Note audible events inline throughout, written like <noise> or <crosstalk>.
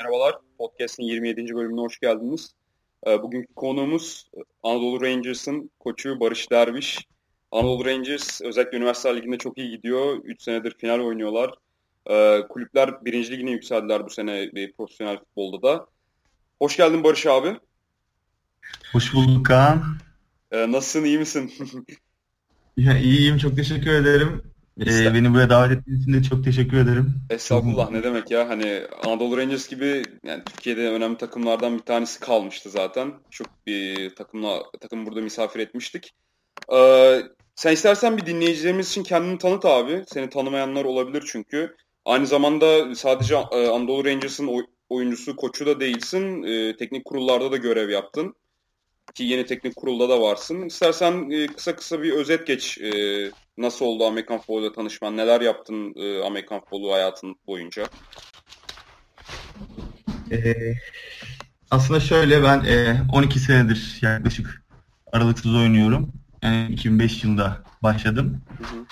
Merhabalar, podcast'in 27. bölümüne hoş geldiniz. Ee, bugünkü konuğumuz Anadolu Rangers'ın koçu Barış Derviş. Anadolu Rangers özellikle Üniversiteler Ligi'nde çok iyi gidiyor. 3 senedir final oynuyorlar. Ee, kulüpler 1. ligine yükseldiler bu sene bir profesyonel futbolda da. Hoş geldin Barış abi. Hoş bulduk Kaan. Ee, nasılsın, iyi misin? <laughs> ya, iyiyim, çok teşekkür ederim. Ee, beni buraya davet ettiğiniz için de çok teşekkür ederim. Estağfurullah ne demek ya hani Anadolu Rangers gibi yani Türkiye'de önemli takımlardan bir tanesi kalmıştı zaten. Çok bir takımla takım burada misafir etmiştik. Ee, sen istersen bir dinleyicilerimiz için kendini tanıt abi. Seni tanımayanlar olabilir çünkü. Aynı zamanda sadece e, Anadolu Rangers'ın oyuncusu, koçu da değilsin. E, teknik kurullarda da görev yaptın. Ki yeni teknik kurulda da varsın. İstersen e, kısa kısa bir özet geç. E, nasıl oldu Amerikan futboluyla tanışman? Neler yaptın e, Amerikan futbolu hayatın boyunca? Ee, aslında şöyle ben e, 12 senedir yaklaşık aralıksız oynuyorum. Yani 2005 yılında başladım. Hı hı.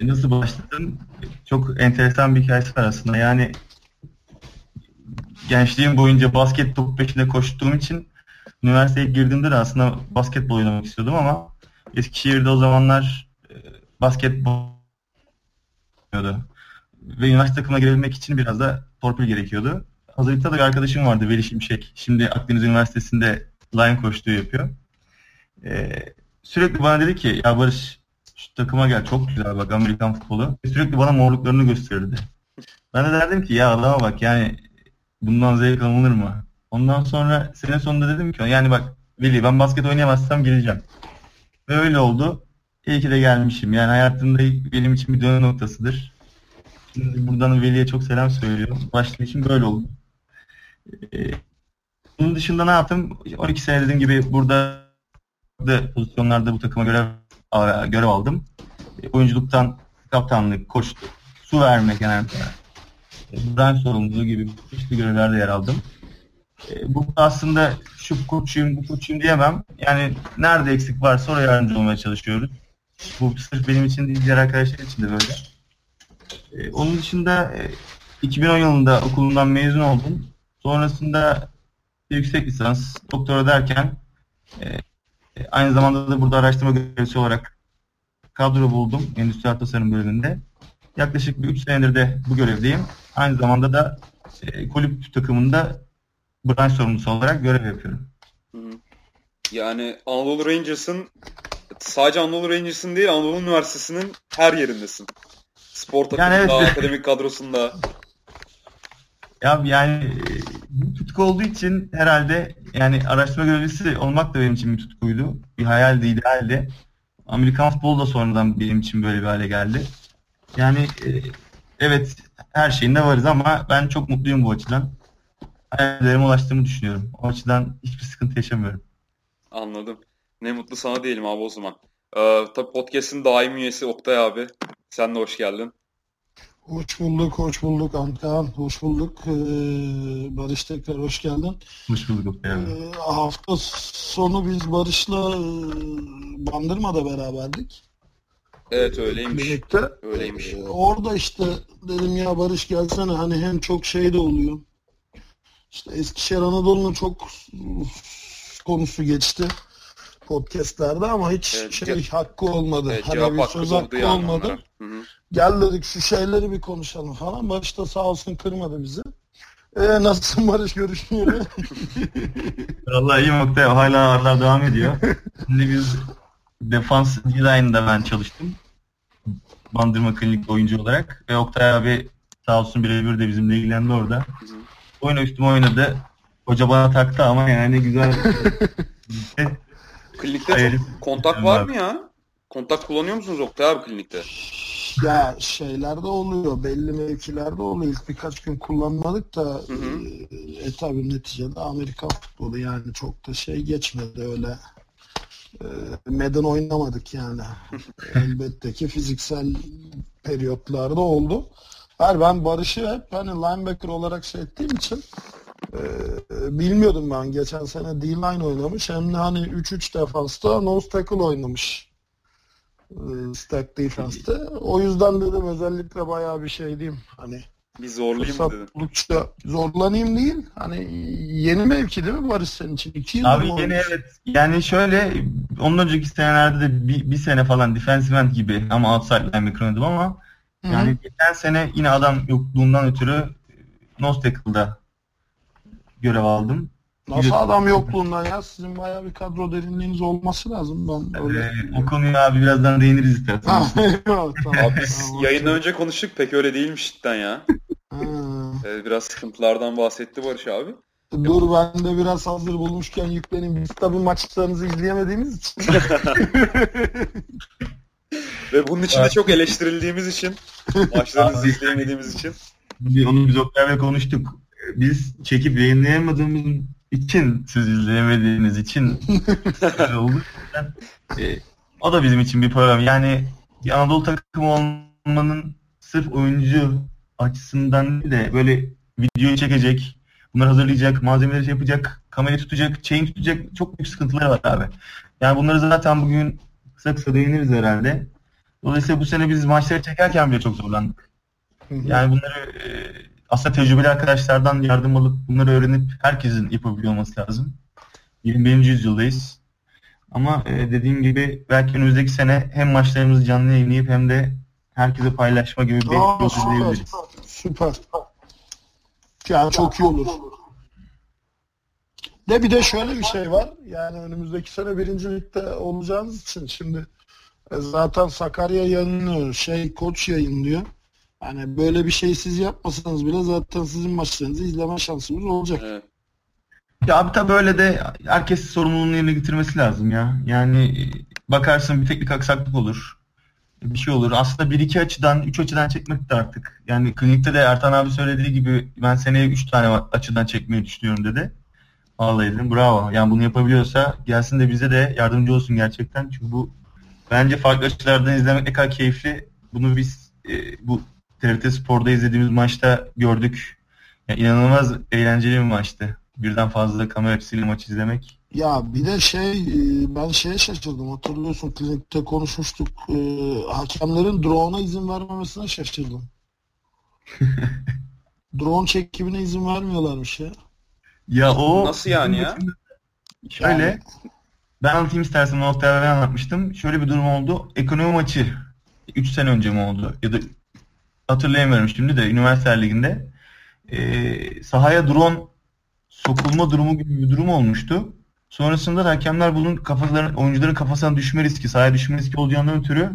E, nasıl başladım? Çok enteresan bir hikayesi var aslında. Yani gençliğim boyunca basket topu peşinde koştuğum için üniversiteye girdiğimde de aslında basketbol oynamak istiyordum ama Eskişehir'de o zamanlar e, basketbol. Ve üniversite takımına girebilmek için biraz da torpil gerekiyordu. Hazırlıkta da bir arkadaşım vardı Veli Şimşek. Şimdi Akdeniz Üniversitesi'nde line koştuğu yapıyor. Ee, sürekli bana dedi ki ya Barış şu takıma gel çok güzel bak Amerikan futbolu. Sürekli bana morluklarını gösterirdi. Ben de derdim ki ya adama bak yani bundan zevk alınır mı? Ondan sonra sene sonunda dedim ki yani bak Veli ben basket oynayamazsam geleceğim. Ve öyle oldu. İyi ki de gelmişim. Yani hayatımda benim için bir dönüm noktasıdır. Şimdi buradan Veli'ye çok selam söylüyorum. Başladığım için böyle oldu. Ee, bunun dışında ne yaptım? 12 sene dediğim gibi burada da pozisyonlarda bu takıma görev, görev aldım. Ee, oyunculuktan kaptanlık, koçluk, su verme genelde. Brand sorumluluğu gibi çeşitli görevlerde yer aldım. E, bu aslında şu koçuyum, bu koçuyum diyemem. Yani nerede eksik varsa oraya yardımcı olmaya çalışıyoruz. Bu sırf benim için değil, diğer arkadaşlar için de böyle. E, onun dışında e, 2010 yılında okulundan mezun oldum. Sonrasında yüksek lisans, doktora derken e, aynı zamanda da burada araştırma görevlisi olarak kadro buldum endüstriyel tasarım bölümünde. Yaklaşık bir 3 senedir de bu görevdeyim. Aynı zamanda da e, kulüp takımında branş sorumlusu olarak görev yapıyorum. Yani Anadolu Rangers'ın sadece Anadolu Rangers'ın değil Anadolu Üniversitesi'nin her yerindesin. Spor takımında, yani evet. akademik kadrosunda. Ya yani bir tutku olduğu için herhalde yani araştırma görevlisi olmak da benim için bir tutkuydu. Bir hayaldi, idealdi. Amerikan futbolu da sonradan benim için böyle bir hale geldi. Yani e, evet her şeyinde varız ama ben çok mutluyum bu açıdan hayallerime ulaştığımı düşünüyorum. O açıdan hiçbir sıkıntı yaşamıyorum. Anladım. Ne mutlu sana diyelim abi o zaman. Ee, tabii podcast'ın daim üyesi Oktay abi. Sen de hoş geldin. Hoş bulduk, hoş bulduk Ankan, hoş bulduk. Ee, Barış tekrar hoş geldin. Hoş bulduk Oktay abi. Ee, hafta sonu biz Barış'la e, Bandırma'da beraberdik. Evet öyleymiş. Birlikte. Öyleymiş. Ee, orada işte dedim ya Barış gelsene hani hem çok şey de oluyor. İşte Eskişehir Anadolu'nun çok konusu geçti podcastlerde ama hiç evet, şey hakkı olmadı. Evet, hani bir söz hakkı olmadı. Hı hı. Gel dedik şu şeyleri bir konuşalım falan. Barış da sağ olsun kırmadı bizi. Ee, nasılsın Barış görüşmeyeli? <laughs> Vallahi iyi nokta. Hala ağırlar devam ediyor. Şimdi biz defans design'da ben çalıştım. Bandırma klinik oyuncu olarak. Ve Oktay abi sağ olsun birebir de bizimle ilgilendi orada. Hı oyun üstüme oynadı. Hoca bana taktı ama yani güzel. <laughs> klinikte Hayır. kontak var mı ya? Kontak kullanıyor musunuz Oktay abi klinikte? Ya şeylerde oluyor. Belli mevkilerde oluyor. İlk birkaç gün kullanmadık da hı hı. e, e tabi neticede Amerika futbolu yani çok da şey geçmedi öyle. E, meden oynamadık yani. Elbette ki fiziksel periyotlarda oldu. Hayır ben Barış'ı hep hani linebacker olarak şey ettiğim için e, bilmiyordum ben. Geçen sene D-line oynamış. Hem de hani 3-3 defansta nose tackle oynamış. E, stack defense'te. O yüzden dedim özellikle bayağı bir şey diyeyim. Hani Bir zorlayayım mı buldukça zorlanayım değil. Hani yeni mevki değil mi Barış senin için? İki yıl Abi yeni evet. Yani şöyle ondan önceki senelerde de bir, bir sene falan defensive end gibi ama outside linebacker oynadım ama Yani geçen sene yine adam yokluğundan ötürü e, nose tackle'da görev aldım. Nasıl Bir- adam yokluğundan ya? Sizin bayağı bir kadro derinliğiniz olması lazım. Ben öyle... Ee, o konuya abi birazdan değiniriz istersen. <laughs> Tamam, Abi biz yayından önce konuştuk pek öyle değilmiş cidden ya. Ee, biraz sıkıntılardan bahsetti Barış abi. Dur ben de biraz hazır bulmuşken yükleneyim. Biz tabii maçlarınızı izleyemediğimiz için. <laughs> Ve bunun için de çok eleştirildiğimiz için, maçlarınızı izleyemediğimiz için. Onu biz Oktay'la konuştuk. Biz çekip yayınlayamadığımız için siz izleyemediğiniz için öyle <laughs> oldu. E, o da bizim için bir problem. Yani bir Anadolu takımı olmanın sırf oyuncu açısından değil de böyle videoyu çekecek, bunları hazırlayacak, malzemeleri şey yapacak, kamerayı tutacak, chain tutacak çok büyük sıkıntıları var abi. Yani bunları zaten bugün kısa kısa değiniriz herhalde. Dolayısıyla bu sene biz maçları çekerken bile çok zorlandık. Yani bunları e, aslında tecrübeli arkadaşlardan yardım alıp bunları öğrenip herkesin yapabiliyor olması lazım. 21. yüzyıldayız. Ama e, dediğim gibi belki önümüzdeki sene hem maçlarımızı canlı yayınlayıp hem de herkese paylaşma gibi bir yol izleyebiliriz. süper. Yani çok iyi olur. De bir de şöyle bir şey var. Yani önümüzdeki sene birinci ligde olacağınız için şimdi e, zaten Sakarya yayınlıyor. Şey koç yayınlıyor. Hani böyle bir şey siz yapmasanız bile zaten sizin maçlarınızı izleme şansımız olacak. Evet. Ya abi tabii öyle de herkes sorumluluğunu yerine getirmesi lazım ya. Yani e, bakarsın bir teknik aksaklık olur. Bir şey olur. Aslında bir iki açıdan, üç açıdan çekmek de artık. Yani klinikte de Ertan abi söylediği gibi ben seneye üç tane açıdan çekmeyi düşünüyorum dedi. Vallahi dedim bravo. Yani bunu yapabiliyorsa gelsin de bize de yardımcı olsun gerçekten. Çünkü bu bence farklı açılardan izlemek ne kadar keyifli. Bunu biz e, bu TRT Spor'da izlediğimiz maçta gördük. Yani inanılmaz eğlenceli bir maçtı. Birden fazla kamera açısıyla maç izlemek. Ya bir de şey e, ben şeye şaşırdım hatırlıyorsun klinikte konuşmuştuk E, hakemlerin drone'a izin vermemesine şaşırdım. <laughs> Drone çekimine izin vermiyorlarmış ya. Ya o Nasıl yani ya? Şöyle Yani- ben anlatayım istersen o ben anlatmıştım. Şöyle bir durum oldu. Ekonomi maçı 3 sene önce mi oldu? Ya da hatırlayamıyorum şimdi de üniversite liginde e, sahaya drone sokulma durumu gibi bir durum olmuştu. Sonrasında da hakemler bunun kafaların, oyuncuların kafasına düşme riski, sahaya düşme riski olacağından ötürü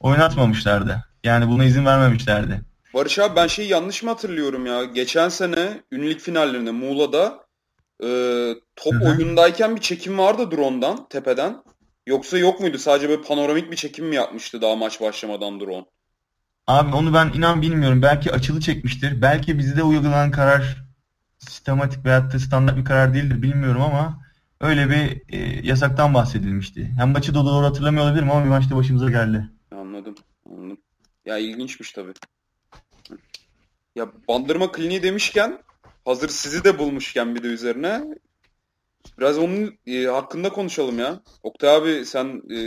oynatmamışlardı. Yani buna izin vermemişlerdi. Barış abi ben şeyi yanlış mı hatırlıyorum ya? Geçen sene ünlük finallerinde Muğla'da e, top Hı hı. oyundayken bir çekim vardı drone'dan, tepeden. Yoksa yok muydu? Sadece böyle panoramik bir çekim mi yapmıştı daha maç başlamadan drone? Abi onu ben inan bilmiyorum. Belki açılı çekmiştir. Belki bizde uygulanan karar sistematik veyahut da standart bir karar değildir bilmiyorum ama öyle bir e, yasaktan bahsedilmişti. Hem maçı da doğru hatırlamıyor olabilirim ama bir maçta başımıza geldi. Anladım, anladım. Ya ilginçmiş tabii. Ya bandırma kliniği demişken hazır sizi de bulmuşken bir de üzerine biraz onun e, hakkında konuşalım ya. Oktay abi sen e,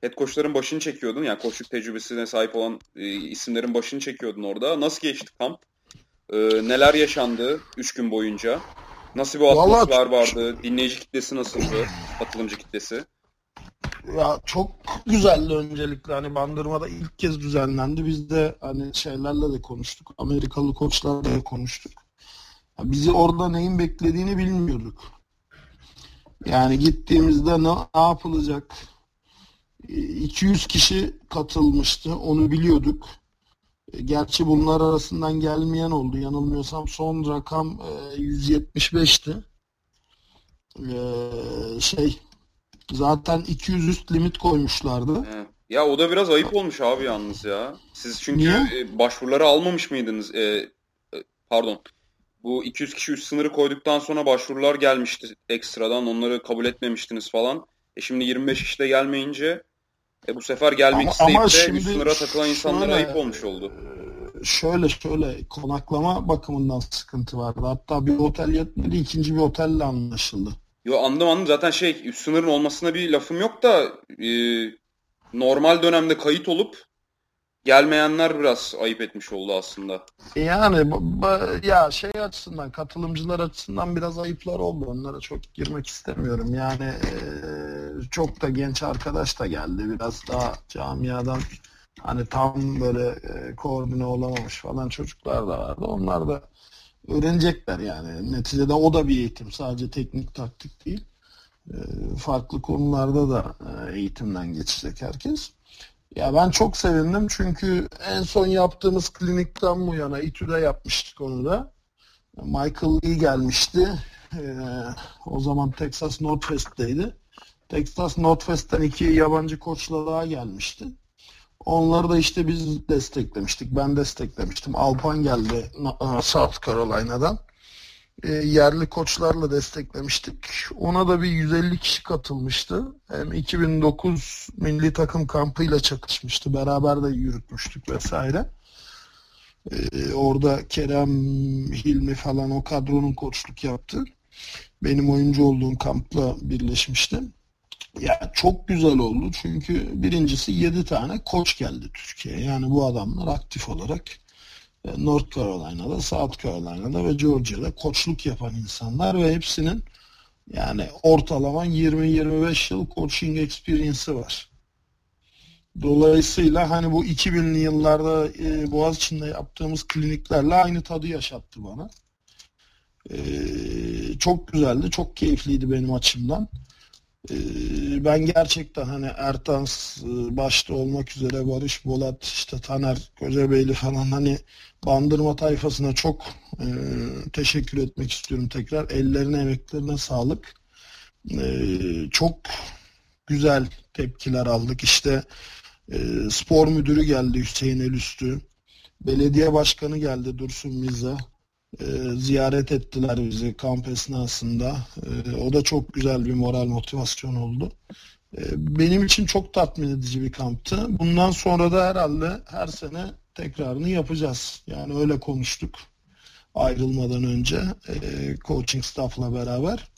head coachların başını çekiyordun. Yani koçluk tecrübesine sahip olan e, isimlerin başını çekiyordun orada. Nasıl geçti kamp? E, neler yaşandı 3 gün boyunca? Nasıl bir Vallahi- atmosfer vardı? Dinleyici kitlesi nasıldı? Katılımcı kitlesi? Ya çok güzeldi öncelikle hani Bandırma'da ilk kez düzenlendi. Biz de hani şeylerle de konuştuk. Amerikalı koçlarla da konuştuk. Ya bizi orada neyin beklediğini bilmiyorduk. Yani gittiğimizde ne, ne yapılacak? E, 200 kişi katılmıştı. Onu biliyorduk. E, Gerçi bunlar arasından gelmeyen oldu. Yanılmıyorsam son rakam e, 175'ti. E, şey Zaten 200 üst limit koymuşlardı. He. Ya o da biraz ayıp olmuş abi yalnız ya. Siz çünkü Niye? e, başvuruları almamış mıydınız? E, e, pardon. Bu 200 kişi üst sınırı koyduktan sonra başvurular gelmişti ekstradan. Onları kabul etmemiştiniz falan. E şimdi 25 kişi de gelmeyince e, bu sefer gelmek Ama- isteyip ama de şimdi üst sınıra takılan insanlara ayıp olmuş oldu. Şöyle şöyle konaklama bakımından sıkıntı vardı. Hatta bir otel yetmedi, ikinci bir otelle anlaşıldı. Yo anladım anladım. Zaten şey sınırın olmasına bir lafım yok da e, normal dönemde kayıt olup gelmeyenler biraz ayıp etmiş oldu aslında. Yani ya şey açısından katılımcılar açısından biraz ayıplar oldu. Onlara çok girmek istemiyorum. Yani e, çok da genç arkadaş da geldi. Biraz daha camiadan hani tam böyle e, koordine olamamış falan çocuklar da vardı. Onlar da öğrenecekler yani. Neticede o da bir eğitim. Sadece teknik taktik değil. E, farklı konularda da e, eğitimden geçecek herkes. Ya ben çok sevindim çünkü en son yaptığımız klinikten bu yana İTÜ'de yapmıştık onu da. Michael Lee gelmişti. Ee, o zaman Texas Northwest'teydi. Texas Northwest'ten iki yabancı koçla daha gelmişti. Onları da işte biz desteklemiştik. Ben desteklemiştim. Alpan geldi South Carolina'dan e, yerli koçlarla desteklemiştik. Ona da bir 150 kişi katılmıştı. Hem 2009 milli takım kampıyla çakışmıştı. Beraber de yürütmüştük vesaire. E, orada Kerem, Hilmi falan o kadronun koçluk yaptı. Benim oyuncu olduğum kampla birleşmiştim. Ya çok güzel oldu çünkü birincisi 7 tane koç geldi Türkiye'ye. Yani bu adamlar aktif olarak North Carolina'da, South Carolina'da ve Georgia'da koçluk yapan insanlar ve hepsinin yani ortalama 20-25 yıl coaching experience'ı var. Dolayısıyla hani bu 2000'li yıllarda e, Boğaziçi'nde yaptığımız kliniklerle aynı tadı yaşattı bana. E, çok güzeldi, çok keyifliydi benim açımdan. Ee, ben gerçekten hani Ertans e, başta olmak üzere Barış Bolat, işte Taner Kocabeyli falan hani bandırma tayfasına çok e, teşekkür etmek istiyorum tekrar. Ellerine emeklerine sağlık. E, çok güzel tepkiler aldık. İşte e, spor müdürü geldi Hüseyin Elüstü. Belediye başkanı geldi Dursun Mize e, ziyaret ettiler bizi kamp esnasında. E, o da çok güzel bir moral motivasyon oldu. E, benim için çok tatmin edici bir kamptı. Bundan sonra da herhalde her sene tekrarını yapacağız. Yani öyle konuştuk ayrılmadan önce coaching staff'la beraber.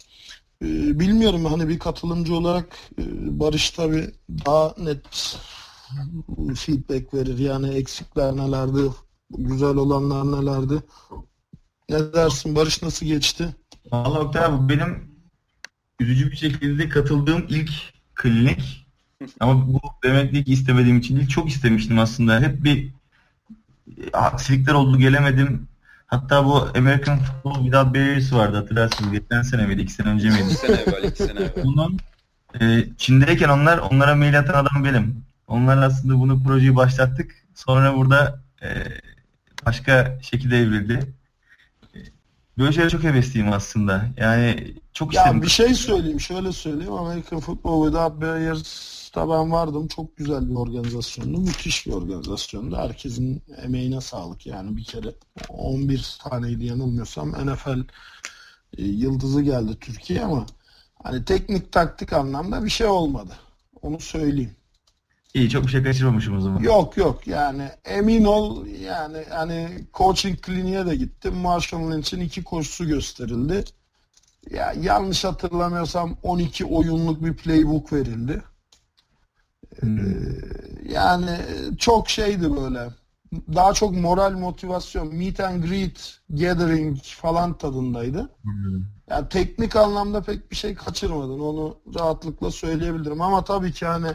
Bilmiyorum hani bir katılımcı olarak Barış tabi daha net feedback verir. Yani eksikler nelerdi, güzel olanlar nelerdi ne dersin? Barış nasıl geçti? Valla Oktay abi benim üzücü bir şekilde katıldığım ilk klinik ama bu demek ki istemediğim için değil çok istemiştim aslında. Hep bir aksilikler oldu gelemedim. Hatta bu American Football Without Barriers vardı hatırlarsınız. Geçen sene miydi? iki sene önce miydi? İki sene evvel, iki sene evvel. Bunun e, Çin'deyken onlar, onlara mail atan adam benim. Onlar aslında bunu projeyi başlattık. Sonra burada e, başka şekilde evrildi. Böyle şeylere çok hevesliyim aslında. Yani çok ya isterim. bir şey söyleyeyim. Şöyle söyleyeyim. American Football Without Barriers'ta ben vardım. Çok güzel bir organizasyondu. Müthiş bir organizasyondu. Herkesin emeğine sağlık. Yani bir kere 11 taneydi yanılmıyorsam. NFL e, yıldızı geldi Türkiye ama hani teknik taktik anlamda bir şey olmadı. Onu söyleyeyim. İyi çok bir şey kaçırmamışım o zaman. Yok yok yani emin ol yani hani coaching kliniğe de gittim. Marshall Lynch'in iki koşusu gösterildi. Ya yanlış hatırlamıyorsam 12 oyunluk bir playbook verildi. Hmm. Ee, yani çok şeydi böyle. Daha çok moral motivasyon, meet and greet, gathering falan tadındaydı. Hmm. Yani teknik anlamda pek bir şey kaçırmadın. Onu rahatlıkla söyleyebilirim. Ama tabii ki hani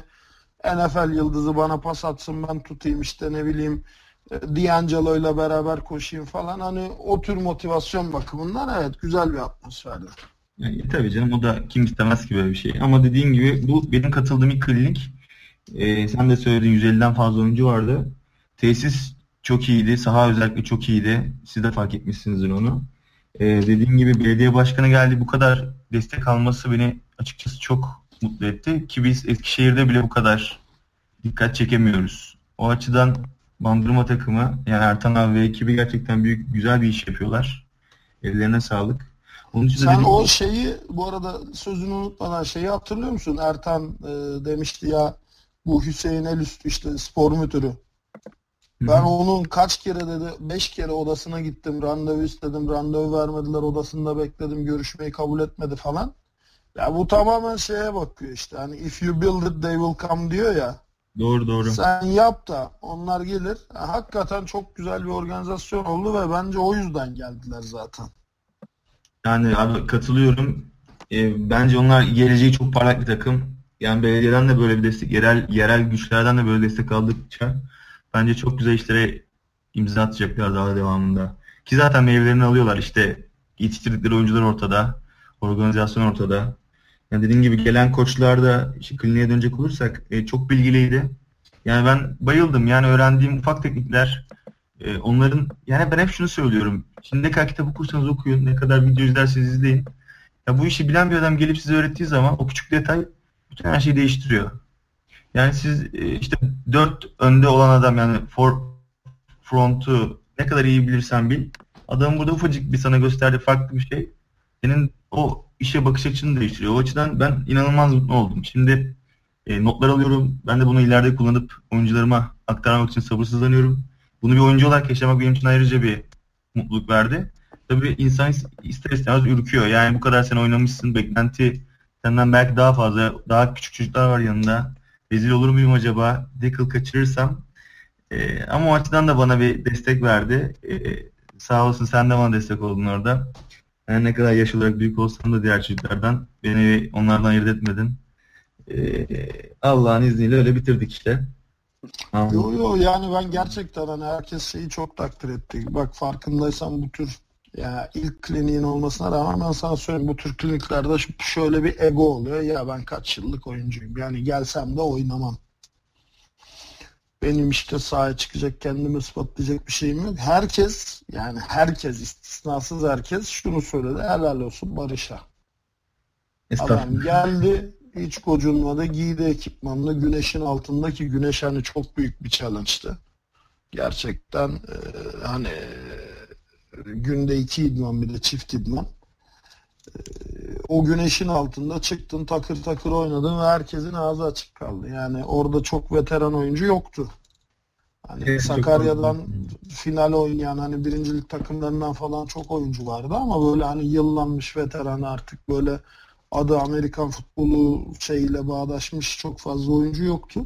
NFL yıldızı bana pas atsın ben tutayım işte ne bileyim e, D'Angelo ile beraber koşayım falan. Hani o tür motivasyon bakımından evet güzel bir atmosferdi. Yani, tabii canım o da kim istemez ki böyle bir şey. Ama dediğim gibi bu benim katıldığım ilk klinik. Ee, sen de söyledin 150'den fazla oyuncu vardı. Tesis çok iyiydi. Saha özellikle çok iyiydi. Siz de fark etmişsinizdir onu. Ee, dediğim gibi belediye başkanı geldi. Bu kadar destek alması beni açıkçası çok mutlu etti. Ki biz Eskişehir'de bile bu kadar dikkat çekemiyoruz. O açıdan Bandırma takımı yani Ertan abi ve ekibi gerçekten büyük güzel bir iş yapıyorlar. Ellerine sağlık. Onun için Sen o şeyi bu arada sözünü unutmadan şeyi hatırlıyor musun? Ertan e, demişti ya bu Hüseyin Elüstü işte spor müdürü. Ben Hı-hı. onun kaç kere dedi, beş kere odasına gittim, randevu istedim, randevu vermediler, odasında bekledim, görüşmeyi kabul etmedi falan. Ya bu tamamen şeye bakıyor işte. Hani if you build it they will come diyor ya. Doğru doğru. Sen yap da onlar gelir. Hakikaten çok güzel bir organizasyon oldu ve bence o yüzden geldiler zaten. Yani abi katılıyorum. E, bence onlar geleceği çok parlak bir takım. Yani belediyeden de böyle bir destek, yerel yerel güçlerden de böyle destek aldıkça bence çok güzel işlere imza atacaklar daha devamında. Ki zaten meyvelerini alıyorlar işte yetiştirdikleri oyuncular ortada, organizasyon ortada. Yani dediğim gibi gelen koçlar da işte kliniğe dönecek olursak e, çok bilgiliydi. Yani ben bayıldım. Yani öğrendiğim ufak teknikler e, onların yani ben hep şunu söylüyorum. Şimdi ne kadar kitap okursanız okuyun, ne kadar video izlerseniz izleyin. Ya bu işi bilen bir adam gelip size öğrettiği zaman o küçük detay bütün her şeyi değiştiriyor. Yani siz e, işte dört önde olan adam yani for front'u ne kadar iyi bilirsen bil. Adam burada ufacık bir sana gösterdiği farklı bir şey. Senin o işe bakış açını değiştiriyor. O açıdan ben inanılmaz mutlu oldum. Şimdi e, notlar alıyorum. Ben de bunu ileride kullanıp oyuncularıma aktarmak için sabırsızlanıyorum. Bunu bir oyuncu olarak yaşamak benim için ayrıca bir mutluluk verdi. Tabii insan ister istemez ürküyor. Yani bu kadar sen oynamışsın. Beklenti senden belki daha fazla. Daha küçük çocuklar var yanında. Rezil olur muyum acaba? Deckle kaçırırsam. E, ama o açıdan da bana bir destek verdi. E, sağ olsun sen de bana destek oldun orada. Her ne kadar yaş olarak büyük olsam da diğer çocuklardan beni onlardan ayırt etmedin. Ee, Allah'ın izniyle öyle bitirdik işte. Yo yo yani ben gerçekten hani herkes şeyi çok takdir etti. Bak farkındaysan bu tür ya ilk kliniğin olmasına rağmen ben sana söyleyeyim bu tür kliniklerde şöyle bir ego oluyor. Ya ben kaç yıllık oyuncuyum. Yani gelsem de oynamam. Benim işte sahaya çıkacak kendimi ispatlayacak bir şeyim yok. Herkes yani herkes istisnasız herkes şunu söyledi. Helal olsun Barış'a. Adam geldi hiç gocunmadı giydi ekipmanla güneşin altındaki güneş hani çok büyük bir challenge'tı. Gerçekten e, hani günde iki idman bir de çift idman. E, o güneşin altında çıktın takır takır oynadın ve herkesin ağzı açık kaldı. Yani orada çok veteran oyuncu yoktu. Hani Sakarya'dan final oynayan hani birincilik takımlarından falan çok oyuncu vardı ama böyle hani yıllanmış veteran artık böyle adı Amerikan futbolu şeyiyle bağdaşmış çok fazla oyuncu yoktu.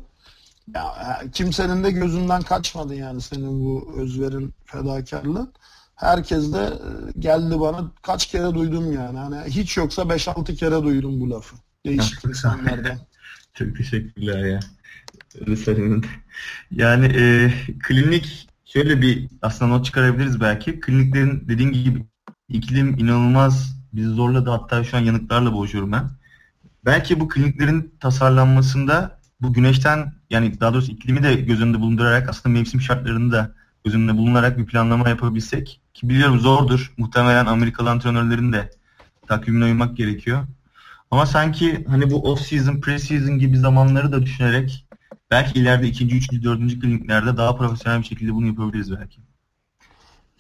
Ya, kimsenin de gözünden kaçmadı yani senin bu özverin fedakarlığı. Herkes de e, geldi bana kaç kere duydum yani. Hani hiç yoksa 5-6 kere duydum bu lafı. Değişik insanlardan. <laughs> Çok teşekkürler ya. Öyle Yani e, klinik şöyle bir aslında not çıkarabiliriz belki. Kliniklerin dediğim gibi iklim inanılmaz bizi zorladı. Hatta şu an yanıklarla boğuşuyorum ben. Belki bu kliniklerin tasarlanmasında bu güneşten yani daha doğrusu iklimi de göz önünde bulundurarak aslında mevsim şartlarını da göz önünde bulunarak bir planlama yapabilsek ki biliyorum zordur. Muhtemelen Amerikalı antrenörlerin de takvimine uymak gerekiyor. Ama sanki hani bu off season, pre season gibi zamanları da düşünerek belki ileride ikinci, üçüncü, dördüncü kliniklerde daha profesyonel bir şekilde bunu yapabiliriz belki.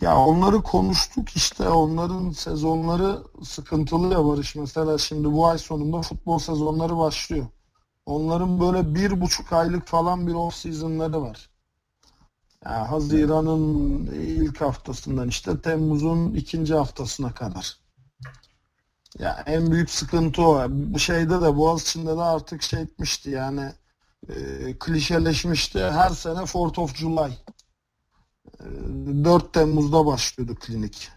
Ya onları konuştuk işte onların sezonları sıkıntılı ya Barış. Mesela şimdi bu ay sonunda futbol sezonları başlıyor. Onların böyle bir buçuk aylık falan bir off seasonları var. Yani Haziran'ın ilk haftasından işte Temmuz'un ikinci haftasına kadar. Ya en büyük sıkıntı o. Bu şeyde de Boğaziçi'nde de artık şey etmişti yani e, klişeleşmişti. Her sene 4th of July 4 Temmuz'da başlıyordu klinik.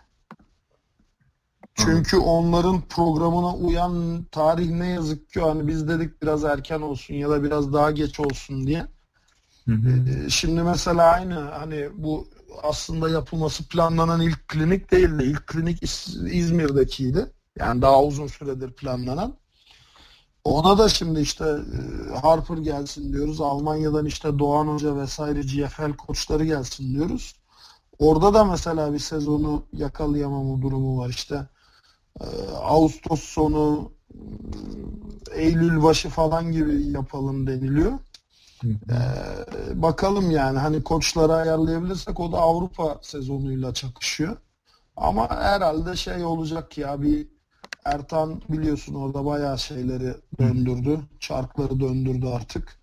Çünkü onların programına uyan tarih ne yazık ki hani biz dedik biraz erken olsun ya da biraz daha geç olsun diye. Hı hı. Ee, şimdi mesela aynı hani bu aslında yapılması planlanan ilk klinik değildi. İlk klinik İzmir'dekiydi. Yani daha uzun süredir planlanan. Ona da şimdi işte e, Harper gelsin diyoruz. Almanya'dan işte Doğan Hoca vesaire GFL koçları gelsin diyoruz. Orada da mesela bir sezonu yakalayamama durumu var işte. E, Ağustos sonu e, Eylül başı falan gibi yapalım deniliyor. Ee, bakalım yani hani koçları ayarlayabilirsek o da Avrupa sezonuyla çakışıyor. Ama herhalde şey olacak ya bir Ertan biliyorsun orada bayağı şeyleri döndürdü. Çarkları döndürdü artık.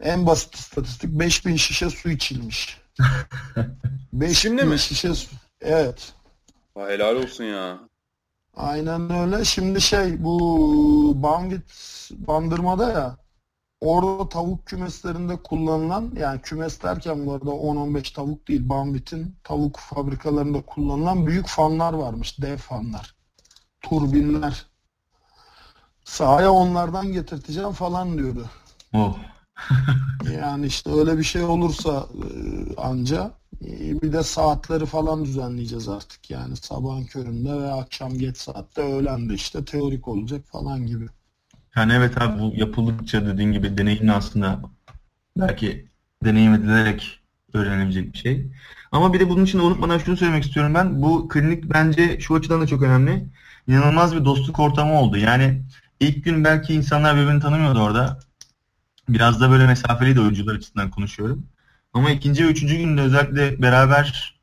En basit istatistik 5000 şişe su içilmiş. <laughs> 5000 Şimdi mi? şişe su. Evet. Ha, helal olsun ya. Aynen öyle. Şimdi şey bu Bangit bandırmada ya orada tavuk kümeslerinde kullanılan yani kümes derken bu arada 10-15 tavuk değil Bambit'in tavuk fabrikalarında kullanılan büyük fanlar varmış. Dev fanlar. Turbinler. Sahaya onlardan getirteceğim falan diyordu. Oh. <laughs> yani işte öyle bir şey olursa e, anca e, bir de saatleri falan düzenleyeceğiz artık. Yani sabahın köründe ve akşam geç saatte öğlende işte teorik olacak falan gibi. Yani evet abi bu yapıldıkça dediğin gibi deneyimle aslında belki deneyim edilerek öğrenilebilecek bir şey. Ama bir de bunun için unutmadan şunu söylemek istiyorum ben. Bu klinik bence şu açıdan da çok önemli. İnanılmaz bir dostluk ortamı oldu. Yani ilk gün belki insanlar birbirini tanımıyordu orada. Biraz da böyle mesafeliydi oyuncular açısından konuşuyorum. Ama ikinci ve üçüncü günde özellikle beraber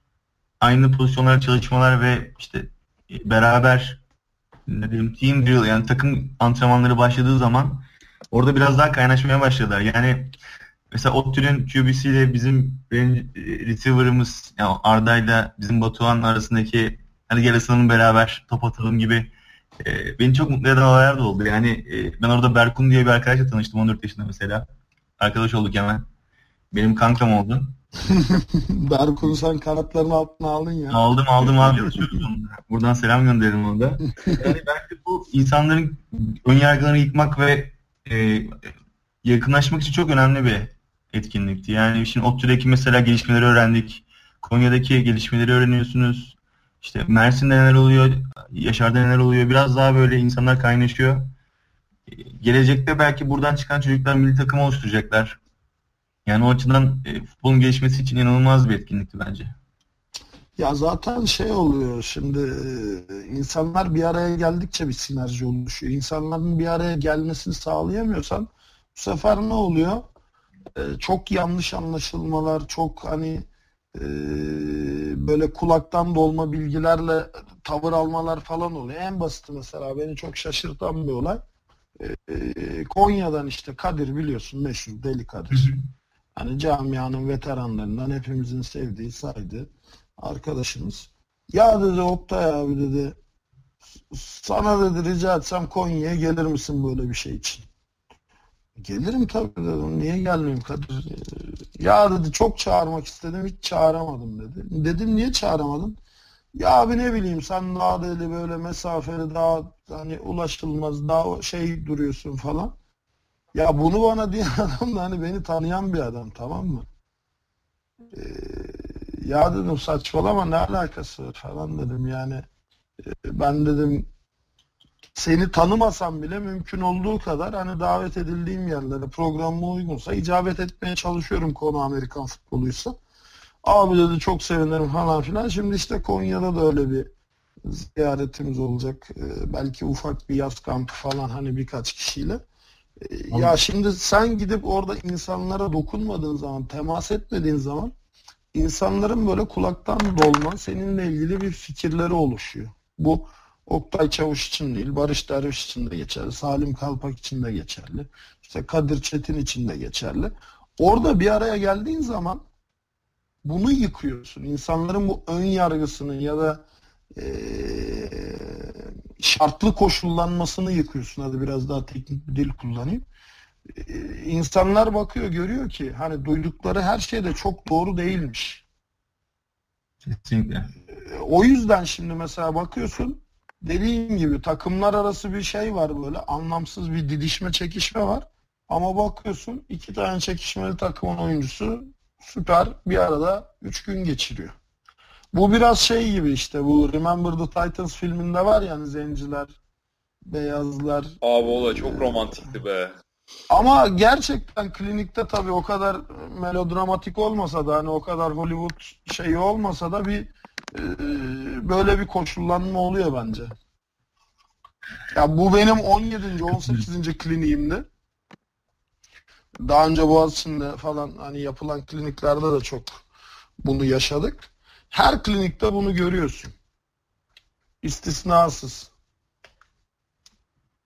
aynı pozisyonlarda çalışmalar ve işte beraber ne diyeyim team drill yani takım antrenmanları başladığı zaman orada biraz daha kaynaşmaya başladılar. Yani mesela ODTÜ'nün QBC ile bizim receiver'ımız yani Arda'yla bizim Batuhan arasındaki gel ısınalım beraber top atalım gibi e, beni çok mutlu eden olaylar da oldu. Yani e, ben orada Berkun diye bir arkadaşla tanıştım 14 yaşında mesela. Arkadaş olduk hemen. Benim kankam oldu. <laughs> Berkun sen kanatlarını altına aldın ya. Aldım aldım abi. Buradan selam gönderelim ona da. Yani belki bu insanların ön yargılarını yıkmak ve e, yakınlaşmak için çok önemli bir etkinlikti. Yani şimdi ODTÜ'deki mesela gelişmeleri öğrendik. Konya'daki gelişmeleri öğreniyorsunuz. İşte Mersin'de neler oluyor, Yaşar'da neler oluyor. Biraz daha böyle insanlar kaynaşıyor. Gelecekte belki buradan çıkan çocuklar milli takım oluşturacaklar. Yani o açıdan e, futbolun gelişmesi için inanılmaz bir etkinlikti bence. Ya zaten şey oluyor şimdi e, insanlar bir araya geldikçe bir sinerji oluşuyor. İnsanların bir araya gelmesini sağlayamıyorsan bu sefer ne oluyor? Ee, çok yanlış anlaşılmalar, çok hani e, böyle kulaktan dolma bilgilerle tavır almalar falan oluyor. En basiti mesela beni çok şaşırtan bir olay. Ee, Konya'dan işte Kadir biliyorsun meşhur Deli Kadir. Hani camianın veteranlarından hepimizin sevdiği saydı arkadaşımız. Ya dedi Oktay abi dedi sana dedi rica etsem Konya'ya gelir misin böyle bir şey için? Gelirim tabii dedim. Niye gelmeyeyim Kadir? Ya dedi çok çağırmak istedim. Hiç çağıramadım dedi. Dedim niye çağıramadın? Ya abi ne bileyim sen daha dedi böyle mesafeli daha hani ulaşılmaz daha şey duruyorsun falan. Ya bunu bana diyen <laughs> adam da hani beni tanıyan bir adam tamam mı? Ee, ya dedim saçmalama ne alakası var falan dedim yani. E, ben dedim seni tanımasam bile mümkün olduğu kadar hani davet edildiğim yerlere programıma uygunsa icabet etmeye çalışıyorum konu Amerikan futboluysa. Abi dedi çok sevinirim falan filan. Şimdi işte Konya'da da öyle bir ziyaretimiz olacak. Ee, belki ufak bir yaz kampı falan hani birkaç kişiyle. Ee, ya şimdi sen gidip orada insanlara dokunmadığın zaman, temas etmediğin zaman insanların böyle kulaktan dolma seninle ilgili bir fikirleri oluşuyor. Bu Oktay Çavuş için değil, Barış Derviş için de geçerli, Salim Kalpak için de geçerli, işte Kadir Çetin için de geçerli. Orada bir araya geldiğin zaman bunu yıkıyorsun. İnsanların bu ön yargısını ya da e, şartlı koşullanmasını yıkıyorsun. Hadi biraz daha teknik bir dil kullanayım. E, insanlar bakıyor, görüyor ki hani duydukları her şey de çok doğru değilmiş. Kesinlikle. E, o yüzden şimdi mesela bakıyorsun dediğim gibi takımlar arası bir şey var böyle anlamsız bir didişme çekişme var. Ama bakıyorsun iki tane çekişmeli takımın oyuncusu süper bir arada üç gün geçiriyor. Bu biraz şey gibi işte bu Remember the Titans filminde var yani zenciler, beyazlar. Abi o da çok romantikti be. Ama gerçekten klinikte tabii o kadar melodramatik olmasa da hani o kadar Hollywood şeyi olmasa da bir böyle bir koşullanma oluyor bence. Ya bu benim 17. 18. kliniğimdi. Daha önce Boğaziçi'nde falan hani yapılan kliniklerde de çok bunu yaşadık. Her klinikte bunu görüyorsun. İstisnasız.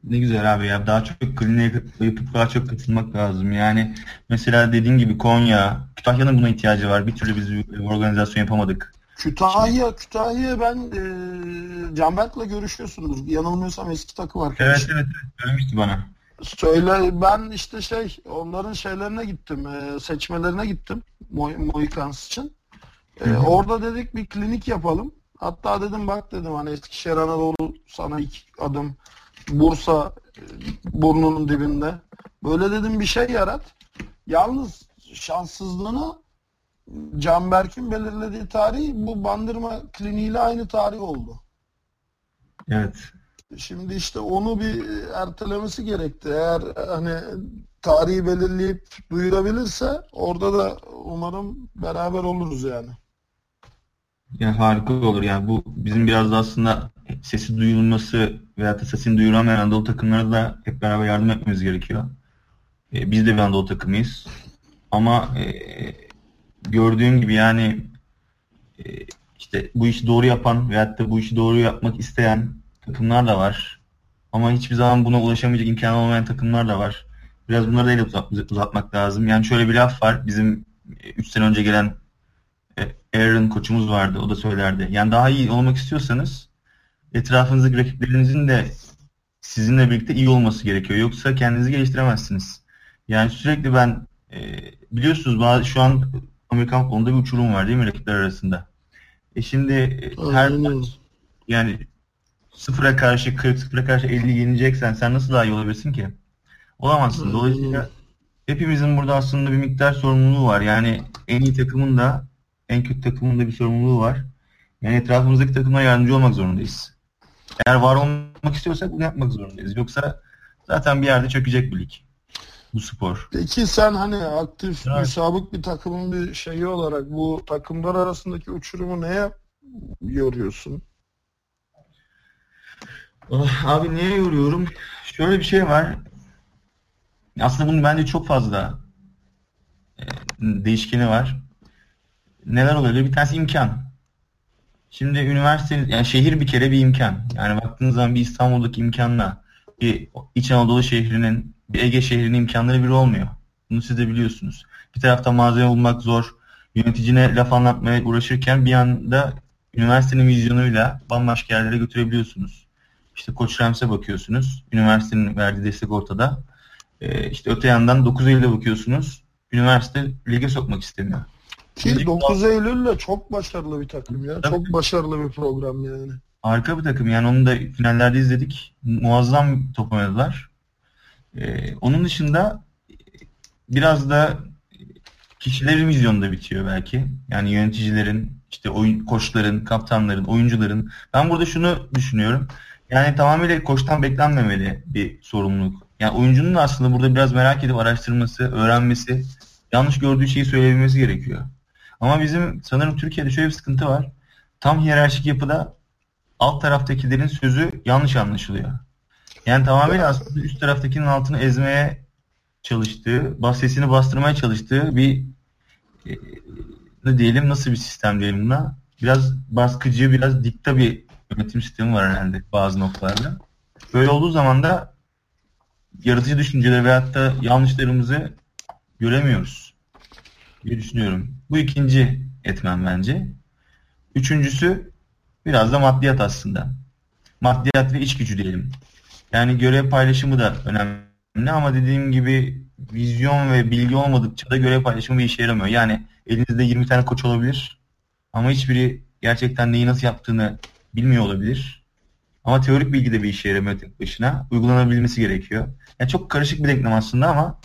Ne güzel abi ya. Daha çok kliniğe yapıp daha çok katılmak lazım. Yani mesela dediğin gibi Konya, Kütahya'nın buna ihtiyacı var. Bir türlü biz bir organizasyon yapamadık. Kütahya, Kütahya ben e, Canberk'le görüşüyorsunuz. Yanılmıyorsam eski takım arkadaşı. Evet evet, evet. Söylemişti bana. Söyle ben işte şey onların şeylerine gittim e, seçmelerine gittim Moikans için. E, orada dedik bir klinik yapalım. Hatta dedim bak dedim hani Eskişehir Anadolu sana iki adım Bursa e, burnunun dibinde. Böyle dedim bir şey yarat. Yalnız şanssızlığını Canberk'in belirlediği tarih bu bandırma kliniğiyle aynı tarih oldu. Evet. Şimdi işte onu bir ertelemesi gerekti. Eğer hani tarihi belirleyip duyurabilirse orada da umarım beraber oluruz yani. Ya harika olur yani bu bizim biraz da aslında sesi duyulması veya da sesini duyuramayan Anadolu takımları da hep beraber yardım etmemiz gerekiyor. E, biz de bir Anadolu takımıyız. Ama e, gördüğüm gibi yani e, işte bu işi doğru yapan veyahut da bu işi doğru yapmak isteyen takımlar da var. Ama hiçbir zaman buna ulaşamayacak imkanı olmayan takımlar da var. Biraz bunları da uzat, uzatmak lazım. Yani şöyle bir laf var. Bizim 3 sene önce gelen e, Aaron koçumuz vardı. O da söylerdi. Yani daha iyi olmak istiyorsanız etrafınızdaki rakiplerinizin de sizinle birlikte iyi olması gerekiyor. Yoksa kendinizi geliştiremezsiniz. Yani sürekli ben e, biliyorsunuz şu an Amerikan futbolunda bir uçurum var değil mi rakipler arasında? E şimdi e, her yani sıfıra karşı 40, sıfıra karşı 50 yeneceksen sen nasıl daha iyi olabilirsin ki? Olamazsın. Dolayısıyla hepimizin burada aslında bir miktar sorumluluğu var. Yani en iyi takımın da en kötü takımın da bir sorumluluğu var. Yani etrafımızdaki takımlara yardımcı olmak zorundayız. Eğer var olmak istiyorsak bunu yapmak zorundayız. Yoksa zaten bir yerde çökecek bir lig. Bu spor. Peki sen hani aktif, evet. müsabık bir takımın bir şeyi olarak bu takımlar arasındaki uçurumu neye yoruyorsun? Oh, abi niye yoruyorum? Şöyle bir şey var. Aslında bunun bence çok fazla e, değişkeni var. Neler oluyor? Bir tanesi imkan. Şimdi üniversite, yani şehir bir kere bir imkan. Yani baktığınız zaman bir İstanbul'daki imkanla bir İç Anadolu şehrinin, bir Ege şehrinin imkanları bir olmuyor. Bunu siz de biliyorsunuz. Bir tarafta malzeme bulmak zor. Yöneticine laf anlatmaya uğraşırken bir anda üniversitenin vizyonuyla bambaşka yerlere götürebiliyorsunuz. İşte Koç Rams'e bakıyorsunuz. Üniversitenin verdiği destek ortada. Ee, işte öte yandan 9 Eylül'e bakıyorsunuz. Üniversite lige sokmak istemiyor. Ki 9 Eylül'le çok başarılı bir takım ya. Tabii. Çok başarılı bir program yani. Harika bir takım. Yani onu da finallerde izledik. Muazzam top oynadılar. Ee, onun dışında biraz da kişilerin vizyonunda bitiyor belki. Yani yöneticilerin, işte oyun, koçların, kaptanların, oyuncuların. Ben burada şunu düşünüyorum. Yani tamamıyla koçtan beklenmemeli bir sorumluluk. Yani oyuncunun da aslında burada biraz merak edip araştırması, öğrenmesi, yanlış gördüğü şeyi söyleyebilmesi gerekiyor. Ama bizim sanırım Türkiye'de şöyle bir sıkıntı var. Tam hiyerarşik yapıda alt taraftakilerin sözü yanlış anlaşılıyor. Yani tamamıyla aslında üst taraftakinin altını ezmeye çalıştığı, sesini bastırmaya çalıştığı bir e, ne diyelim nasıl bir sistem diyelim buna. Biraz baskıcı, biraz dikta bir yönetim sistemi var herhalde bazı noktalarda. Böyle olduğu zaman da yaratıcı düşünceleri veyahut da yanlışlarımızı göremiyoruz diye düşünüyorum. Bu ikinci etmen bence. Üçüncüsü biraz da maddiyat aslında. Maddiyat ve iç gücü diyelim. Yani görev paylaşımı da önemli ama dediğim gibi vizyon ve bilgi olmadıkça da görev paylaşımı bir işe yaramıyor. Yani elinizde 20 tane koç olabilir ama hiçbiri gerçekten neyi nasıl yaptığını bilmiyor olabilir. Ama teorik bilgi de bir işe yaramıyor tek başına. Uygulanabilmesi gerekiyor. Yani çok karışık bir denklem aslında ama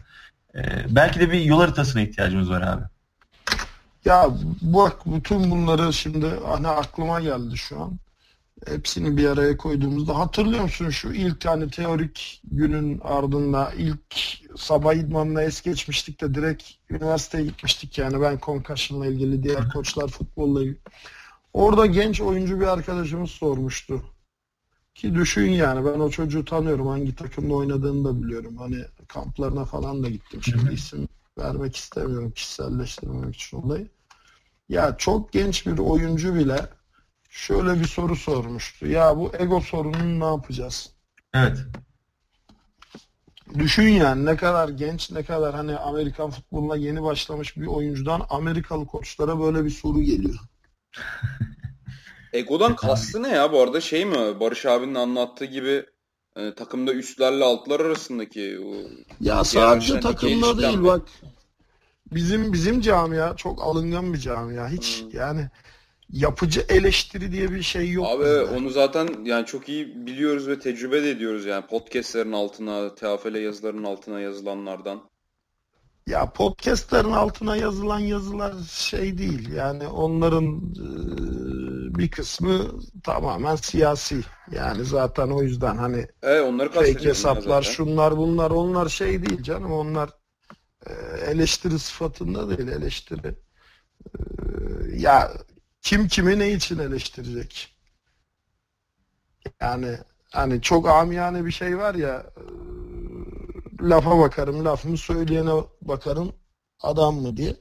e, belki de bir yol haritasına ihtiyacımız var abi. Ya bak bütün bunları şimdi hani aklıma geldi şu an. Hepsini bir araya koyduğumuzda hatırlıyor musun şu ilk hani teorik günün ardında ilk sabah idmanına es geçmiştik de direkt üniversiteye gitmiştik yani ben Concussion'la ilgili diğer koçlar futbolla ilgili. Orada genç oyuncu bir arkadaşımız sormuştu. Ki düşün yani ben o çocuğu tanıyorum. Hangi takımda oynadığını da biliyorum. Hani kamplarına falan da gittim. Şimdi isim vermek istemiyorum kişiselleştirmemek için olayı. Ya çok genç bir oyuncu bile şöyle bir soru sormuştu. Ya bu ego sorununu ne yapacağız? Evet. Düşün yani ne kadar genç, ne kadar hani Amerikan futboluna yeni başlamış bir oyuncudan Amerikalı koçlara böyle bir soru geliyor. <laughs> Ego'dan kastı ne ya bu arada şey mi Barış abinin anlattığı gibi Yani takımda üstlerle altlar arasındaki o Ya sadece takımda değil mi? bak. Bizim bizim camia çok alıngan bir camia. Hiç hmm. yani yapıcı eleştiri diye bir şey yok. Abi bizde. onu zaten yani çok iyi biliyoruz ve tecrübe de ediyoruz yani podcastlerin altına, TFL yazılarının altına yazılanlardan. Ya podcastlerin altına yazılan yazılar şey değil. Yani onların e, bir kısmı tamamen siyasi. Yani zaten o yüzden hani evet, onları fake hesaplar, şunlar bunlar onlar şey değil canım. Onlar e, eleştiri sıfatında değil eleştiri. E, ya kim kimi ne için eleştirecek? Yani hani çok amiyane bir şey var ya lafa bakarım, lafımı söyleyene bakarım adam mı diye.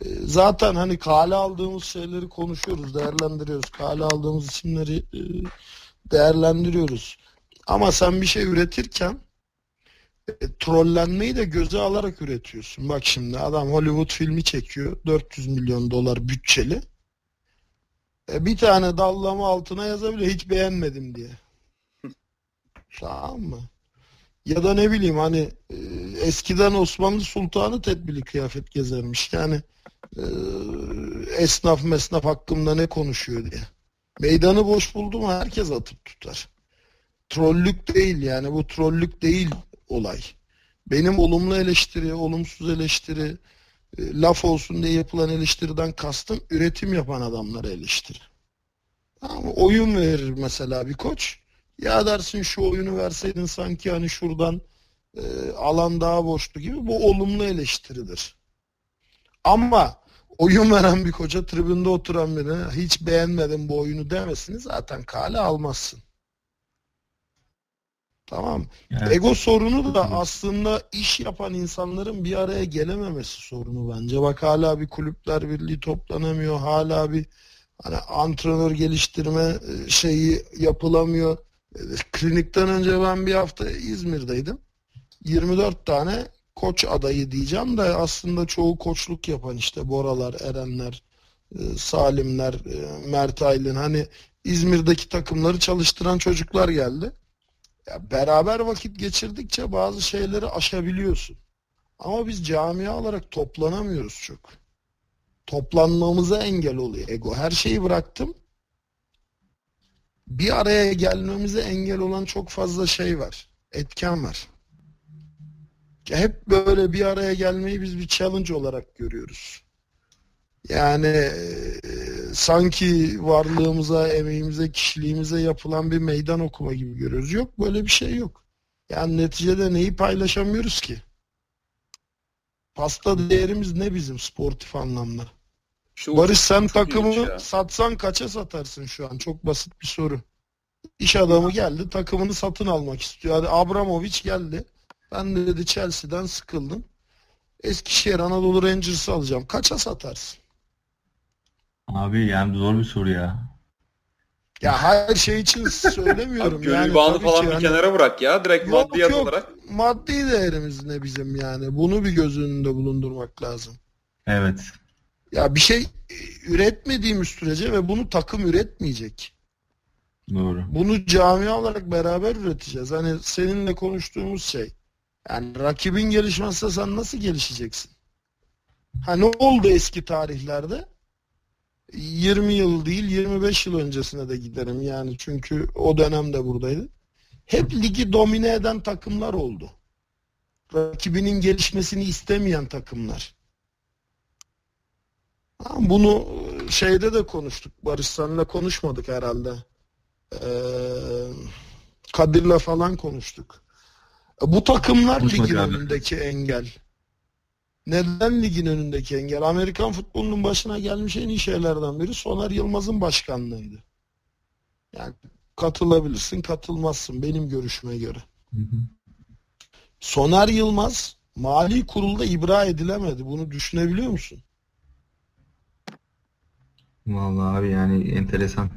E, zaten hani kale aldığımız şeyleri konuşuyoruz, değerlendiriyoruz. Kale aldığımız isimleri e, değerlendiriyoruz. Ama sen bir şey üretirken e, trollenmeyi de göze alarak üretiyorsun. Bak şimdi adam Hollywood filmi çekiyor. 400 milyon dolar bütçeli. E, bir tane dallama altına yazabiliyor. Hiç beğenmedim diye. <laughs> tamam mı? Ya da ne bileyim hani e, eskiden Osmanlı Sultanı tedbirli kıyafet gezermiş. Yani e, esnaf mesnaf hakkında ne konuşuyor diye. Meydanı boş buldu mu herkes atıp tutar. Trollük değil yani bu trollük değil olay. Benim olumlu eleştiri, olumsuz eleştiri, laf olsun diye yapılan eleştiriden kastım üretim yapan adamlara eleştiri. Ama oyun verir mesela bir koç. Ya dersin şu oyunu verseydin sanki hani şuradan e, alan daha boştu gibi bu olumlu eleştiridir. Ama oyun veren bir koca tribünde oturan birine hiç beğenmedim bu oyunu demesini zaten kale almazsın. Tamam. Evet. Ego sorunu da aslında iş yapan insanların bir araya gelememesi sorunu bence. Bak hala bir kulüpler birliği toplanamıyor. Hala bir hani antrenör geliştirme e, şeyi yapılamıyor. Klinikten önce ben bir hafta İzmir'deydim. 24 tane koç adayı diyeceğim de aslında çoğu koçluk yapan işte Boralar, Erenler, e, Salimler, e, Mert Aylin hani İzmir'deki takımları çalıştıran çocuklar geldi. Ya beraber vakit geçirdikçe bazı şeyleri aşabiliyorsun. Ama biz camia olarak toplanamıyoruz çok. Toplanmamıza engel oluyor ego. Her şeyi bıraktım bir araya gelmemize engel olan çok fazla şey var. Etken var. Hep böyle bir araya gelmeyi biz bir challenge olarak görüyoruz. Yani e, sanki varlığımıza, emeğimize, kişiliğimize yapılan bir meydan okuma gibi görüyoruz. Yok böyle bir şey yok. Yani neticede neyi paylaşamıyoruz ki? Pasta değerimiz ne bizim sportif anlamda? Şu Barış sen takımını satsan kaça satarsın şu an? Çok basit bir soru. İş adamı geldi takımını satın almak istiyor. Hadi Abramovich geldi. Ben de dedi Chelsea'den sıkıldım. Eskişehir Anadolu Rangers'ı alacağım. Kaça satarsın? Abi yani zor bir soru ya. Ya her şey için söylemiyorum. <laughs> Abi, yani, bağını falan bir yani... kenara bırak ya. Direkt yok, maddiyat yok. olarak. Maddi değerimiz ne bizim yani. Bunu bir göz önünde bulundurmak lazım. Evet. Ya bir şey üretmediğimiz sürece ve bunu takım üretmeyecek. Doğru. Bunu camia olarak beraber üreteceğiz. Hani seninle konuştuğumuz şey. Yani rakibin gelişmezse sen nasıl gelişeceksin? Ha ne oldu eski tarihlerde? 20 yıl değil 25 yıl öncesine de giderim yani çünkü o dönemde buradaydı. Hep ligi domine eden takımlar oldu. Rakibinin gelişmesini istemeyen takımlar. Bunu şeyde de konuştuk. Barış senle konuşmadık herhalde. Ee, Kadir'le falan konuştuk. Bu takımlar Konuşmak ligin abi. önündeki engel. Neden ligin önündeki engel? Amerikan futbolunun başına gelmiş en iyi şeylerden biri Soner Yılmaz'ın başkanlığıydı. Yani katılabilirsin, katılmazsın benim görüşüme göre. Hı hı. Soner Yılmaz mali kurulda ibra edilemedi. Bunu düşünebiliyor musun? Vallahi abi yani enteresan.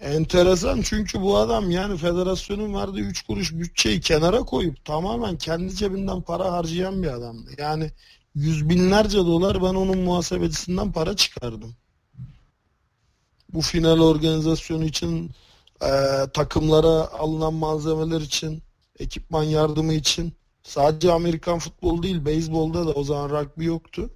Enteresan çünkü bu adam yani federasyonun verdiği 3 kuruş bütçeyi kenara koyup tamamen kendi cebinden para harcayan bir adamdı. Yani yüz binlerce dolar ben onun muhasebecisinden para çıkardım. Bu final organizasyonu için e, takımlara alınan malzemeler için, ekipman yardımı için sadece Amerikan futbolu değil, beyzbolda da o zaman rugby yoktu.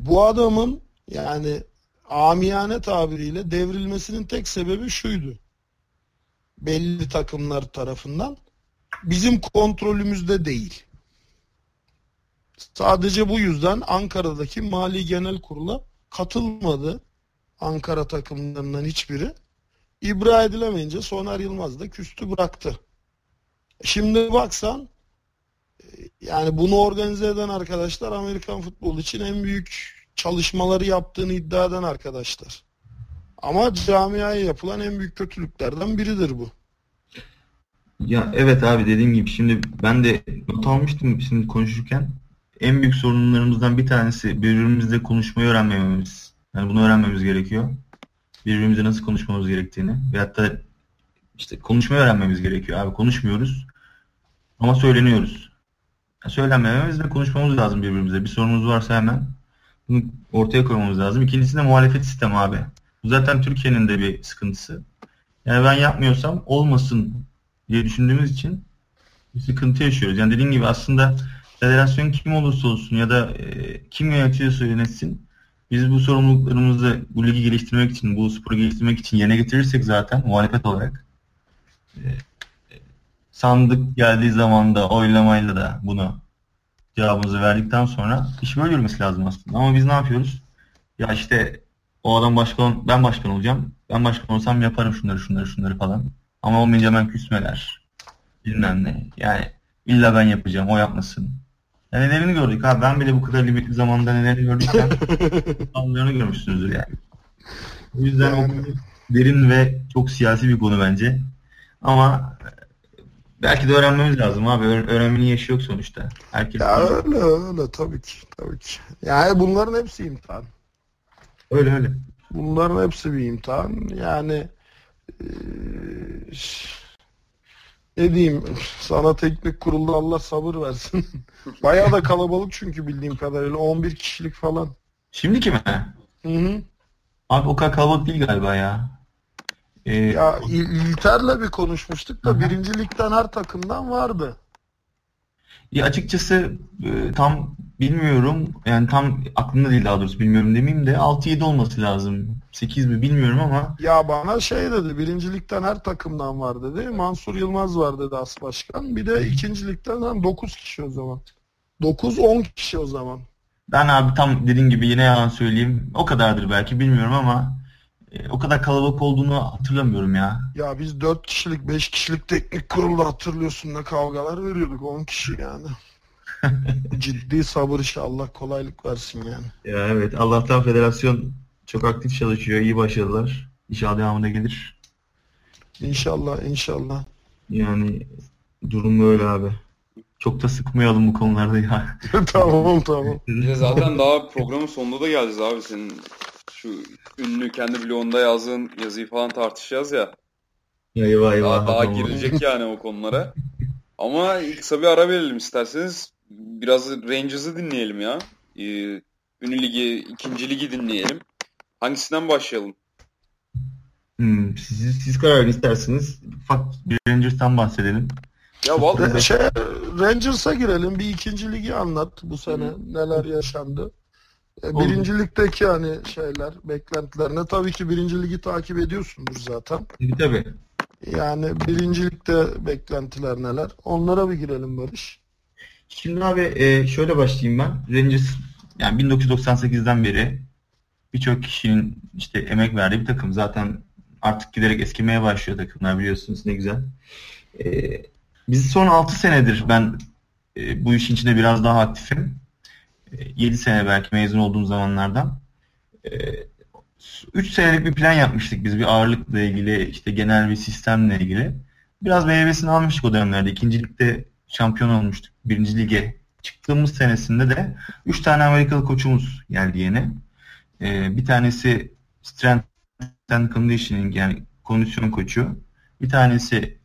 Bu adamın yani amiyane tabiriyle devrilmesinin tek sebebi şuydu. Belli takımlar tarafından bizim kontrolümüzde değil. Sadece bu yüzden Ankara'daki Mali Genel Kurul'a katılmadı. Ankara takımlarından hiçbiri. İbra edilemeyince Soner Yılmaz da küstü bıraktı. Şimdi baksan yani bunu organize eden arkadaşlar Amerikan futbolu için en büyük çalışmaları yaptığını iddia eden arkadaşlar. Ama camiaya yapılan en büyük kötülüklerden biridir bu. Ya evet abi dediğim gibi şimdi ben de not almıştım şimdi konuşurken en büyük sorunlarımızdan bir tanesi birbirimizle konuşmayı öğrenmememiz. Yani bunu öğrenmemiz gerekiyor. Birbirimizle nasıl konuşmamız gerektiğini ve hatta işte konuşmayı öğrenmemiz gerekiyor abi. Konuşmuyoruz ama söyleniyoruz. Yani söylenmememiz ve konuşmamız lazım birbirimize. Bir sorunumuz varsa hemen bunu ortaya koymamız lazım. İkincisi de muhalefet sistemi abi. Bu zaten Türkiye'nin de bir sıkıntısı. Yani ben yapmıyorsam olmasın diye düşündüğümüz için bir sıkıntı yaşıyoruz. Yani dediğim gibi aslında federasyon kim olursa olsun ya da e, kim yönetiyorsa yönetsin biz bu sorumluluklarımızı bu ligi geliştirmek için, bu sporu geliştirmek için yerine getirirsek zaten muhalefet olarak e, sandık geldiği zaman da oylamayla da bunu cevabımızı verdikten sonra iş böyle yürümesi lazım aslında. Ama biz ne yapıyoruz? Ya işte o adam başkan, ben başkan olacağım. Ben başkan olsam yaparım şunları şunları şunları falan. Ama olmayınca ben küsmeler. Bilmem ne. Yani illa ben yapacağım, o yapmasın. Yani nelerini gördük ha. Ben bile bu kadar limitli zamanda nelerini gördüysem <laughs> anlarını görmüşsünüzdür yani. O yüzden yani... o derin ve çok siyasi bir konu bence. Ama belki de öğrenmemiz lazım abi. Öğrenmenin yaşı yok sonuçta. Herkes ya öyle öyle tabii ki. Tabii ki. Yani bunların hepsi imtihan. Öyle öyle. Bunların hepsi bir imtihan. Yani e, ne diyeyim sana teknik kurulda Allah sabır versin. <laughs> Bayağı da kalabalık çünkü bildiğim kadarıyla 11 kişilik falan. Şimdiki mi? Hı hı. Abi o kadar kalabalık değil galiba ya. Ee, ya İlter'le bir konuşmuştuk da birinci ligden her takımdan vardı. Ya açıkçası e, tam bilmiyorum. Yani tam aklımda değil daha doğrusu bilmiyorum demeyeyim de 6-7 olması lazım. 8 mi bilmiyorum ama. Ya bana şey dedi birincilikten her takımdan var dedi. Mansur Yılmaz var dedi as başkan. Bir de ikincilikten 9 kişi o zaman. 9-10 kişi o zaman. Ben abi tam dediğim gibi yine yalan söyleyeyim. O kadardır belki bilmiyorum ama e, o kadar kalabalık olduğunu hatırlamıyorum ya. Ya biz 4 kişilik 5 kişilik teknik kurulda hatırlıyorsun ne kavgalar veriyorduk 10 kişi yani. <laughs> Ciddi sabır işi Allah kolaylık versin yani. Ya evet Allah'tan federasyon çok aktif çalışıyor. iyi başarılar. İnşallah devamında gelir. İnşallah inşallah. Yani durum böyle abi. Çok da sıkmayalım bu konularda ya. <laughs> tamam tamam. <laughs> Bir zaten daha programın sonunda da geleceğiz abi. Senin şu ünlü kendi blogunda yazdığın yazıyı falan tartışacağız ya. Eyvah eyvah. Daha, daha girilecek yani o konulara. Ama kısa bir ara verelim isterseniz. Biraz Rangers'ı dinleyelim ya. Ee, ünlü ligi, ikinci ligi dinleyelim. Hangisinden başlayalım? Hmm, siz, siz karar verin isterseniz. Ufak bir Rangers'tan bahsedelim. Ya vallahi şey, Rangers'a girelim. Bir ikinci ligi anlat bu sene. Hı. Neler yaşandı. E, birinci ligdeki hani şeyler, beklentilerine tabii ki birinci ligi takip ediyorsundur zaten. Tabii tabii. Yani birincilikte beklentiler neler? Onlara bir girelim Barış. Şimdi abi e, şöyle başlayayım ben. Rangers yani 1998'den beri birçok kişinin işte emek verdiği bir takım. Zaten artık giderek eskimeye başlıyor takımlar biliyorsunuz ne güzel. E, biz son 6 senedir ben e, bu işin içinde biraz daha aktifim. 7 sene belki mezun olduğum zamanlardan. 3 senelik bir plan yapmıştık biz bir ağırlıkla ilgili işte genel bir sistemle ilgili. Biraz meyvesini almıştık o dönemlerde. İkincilikte şampiyon olmuştuk. Birinci lige çıktığımız senesinde de 3 tane Amerikalı koçumuz geldi yeni. Bir tanesi Strength and Conditioning yani kondisyon koçu. Bir tanesi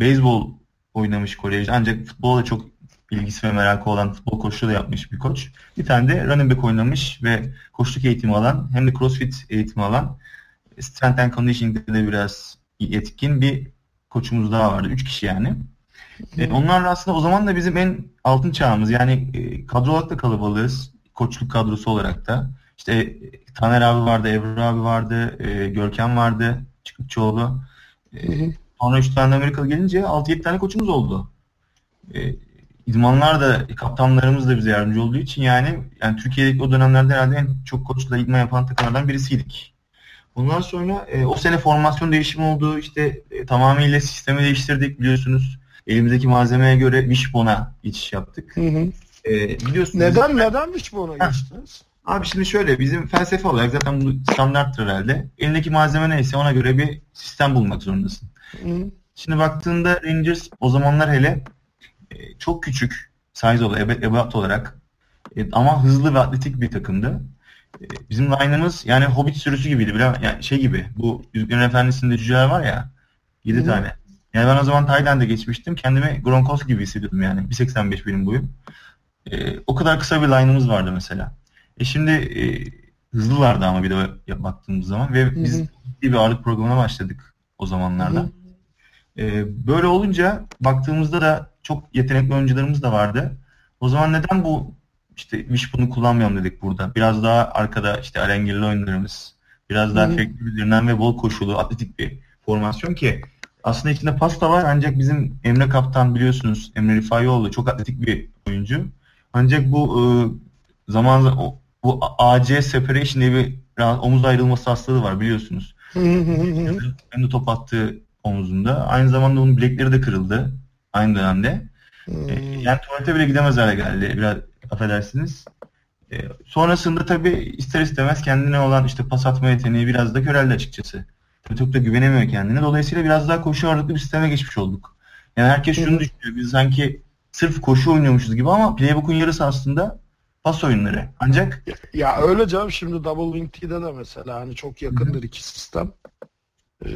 beyzbol oynamış kolejde ancak futbola çok bilgisi ve merakı olan futbol koçluğu da yapmış bir koç. Bir tane de running back oynamış ve koçluk eğitimi alan hem de crossfit eğitimi alan strength and conditioning'de de biraz yetkin bir koçumuz daha vardı. Üç kişi yani. E, onlar aslında o zaman da bizim en altın çağımız. Yani e, kadro olarak da kalabalığız. Koçluk kadrosu olarak da. İşte e, Taner abi vardı, Ebru abi vardı, e, Görkem vardı, Çıkıkçıoğlu. E, sonra 3 tane Amerikalı gelince 6-7 tane koçumuz oldu. E, idmanlar da, kaptanlarımız da bize yardımcı olduğu için yani, yani Türkiye'deki o dönemlerde herhalde en çok koçla idman yapan takımlardan birisiydik. Ondan sonra e, o sene formasyon değişimi oldu. İşte e, tamamıyla sistemi değiştirdik biliyorsunuz. Elimizdeki malzemeye göre Wishbone'a geçiş yaptık. Hı hı. E, biliyorsunuz. Neden neden Wishbone'a geçtiniz? Abi şimdi şöyle bizim felsefe olarak zaten bu standarttır herhalde. Elindeki malzeme neyse ona göre bir sistem bulmak zorundasın. Hı. Şimdi baktığında Rangers o zamanlar hele e, çok küçük size olarak, ebat olarak e, ama hızlı ve atletik bir takımdı. E, bizim line'ımız yani Hobbit sürüsü gibiydi. Bile, yani şey gibi bu Yüzüklerin Efendisi'nde cüceler var ya 7 tane. Yani ben o zaman Tayland'a geçmiştim. Kendimi Gronkowski gibi hissediyordum yani. 1.85 benim boyum. E, o kadar kısa bir line'ımız vardı mesela. E şimdi e, hızlılardı ama bir de baktığımız zaman ve biz Hı-hı. bir ağırlık programına başladık o zamanlarda. E, böyle olunca baktığımızda da çok yetenekli oyuncularımız da vardı. O zaman neden bu işte Wishbone'u kullanmayalım dedik burada. Biraz daha arkada işte alengirli oyunlarımız, biraz daha efektli bilinen ve bol koşulu, atletik bir formasyon ki aslında içinde pasta var ancak bizim Emre Kaptan biliyorsunuz Emre Rifaioğlu çok atletik bir oyuncu. Ancak bu e, zaman bu AC separation diye bir omuz ayrılması hastalığı var biliyorsunuz. <laughs> Hem de top attığı omuzunda. Aynı zamanda onun bilekleri de kırıldı aynı dönemde. E, yani tuvalete bile gidemez hale geldi. Biraz affedersiniz. E, sonrasında tabii ister istemez kendine olan işte pas atma yeteneği biraz da köreldi açıkçası. Çok da güvenemiyor kendine. Dolayısıyla biraz daha koşu ağırlıklı bir sisteme geçmiş olduk. Yani herkes şunu düşünüyor. Biz sanki sırf koşu oynuyormuşuz gibi ama playbook'un yarısı aslında pas oyunları. Ancak ya, ya öyle canım şimdi Double Wing T'de de mesela hani çok yakındır Hı-hı. iki sistem. Ee,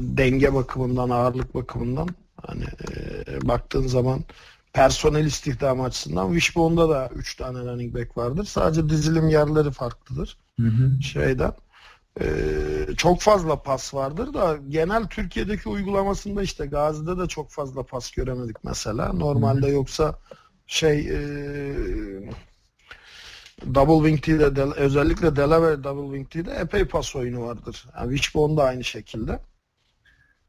denge bakımından, ağırlık bakımından hani e, baktığın zaman personel istihdam açısından Wishbone'da da 3 tane running back vardır. Sadece dizilim yerleri farklıdır. Hı hı. Şeyden. Ee, çok fazla pas vardır da genel Türkiye'deki uygulamasında işte Gazi'de de çok fazla pas göremedik mesela. Normalde yoksa şey e, Double Wing T'de özellikle Delaware Double Wing T'de epey pas oyunu vardır. Yani Wishbone da aynı şekilde.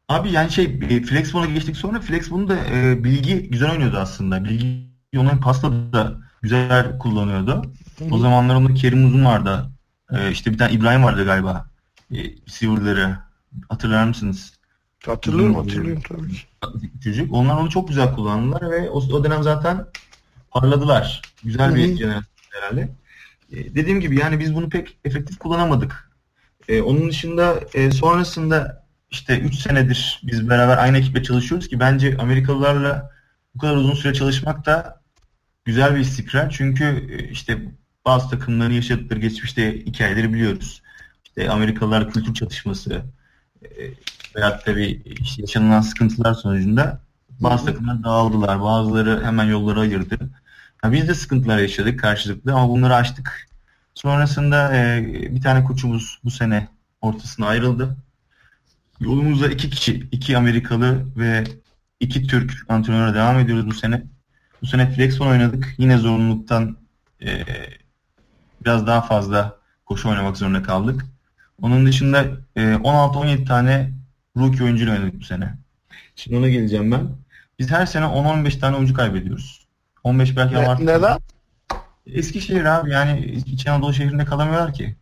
Abi yani şey e, Flexbon'a geçtik sonra Flexbon'u da e, Bilgi güzel oynuyordu aslında. Bilgi onun pasta da güzel kullanıyordu. O zamanlar onda Kerim Uzun vardı. E, işte bir tane İbrahim vardı galiba. E, receiver'ları. Hatırlar mısınız? Hatırlıyorum hatırlıyorum tabii ki. Çocuk. Onlar onu çok güzel kullandılar ve o, o dönem zaten parladılar. Güzel bir jenerasyon herhalde. E, dediğim gibi yani biz bunu pek efektif kullanamadık. E, onun dışında e, sonrasında işte 3 senedir biz beraber aynı ekiple çalışıyoruz ki bence Amerikalılarla bu kadar uzun süre çalışmak da güzel bir istikrar. Çünkü e, işte bazı takımların yaşadıkları geçmişte hikayeleri biliyoruz. İşte Amerikalılar kültür çatışması e, veyahut tabii işte yaşanılan sıkıntılar sonucunda bazı takımlar dağıldılar. Bazıları hemen yolları ayırdı. Yani biz de sıkıntılar yaşadık karşılıklı ama bunları açtık. Sonrasında e, bir tane koçumuz bu sene ortasına ayrıldı. Yolumuzda iki kişi, iki Amerikalı ve iki Türk antrenöre devam ediyoruz bu sene. Bu sene Flexon oynadık. Yine zorunluluktan e, biraz daha fazla koşu oynamak zorunda kaldık. Onun dışında e, 16-17 tane rookie oyuncuyla oynadık bu sene. Şimdi ona geleceğim ben. Biz her sene 10-15 tane oyuncu kaybediyoruz. 15 belki ne, Neden? Eskişehir abi yani İç Anadolu şehrinde kalamıyorlar ki.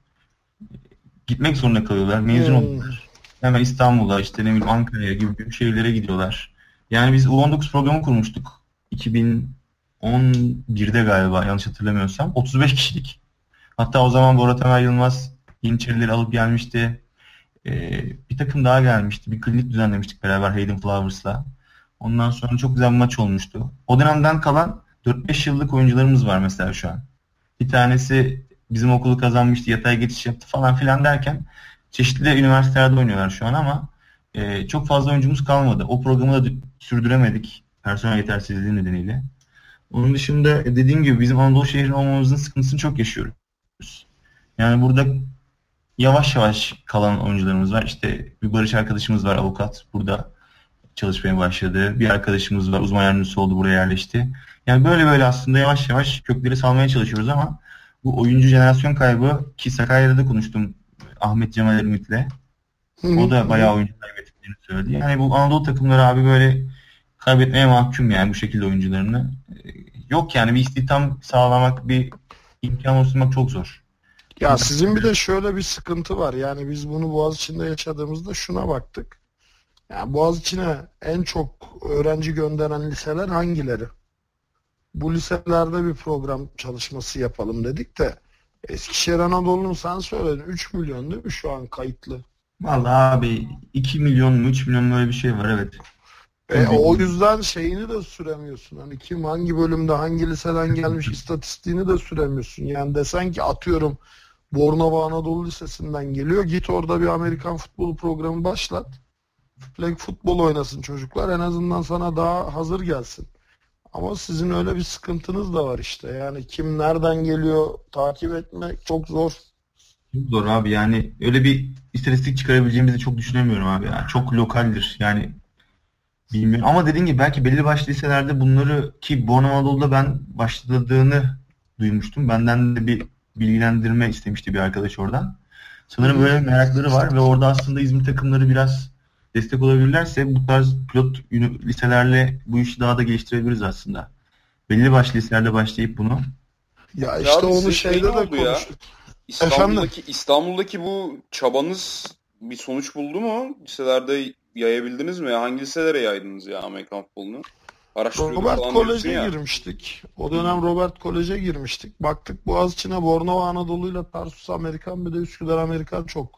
Gitmek zorunda kalıyorlar. Mezun hmm. oldular hemen İstanbul'a işte ne bileyim Ankara'ya gibi büyük şehirlere gidiyorlar. Yani biz U19 programı kurmuştuk. 2011'de galiba yanlış hatırlamıyorsam. 35 kişilik. Hatta o zaman Bora Temel Yılmaz Yeniçerileri alıp gelmişti. Ee, bir takım daha gelmişti. Bir klinik düzenlemiştik beraber Hayden Flowers'la. Ondan sonra çok güzel bir maç olmuştu. O dönemden kalan 4-5 yıllık oyuncularımız var mesela şu an. Bir tanesi bizim okulu kazanmıştı, yatay geçiş yaptı falan filan derken çeşitli üniversitelerde oynuyorlar şu an ama e, çok fazla oyuncumuz kalmadı. O programı da sürdüremedik personel yetersizliği nedeniyle. Onun dışında e, dediğim gibi bizim Anadolu şehri olmamızın sıkıntısını çok yaşıyoruz. Yani burada yavaş yavaş kalan oyuncularımız var. İşte bir Barış arkadaşımız var avukat. Burada çalışmaya başladı. Bir arkadaşımız var uzman yardımcısı oldu buraya yerleşti. Yani böyle böyle aslında yavaş yavaş kökleri salmaya çalışıyoruz ama bu oyuncu jenerasyon kaybı ki Sakarya'da da konuştum Ahmet Cemal Ermit'le. O da bayağı oyuncu kaybettiğini söyledi. Yani bu Anadolu takımları abi böyle kaybetmeye mahkum yani bu şekilde oyuncularını. Ee, yok yani bir istihdam sağlamak, bir imkan oluşturmak çok zor. Ya sizin bir de şöyle bir sıkıntı var. Yani biz bunu Boğaziçi'nde yaşadığımızda şuna baktık. Yani Boğaziçi'ne en çok öğrenci gönderen liseler hangileri? Bu liselerde bir program çalışması yapalım dedik de Eskişehir Anadolu'nun sen söyledin 3 milyon değil mi şu an kayıtlı? Vallahi abi 2 milyon mu 3 milyon mu öyle bir şey var evet. E, o yüzden şeyini de süremiyorsun. Hani kim hangi bölümde hangi liseden gelmiş <laughs> istatistiğini de süremiyorsun. Yani desen ki atıyorum Bornova Anadolu Lisesi'nden geliyor. Git orada bir Amerikan futbolu programı başlat. Flag futbol oynasın çocuklar. En azından sana daha hazır gelsin. Ama sizin öyle bir sıkıntınız da var işte. Yani kim nereden geliyor takip etmek çok zor. Çok zor abi yani öyle bir istatistik çıkarabileceğimizi çok düşünemiyorum abi. Yani çok lokaldir yani bilmiyorum. Ama dediğim gibi belki belli başlı liselerde bunları ki Bornova Anadolu'da ben başladığını duymuştum. Benden de bir bilgilendirme istemişti bir arkadaş oradan. Sanırım böyle merakları var ve orada aslında İzmir takımları biraz destek olabilirlerse bu tarz pilot liselerle bu işi daha da geliştirebiliriz aslında. Belli başlı liselerle başlayıp bunu. Ya işte ya onu şeyde de konuştuk. Ya. İstanbul'daki, İstanbul'daki bu çabanız bir sonuç buldu mu? Liselerde yayabildiniz mi? Hangi liselere yaydınız ya Amerikan futbolunu? Robert Kolej'e girmiştik. O dönem Robert Kolej'e girmiştik. Baktık Boğaziçi'ne Bornova Anadolu ile Tarsus Amerikan bir de Üsküdar Amerikan çok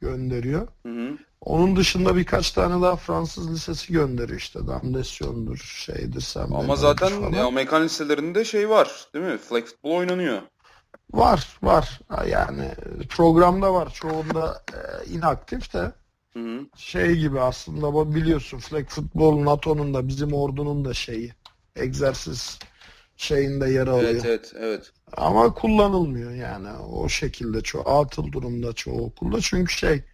gönderiyor. Hı hı. Onun dışında birkaç tane daha Fransız lisesi gönderiyor işte. Damdesyon'dur, şeydir, sen Ama zaten falan. Amerikan liselerinde şey var değil mi? Flag futbol oynanıyor. Var, var. Yani programda var. Çoğunda e, inaktif de. Hı. Şey gibi aslında biliyorsun flag futbol NATO'nun da bizim ordunun da şeyi. Egzersiz şeyinde yer alıyor. Evet, evet, evet. Ama kullanılmıyor yani. O şekilde çoğu atıl durumda çoğu okulda. Çünkü şey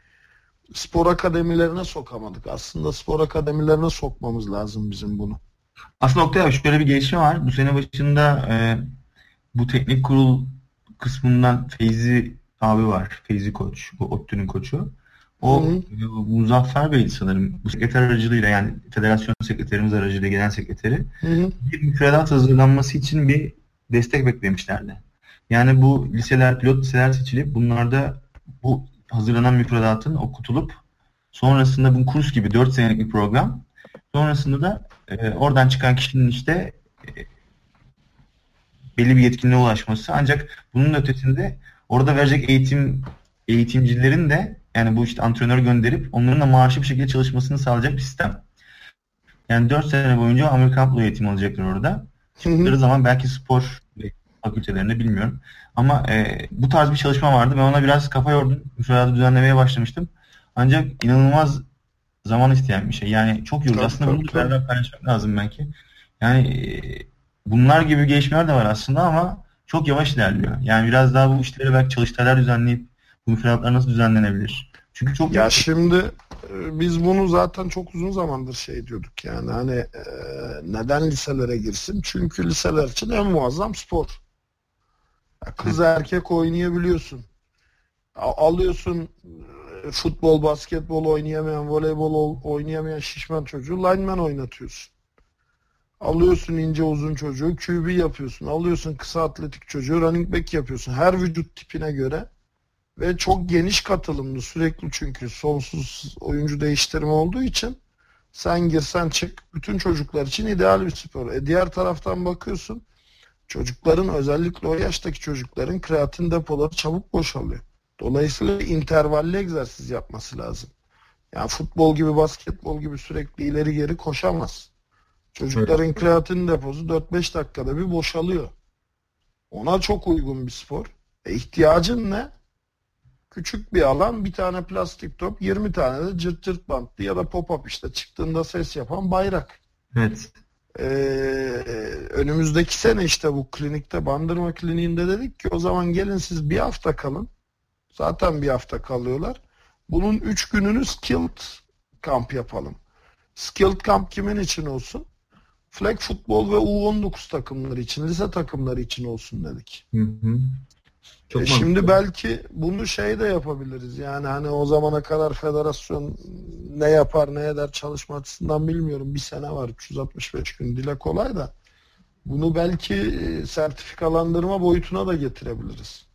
spor akademilerine sokamadık. Aslında spor akademilerine sokmamız lazım bizim bunu. Aslında Oktay abi şöyle bir gelişme var. Bu sene başında e, bu teknik kurul kısmından Feyzi abi var. Feyzi Koç. Bu ODTÜ'nün koçu. O Hı-hı. Muzaffer Bey sanırım bu sekreter aracılığıyla yani federasyon sekreterimiz aracılığıyla gelen sekreteri Hı-hı. bir müfredat hazırlanması için bir destek beklemişlerdi. Yani bu liseler, pilot liseler seçilip bunlarda bu hazırlanan müfredatın okutulup sonrasında bu kurs gibi 4 senelik bir program sonrasında da e, oradan çıkan kişinin işte e, belli bir yetkinliğe ulaşması ancak bunun ötesinde orada verecek eğitim eğitimcilerin de yani bu işte antrenör gönderip onların da maaşlı bir şekilde çalışmasını sağlayacak bir sistem. Yani 4 sene boyunca Amerikan futbol eğitimi alacaklar orada. Çıktıkları zaman belki spor fakültelerinde bilmiyorum. Ama e, bu tarz bir çalışma vardı. Ben ona biraz kafa yordum. Müfredatı düzenlemeye başlamıştım. Ancak inanılmaz zaman isteyen bir şey. Yani çok yorucu. Aslında bunu beraber paylaşmak lazım belki. Yani e, bunlar gibi gelişmeler de var aslında ama çok yavaş ilerliyor. Yani biraz daha bu işleri belki çalıştaylar düzenleyip bu müfredatlar nasıl düzenlenebilir? Çünkü çok ya şimdi e, biz bunu zaten çok uzun zamandır şey diyorduk yani hani e, neden liselere girsin? Çünkü liseler için en muazzam spor. Kız erkek oynayabiliyorsun. Alıyorsun e, futbol, basketbol oynayamayan, voleybol oynayamayan şişman çocuğu lineman oynatıyorsun. Alıyorsun ince uzun çocuğu QB yapıyorsun. Alıyorsun kısa atletik çocuğu running back yapıyorsun. Her vücut tipine göre ve çok geniş katılımlı sürekli çünkü sonsuz oyuncu değiştirme olduğu için sen girsen çık bütün çocuklar için ideal bir spor. E diğer taraftan bakıyorsun çocukların özellikle o yaştaki çocukların kreatin depoları çabuk boşalıyor. Dolayısıyla intervalli egzersiz yapması lazım. Yani futbol gibi basketbol gibi sürekli ileri geri koşamaz. Çocukların evet. kreatin deposu 4-5 dakikada bir boşalıyor. Ona çok uygun bir spor. E ihtiyacın ne? Küçük bir alan, bir tane plastik top, 20 tane de cırt cırt bantlı ya da pop-up işte çıktığında ses yapan bayrak. Evet. Ee, önümüzdeki sene işte bu klinikte Bandırma Kliniğinde dedik ki o zaman gelin siz bir hafta kalın. Zaten bir hafta kalıyorlar. Bunun 3 gününü skilled kamp yapalım. Skilled kamp kimin için olsun? Flag futbol ve U19 takımları için, lise takımları için olsun dedik. Hı hı. Çok e şimdi belki bunu şey de yapabiliriz. Yani hani o zamana kadar federasyon ne yapar ne eder çalışma açısından bilmiyorum. Bir sene var 365 gün dile kolay da. Bunu belki e, sertifikalandırma boyutuna da getirebiliriz.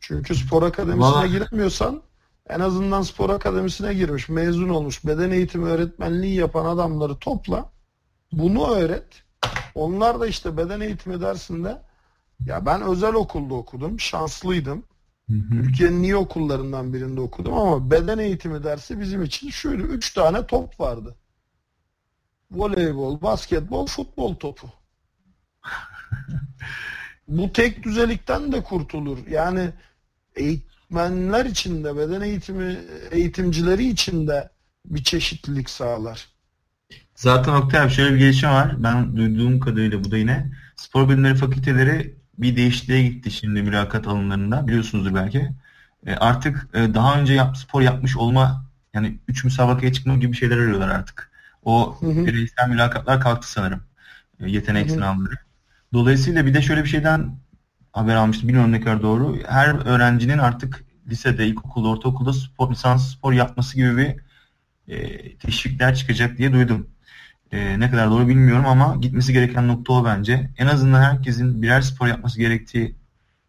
Çünkü spor akademisine Vallahi... giremiyorsan en azından spor akademisine girmiş, mezun olmuş, beden eğitimi öğretmenliği yapan adamları topla. Bunu öğret. Onlar da işte beden eğitimi dersinde ya ben özel okulda okudum. Şanslıydım. Türkiye'nin iyi okullarından birinde okudum ama beden eğitimi dersi bizim için şöyle üç tane top vardı. Voleybol, basketbol, futbol topu. <laughs> Bu tek düzelikten de kurtulur. Yani eğitmenler için de beden eğitimi eğitimcileri için de bir çeşitlilik sağlar. Zaten Oktay abi şöyle bir gelişme var. Ben duyduğum kadarıyla bu da yine spor bilimleri fakülteleri bir değişikliğe gitti şimdi mülakat alımlarında. Biliyorsunuzdur belki. E, artık e, daha önce yap, spor yapmış olma yani 3 müsabakaya çıkma gibi şeyler arıyorlar artık. O hı hı. bireysel mülakatlar kalktı sanırım. E, yetenek hı hı. sınavları. Dolayısıyla bir de şöyle bir şeyden haber almıştım. Bilmiyorum ne kadar doğru. Her öğrencinin artık lisede, ilkokulda, ortaokulda spor, lisans spor yapması gibi bir e, teşvikler çıkacak diye duydum. E, ne kadar doğru bilmiyorum ama gitmesi gereken nokta o bence. En azından herkesin birer spor yapması gerektiği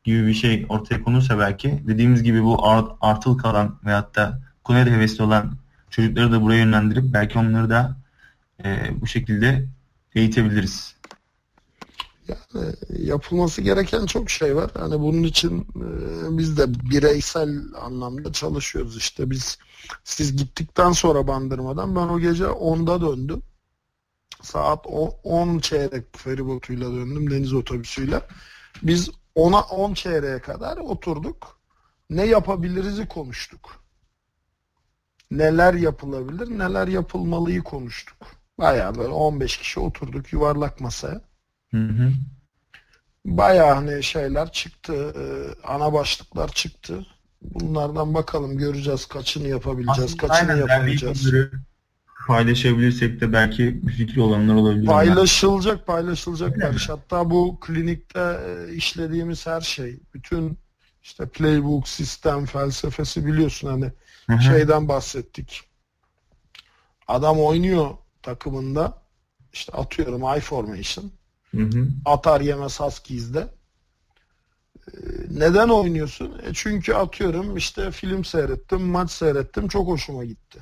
gibi bir şey ortaya konursa belki dediğimiz gibi bu art, artıl kalan veyahut da konuya da hevesli olan çocukları da buraya yönlendirip belki onları da e, bu şekilde eğitebiliriz. Yani yapılması gereken çok şey var. Hani bunun için e, biz de bireysel anlamda çalışıyoruz işte. Biz siz gittikten sonra bandırmadan ben o gece 10'da döndüm. Saat 10 çeyrek feribotuyla döndüm deniz otobüsüyle. Biz 10'a 10 çeyreğe kadar oturduk. Ne yapabiliriz'i konuştuk. Neler yapılabilir, neler yapılmalıyı konuştuk. Bayağı böyle 15 kişi oturduk yuvarlak masaya. Hı hı. Bayağı hani şeyler çıktı, e, ana başlıklar çıktı. Bunlardan bakalım göreceğiz kaçını yapabileceğiz, Aslında kaçını aynen, yapamayacağız. Yani paylaşabilirsek de belki fikri olanlar olabilir. Paylaşılacak, paylaşılacak Barış. Hatta bu klinikte e, işlediğimiz her şey, bütün işte playbook, sistem, felsefesi biliyorsun hani Hı-hı. şeyden bahsettik. Adam oynuyor takımında işte atıyorum I formation. Hı hı. Atar yemez Huskies'de. Ee, neden oynuyorsun? E çünkü atıyorum işte film seyrettim, maç seyrettim, çok hoşuma gitti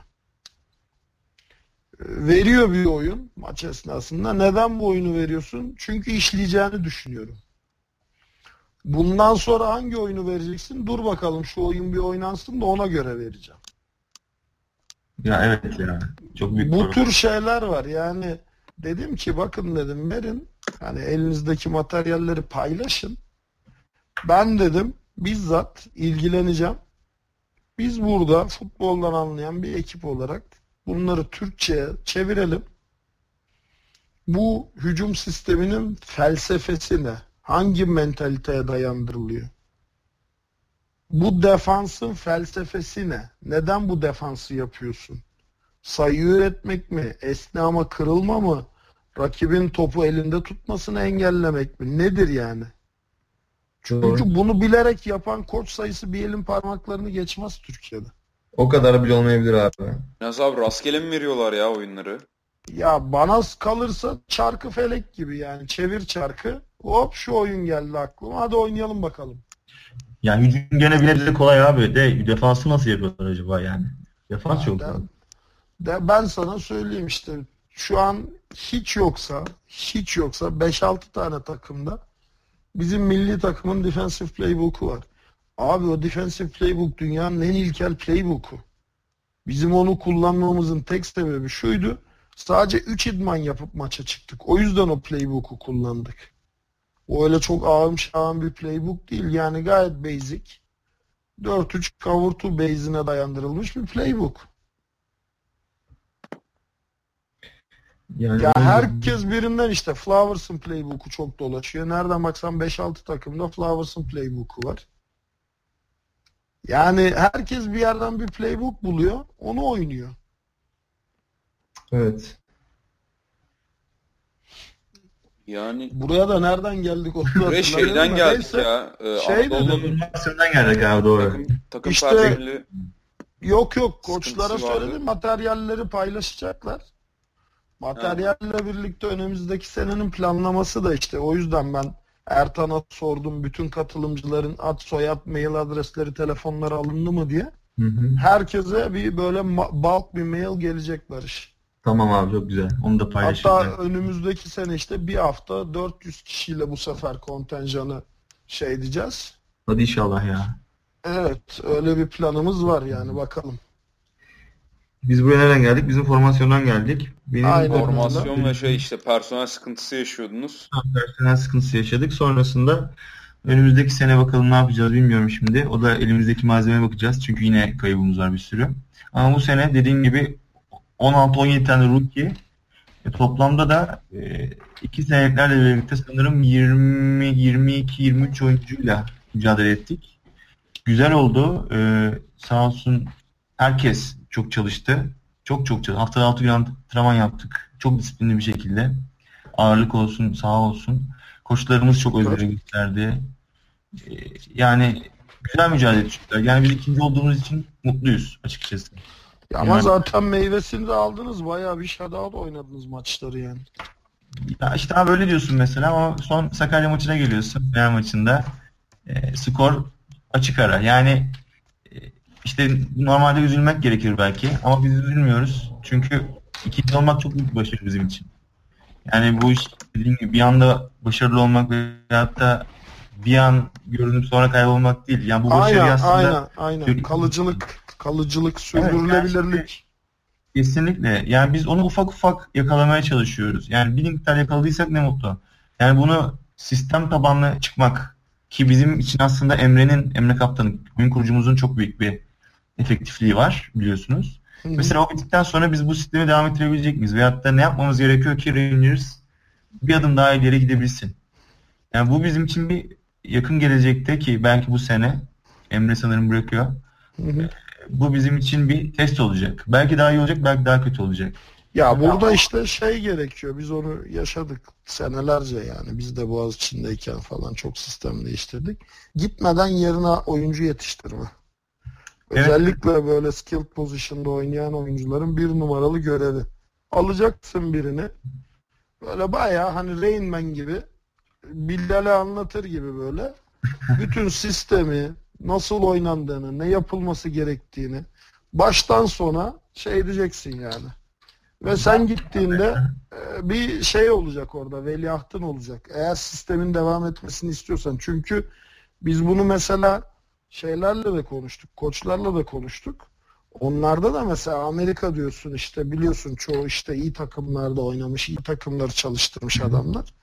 veriyor bir oyun maç esnasında. Neden bu oyunu veriyorsun? Çünkü işleyeceğini düşünüyorum. Bundan sonra hangi oyunu vereceksin? Dur bakalım şu oyun bir oynansın da ona göre vereceğim. Ya evet ya. Çok büyük Bu sorun. tür şeyler var. Yani dedim ki bakın dedim verin. Hani elinizdeki materyalleri paylaşın. Ben dedim bizzat ilgileneceğim. Biz burada futboldan anlayan bir ekip olarak bunları Türkçe'ye çevirelim. Bu hücum sisteminin felsefesi ne? Hangi mentaliteye dayandırılıyor? Bu defansın felsefesi ne? Neden bu defansı yapıyorsun? Sayı üretmek mi? Esne ama kırılma mı? Rakibin topu elinde tutmasını engellemek mi? Nedir yani? Çünkü bunu bilerek yapan koç sayısı bir elin parmaklarını geçmez Türkiye'de. O kadar bile olmayabilir abi. Yalnız abi rastgele mi veriyorlar ya oyunları? Ya bana kalırsa çarkı felek gibi yani çevir çarkı. Hop şu oyun geldi aklıma. Hadi oynayalım bakalım. Yani hücum gene bile de kolay abi. De defansı nasıl yapıyorlar acaba yani? Defans çok. De, de ben sana söyleyeyim işte şu an hiç yoksa hiç yoksa 5-6 tane takımda bizim milli takımın defensive playbook'u var. Abi o defensive playbook dünyanın en ilkel playbook'u. Bizim onu kullanmamızın tek sebebi şuydu. Sadece 3 idman yapıp maça çıktık. O yüzden o playbook'u kullandık. O öyle çok ağım şağım bir playbook değil. Yani gayet basic. 4-3 cover 2 base'ine dayandırılmış bir playbook. Yani ya herkes birinden işte Flowers'ın playbook'u çok dolaşıyor. Nereden baksan 5-6 takımda Flowers'ın playbook'u var. Yani herkes bir yerden bir playbook buluyor, onu oynuyor. Evet. Yani Buraya da nereden geldik buraya şeyden geldik neyse. ya. E, şey Anadolu'nun geldik abi doğru. takım, takım İşte- personeli Yok yok koçlara söyledim materyalleri paylaşacaklar. Materyalle birlikte önümüzdeki senenin planlaması da işte o yüzden ben Ertan'a sordum bütün katılımcıların ad soyad mail adresleri telefonları alındı mı diye. Hı hı. Herkese bir böyle bulk bir mail gelecek Barış. Tamam abi çok güzel. Onu da Hatta paylaşacağım. önümüzdeki sene işte bir hafta 400 kişiyle bu sefer kontenjanı şey diyeceğiz. Hadi inşallah ya. Evet öyle bir planımız var yani bakalım. Biz buraya nereden geldik? Bizim formasyondan geldik. Benim Aynen. formasyon ve şey işte personel sıkıntısı yaşıyordunuz. personel sıkıntısı yaşadık. Sonrasında önümüzdeki sene bakalım ne yapacağız bilmiyorum şimdi. O da elimizdeki malzemeye bakacağız. Çünkü yine kaybımız var bir sürü. Ama bu sene dediğim gibi 16-17 tane rookie. E, toplamda da e, iki senetlerle birlikte sanırım 20 22 23 oyuncuyla mücadele ettik. Güzel oldu. E, sağ olsun herkes çok çalıştı. Çok çok çalıştı. Haftada 6 gün antrenman yaptık. Çok disiplinli bir şekilde. Ağırlık olsun, sağ olsun. Koçlarımız çok özveri gösterdi. E, yani güzel mücadele ettiler. Yani biz ikinci olduğumuz için mutluyuz açıkçası. Ya Ama Yani- zaten meyvesini de aldınız. Bayağı bir shutout oynadınız maçları yani. Ya işte abi öyle diyorsun mesela ama son Sakarya maçına geliyorsun. Fener maçında. E, skor açık ara. Yani işte normalde üzülmek gerekir belki ama biz üzülmüyoruz. Çünkü ikinci olmak çok büyük başarı bizim için. Yani bu iş dediğim gibi bir anda başarılı olmak veyahut da bir an görünüp sonra kaybolmak değil. Yani bu başarı Aynen, aslında aynen, aynen. Yürü- Kalıcılık, kalıcılık, yani sürdürülebilirlik. Kesinlikle. Yani biz onu ufak ufak yakalamaya çalışıyoruz. Yani bir miktar yakaladıysak ne mutlu. Yani bunu sistem tabanlı çıkmak ki bizim için aslında Emre'nin, Emre Kaptan'ın, oyun kurucumuzun çok büyük bir efektifliği var biliyorsunuz. Hı hı. Mesela o bittikten sonra biz bu sistemi devam ettirebilecek miyiz? Veyahut da ne yapmamız gerekiyor ki Rangers bir adım daha ileri gidebilsin? Yani bu bizim için bir yakın gelecekte ki belki bu sene Emre sanırım bırakıyor. Hı hı. Bu bizim için bir test olacak. Belki daha iyi olacak, belki daha kötü olacak. Ya burada işte şey gerekiyor. Biz onu yaşadık senelerce yani. Biz de Boğaziçi'ndeyken falan çok sistem değiştirdik. Gitmeden yerine oyuncu yetiştirme. Evet. Özellikle böyle skilled position'da oynayan oyuncuların bir numaralı görevi. Alacaksın birini. Böyle bayağı hani Rain Man gibi Billal'e anlatır gibi böyle <laughs> bütün sistemi nasıl oynandığını, ne yapılması gerektiğini baştan sona şey diyeceksin yani. Ve sen gittiğinde e, bir şey olacak orada, veliahtın olacak. Eğer sistemin devam etmesini istiyorsan. Çünkü biz bunu mesela şeylerle de konuştuk, koçlarla da konuştuk. Onlarda da mesela Amerika diyorsun işte biliyorsun çoğu işte iyi takımlarda oynamış, iyi takımları çalıştırmış adamlar.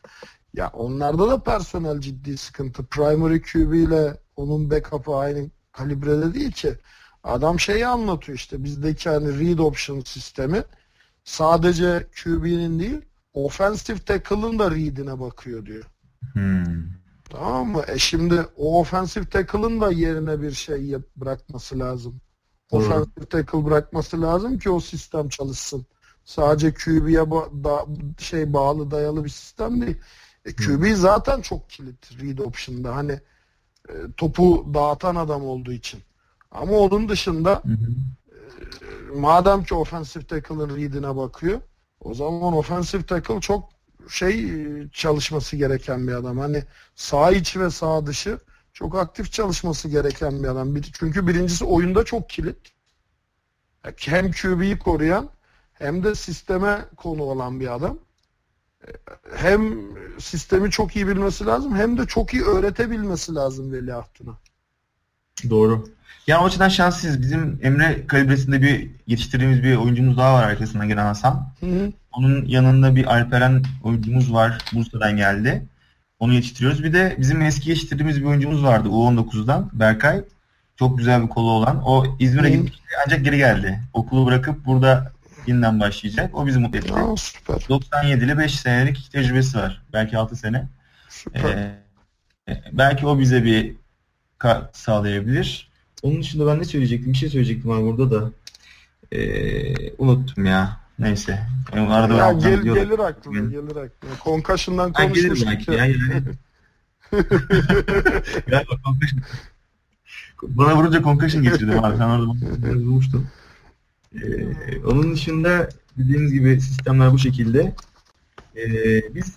Ya onlarda da personel ciddi sıkıntı. Primary QB ile onun backup'ı aynı kalibrede değil ki. Adam şeyi anlatıyor işte bizdeki hani read option sistemi sadece QB'nin değil offensive tackle'ın da read'ine bakıyor diyor. Hmm. Tamam mı? E şimdi o offensive tackle'ın da yerine bir şey yap, bırakması lazım. Offensive tackle bırakması lazım ki o sistem çalışsın. Sadece QB'ye ba- da, şey bağlı dayalı bir sistem değil. E, QB zaten çok kilit read option'da. Hani e, topu dağıtan adam olduğu için. Ama onun dışında Hı hı. madem ki offensive tackle'ın read'ine bakıyor o zaman offensive tackle çok şey e, çalışması gereken bir adam. Hani sağ içi ve sağ dışı çok aktif çalışması gereken bir adam. Çünkü birincisi oyunda çok kilit. Hem QB'yi koruyan hem de sisteme konu olan bir adam. E, Hem sistemi çok iyi bilmesi lazım hem de çok iyi öğretebilmesi lazım Veliahtuna. Doğru. Ya o açıdan şanslıyız. Bizim Emre kalibresinde bir yetiştirdiğimiz bir oyuncumuz daha var arkasından gelen Hasan. Hı hı. Onun yanında bir Alperen oyuncumuz var. Bursa'dan geldi. Onu yetiştiriyoruz. Bir de bizim eski yetiştirdiğimiz bir oyuncumuz vardı U19'dan. Berkay. Çok güzel bir kolu olan. O İzmir'e gitmişti ancak geri geldi. Okulu bırakıp burada yeniden başlayacak. O bizi mutlu etti. Aa, süper. 97'li 5 senelik tecrübesi var. Belki 6 sene. Süper. Ee, e, belki o bize bir katkı sağlayabilir. Onun dışında ben ne söyleyecektim? Bir şey söyleyecektim abi burada da. Ee, unuttum ya. Neyse. Yani arada ya gel, gelir aklına, gelir aklına. Concussion'dan konuşmuştuk belki ya. Yani. <laughs> ya concussion. Bana vurunca concussion geçirdim abi. Sen orada vurmuştun. Ee, onun dışında dediğimiz gibi sistemler bu şekilde. Ee, biz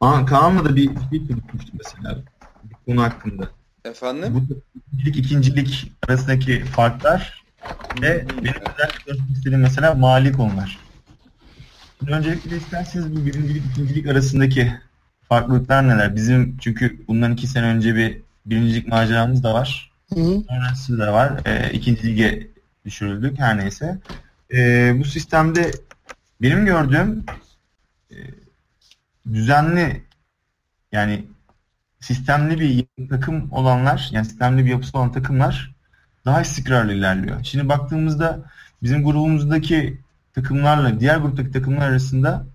Kaan'la da bir şey konuşmuştuk mesela bu konu hakkında. Efendim? Bu ikincilik, ikincilik arasındaki farklar ve benim özellikle görmek istediğim mesela mali konular. Şimdi öncelikle isterseniz bu birincilik, ikincilik arasındaki farklılıklar neler? Bizim çünkü bundan iki sene önce bir birincilik maceramız da var. Hı hı. Sonrası da var. E, ikinci lige düşürüldük her neyse. E, bu sistemde benim gördüğüm e, düzenli yani sistemli bir takım olanlar yani sistemli bir yapısı olan takımlar daha istikrarlı ilerliyor. Şimdi baktığımızda bizim grubumuzdaki takımlarla diğer gruptaki takımlar arasında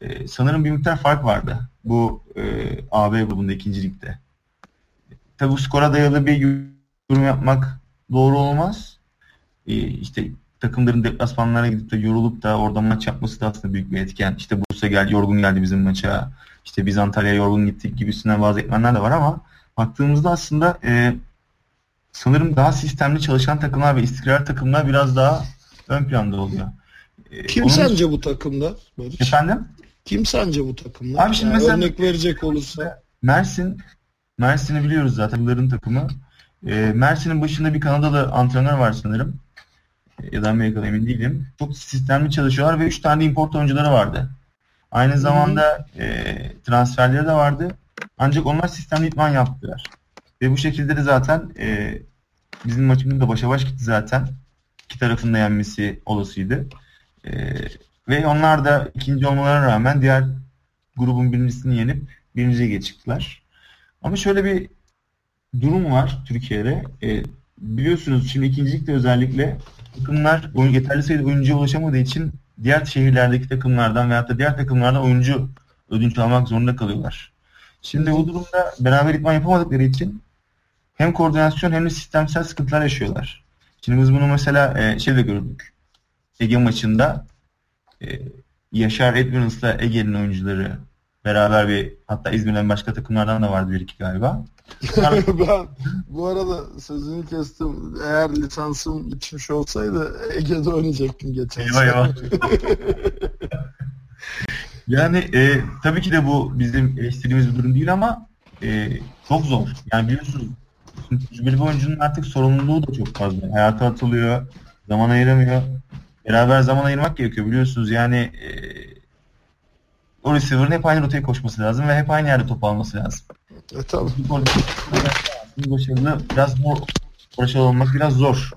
e, sanırım bir miktar fark vardı bu e, AB grubunda ikinci ligde. Tabi skora dayalı bir yorum yapmak doğru olmaz. E, işte takımların deplasmanlara gidip de yorulup da orada maç yapması da aslında büyük bir etken. İşte Bursa gel yorgun geldi bizim maça. İşte biz Antalya'ya yorgun gittik gibisinden bazı etmenler de var ama baktığımızda aslında e, sanırım daha sistemli çalışan takımlar ve istikrar takımlar biraz daha ön planda oluyor. E, Kim onun... sence bu takımda? Barış? Efendim? Kim sence bu takımda? Abi şimdi yani mesela örnek verecek olursa. Mersin, Mersin'i biliyoruz zaten bunların takımı. E, Mersin'in başında bir Kanadalı antrenör var sanırım. E, ya da Amerikalı emin değilim. Çok sistemli çalışıyorlar ve 3 tane import oyuncuları vardı. Aynı zamanda e, transferleri de vardı. Ancak onlar sistemli itman yaptılar. Ve bu şekilde de zaten e, bizim maçımız da başa baş gitti zaten. İki tarafın da yenmesi olasıydı. E, ve onlar da ikinci olmalarına rağmen diğer grubun birincisini yenip birinciye geçtiler. Ama şöyle bir durum var Türkiye'de. E, biliyorsunuz şimdi ikincilikte özellikle takımlar oyun, yeterli sayıda oyuncuya ulaşamadığı için diğer şehirlerdeki takımlardan veyahut da diğer takımlardan oyuncu ödünç almak zorunda kalıyorlar. Şimdi bu durumda beraber idman yapamadıkları için hem koordinasyon hem de sistemsel sıkıntılar yaşıyorlar. Şimdi biz bunu mesela e, şeyde gördük. Ege maçında e, Yaşar Edmonds'la Ege'nin oyuncuları beraber bir hatta İzmir'den başka takımlardan da vardı bir iki galiba. <laughs> ben bu arada sözünü kestim. Eğer lisansım içmiş olsaydı Ege'de oynayacaktım geçen eyvah, eyvah. <laughs> yani e, tabii ki de bu bizim istediğimiz bir durum değil ama e, çok zor. Yani biliyorsunuz tecrübeli bir oyuncunun artık sorumluluğu da çok fazla. Hayata atılıyor, zaman ayıramıyor. Beraber zaman ayırmak gerekiyor biliyorsunuz. Yani e, o receiver'ın hep aynı rotaya koşması lazım ve hep aynı yerde top alması lazım. E tabii. Başarılı biraz zor, başarılı olmak biraz zor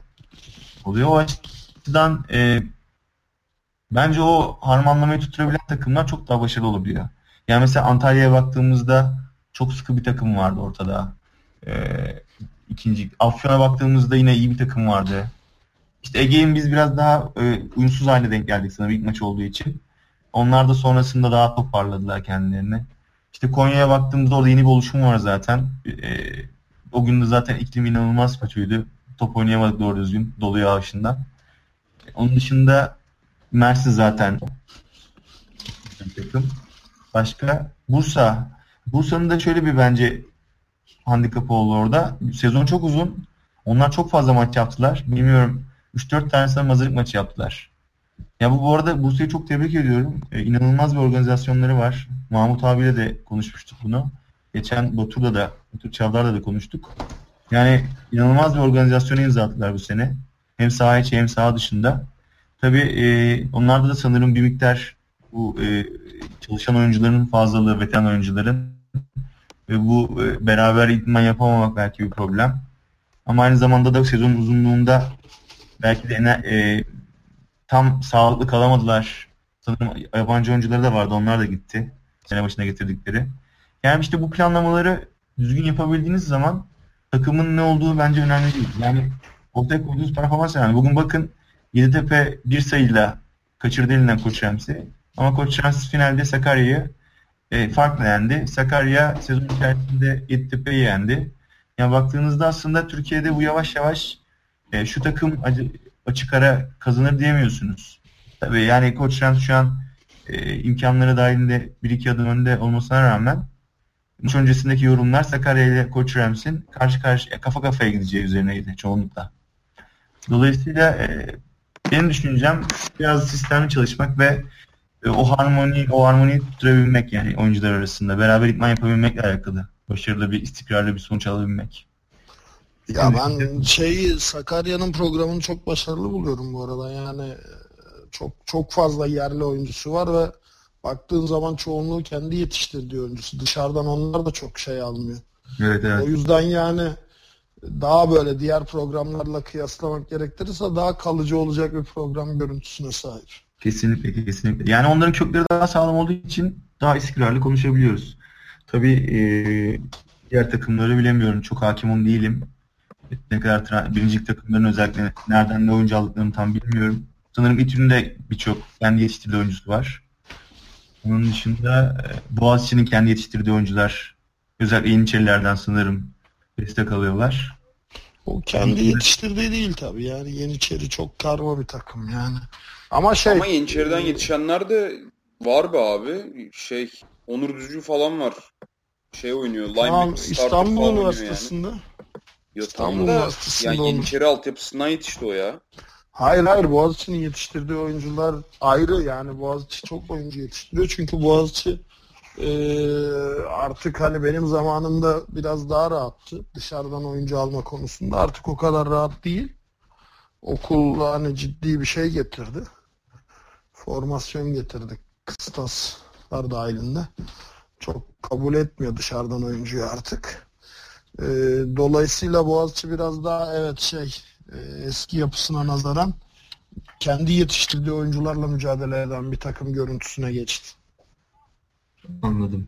oluyor. O açıdan e, bence o harmanlamayı tutturabilen takımlar çok daha başarılı olabiliyor. Yani mesela Antalya'ya baktığımızda çok sıkı bir takım vardı ortada. E, ikinci Afyon'a baktığımızda yine iyi bir takım vardı. İşte Ege'nin biz biraz daha e, uyumsuz haline denk geldik sanırım ilk maç olduğu için. Onlar da sonrasında daha toparladılar kendilerini. İşte Konya'ya baktığımızda orada yeni bir oluşum var zaten. E, o gün de zaten iklim inanılmaz kötüydü. Top oynayamadık doğru düzgün dolu yağışından. Onun dışında Mersin zaten takım. Başka Bursa. Bursa'nın da şöyle bir bence handikapı oldu orada. Sezon çok uzun. Onlar çok fazla maç yaptılar. Bilmiyorum 3-4 tanesine hazırlık maçı yaptılar. Ya bu bu arada Bursa'yı çok tebrik ediyorum. Ee, inanılmaz bir organizasyonları var. Mahmut abiyle de konuşmuştuk bunu. Geçen Batur'da da, Batur Çavdar'da da konuştuk. Yani inanılmaz bir organizasyonu imza attılar bu sene. Hem saha içi hem saha dışında. Tabii e, onlarda da sanırım bir miktar bu e, çalışan oyuncuların fazlalığı, veteran oyuncuların ve bu e, beraber idman yapamamak belki bir problem. Ama aynı zamanda da sezon uzunluğunda belki de e, tam sağlıklı kalamadılar. Sanırım yabancı oyuncuları da vardı. Onlar da gitti. Sene başına getirdikleri. Yani işte bu planlamaları düzgün yapabildiğiniz zaman takımın ne olduğu bence önemli değil. Yani ortaya koyduğunuz performans yani. Bugün bakın Yeditepe bir sayıyla kaçırdı elinden Koç. Ama Koç finalde Sakarya'yı e, farkla yendi. Sakarya sezon içerisinde Yeditepe'yi yendi. Yani baktığınızda aslında Türkiye'de bu yavaş yavaş e, şu takım açık ara kazanır diyemiyorsunuz. Tabii yani Koç Rams şu an e, imkanları dahilinde bir iki adım önde olmasına rağmen maç öncesindeki yorumlar Sakarya ile Koç Rams'in karşı karşıya kafa kafaya gideceği üzerineydi çoğunlukla. Dolayısıyla e, benim düşüncem biraz sistemli çalışmak ve o harmoni o harmoniyi tutturabilmek yani oyuncular arasında beraber idman yapabilmekle alakalı. Başarılı bir istikrarlı bir sonuç alabilmek. Ya ben şeyi Sakarya'nın programını çok başarılı buluyorum bu arada. Yani e, çok çok fazla yerli oyuncusu var ve baktığın zaman çoğunluğu kendi yetiştirdiği oyuncusu. Dışarıdan onlar da çok şey almıyor. Evet, evet. O yüzden yani daha böyle diğer programlarla kıyaslamak gerektirirse daha kalıcı olacak bir program görüntüsüne sahip. Kesinlikle kesinlikle. Yani onların kökleri daha sağlam olduğu için daha istikrarlı konuşabiliyoruz. Tabii e, diğer takımları bilemiyorum. Çok hakim on değilim. Ne kadar birincilik takımların özellikle nereden ne oyuncu aldıklarını tam bilmiyorum. Sanırım İTÜ'nün birçok kendi yetiştirdiği oyuncusu var. Onun dışında e, Boğaziçi'nin kendi yetiştirdiği oyuncular özellikle Yeniçerilerden sanırım destek alıyorlar. O kendi yetiştirdiği değil tabii yani Yeniçeri çok karma bir takım yani. Ama şey Ama Yeniçeri'den yetişenler de var be abi. Şey Onur Düzcü falan var. Şey oynuyor. Tamam, İstanbul Üniversitesi'nde. Yani. Ya İstanbul da yani Yeniçeri altyapısından yetişti o ya. Hayır hayır Boğaziçi'nin yetiştirdiği oyuncular ayrı yani Boğaziçi çok oyuncu yetiştiriyor çünkü Boğaziçi e, artık hani benim zamanımda biraz daha rahattı dışarıdan oyuncu alma konusunda artık o kadar rahat değil okul hani ciddi bir şey getirdi formasyon getirdi kıstaslar dahilinde çok kabul etmiyor dışarıdan oyuncuyu artık e, dolayısıyla Boğaziçi biraz daha evet şey e, eski yapısına nazaran kendi yetiştirdiği oyuncularla mücadele eden bir takım görüntüsüne geçti. Anladım.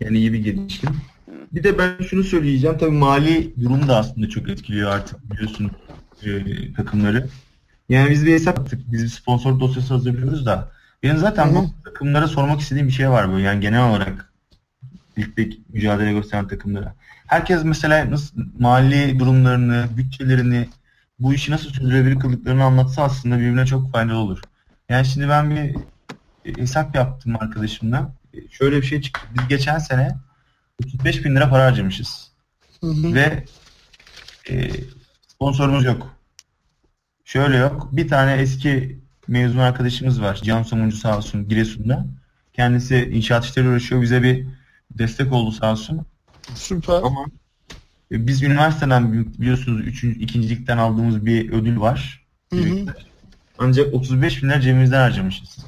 Yani iyi bir gelişim. Bir de ben şunu söyleyeceğim. Tabii mali durum da aslında çok etkiliyor artık biliyorsun e, takımları. Yani biz bir hesap yaptık. Biz bir sponsor dosyası hazırlıyoruz da. Benim zaten Hı-hı. bu takımlara sormak istediğim bir şey var bu. Yani genel olarak ligde mücadele gösteren takımlara. Herkes mesela nasıl mali durumlarını, bütçelerini, bu işi nasıl sürdürebilir kıldıklarını anlatsa aslında birbirine çok faydalı olur. Yani şimdi ben bir hesap yaptım arkadaşımla. Şöyle bir şey çıktı. Biz geçen sene 35 bin lira para harcamışız. Hı hı. Ve e, sponsorumuz yok. Şöyle yok. Bir tane eski mezun arkadaşımız var. Can Somuncu sağ olsun Giresun'da. Kendisi inşaat işleri uğraşıyor. Bize bir destek oldu sağ olsun. Süper. Ama e, biz üniversiteden biliyorsunuz 3. ikincilikten aldığımız bir ödül var. Hı hı. Ancak 35 bin lira cebimizden harcamışız.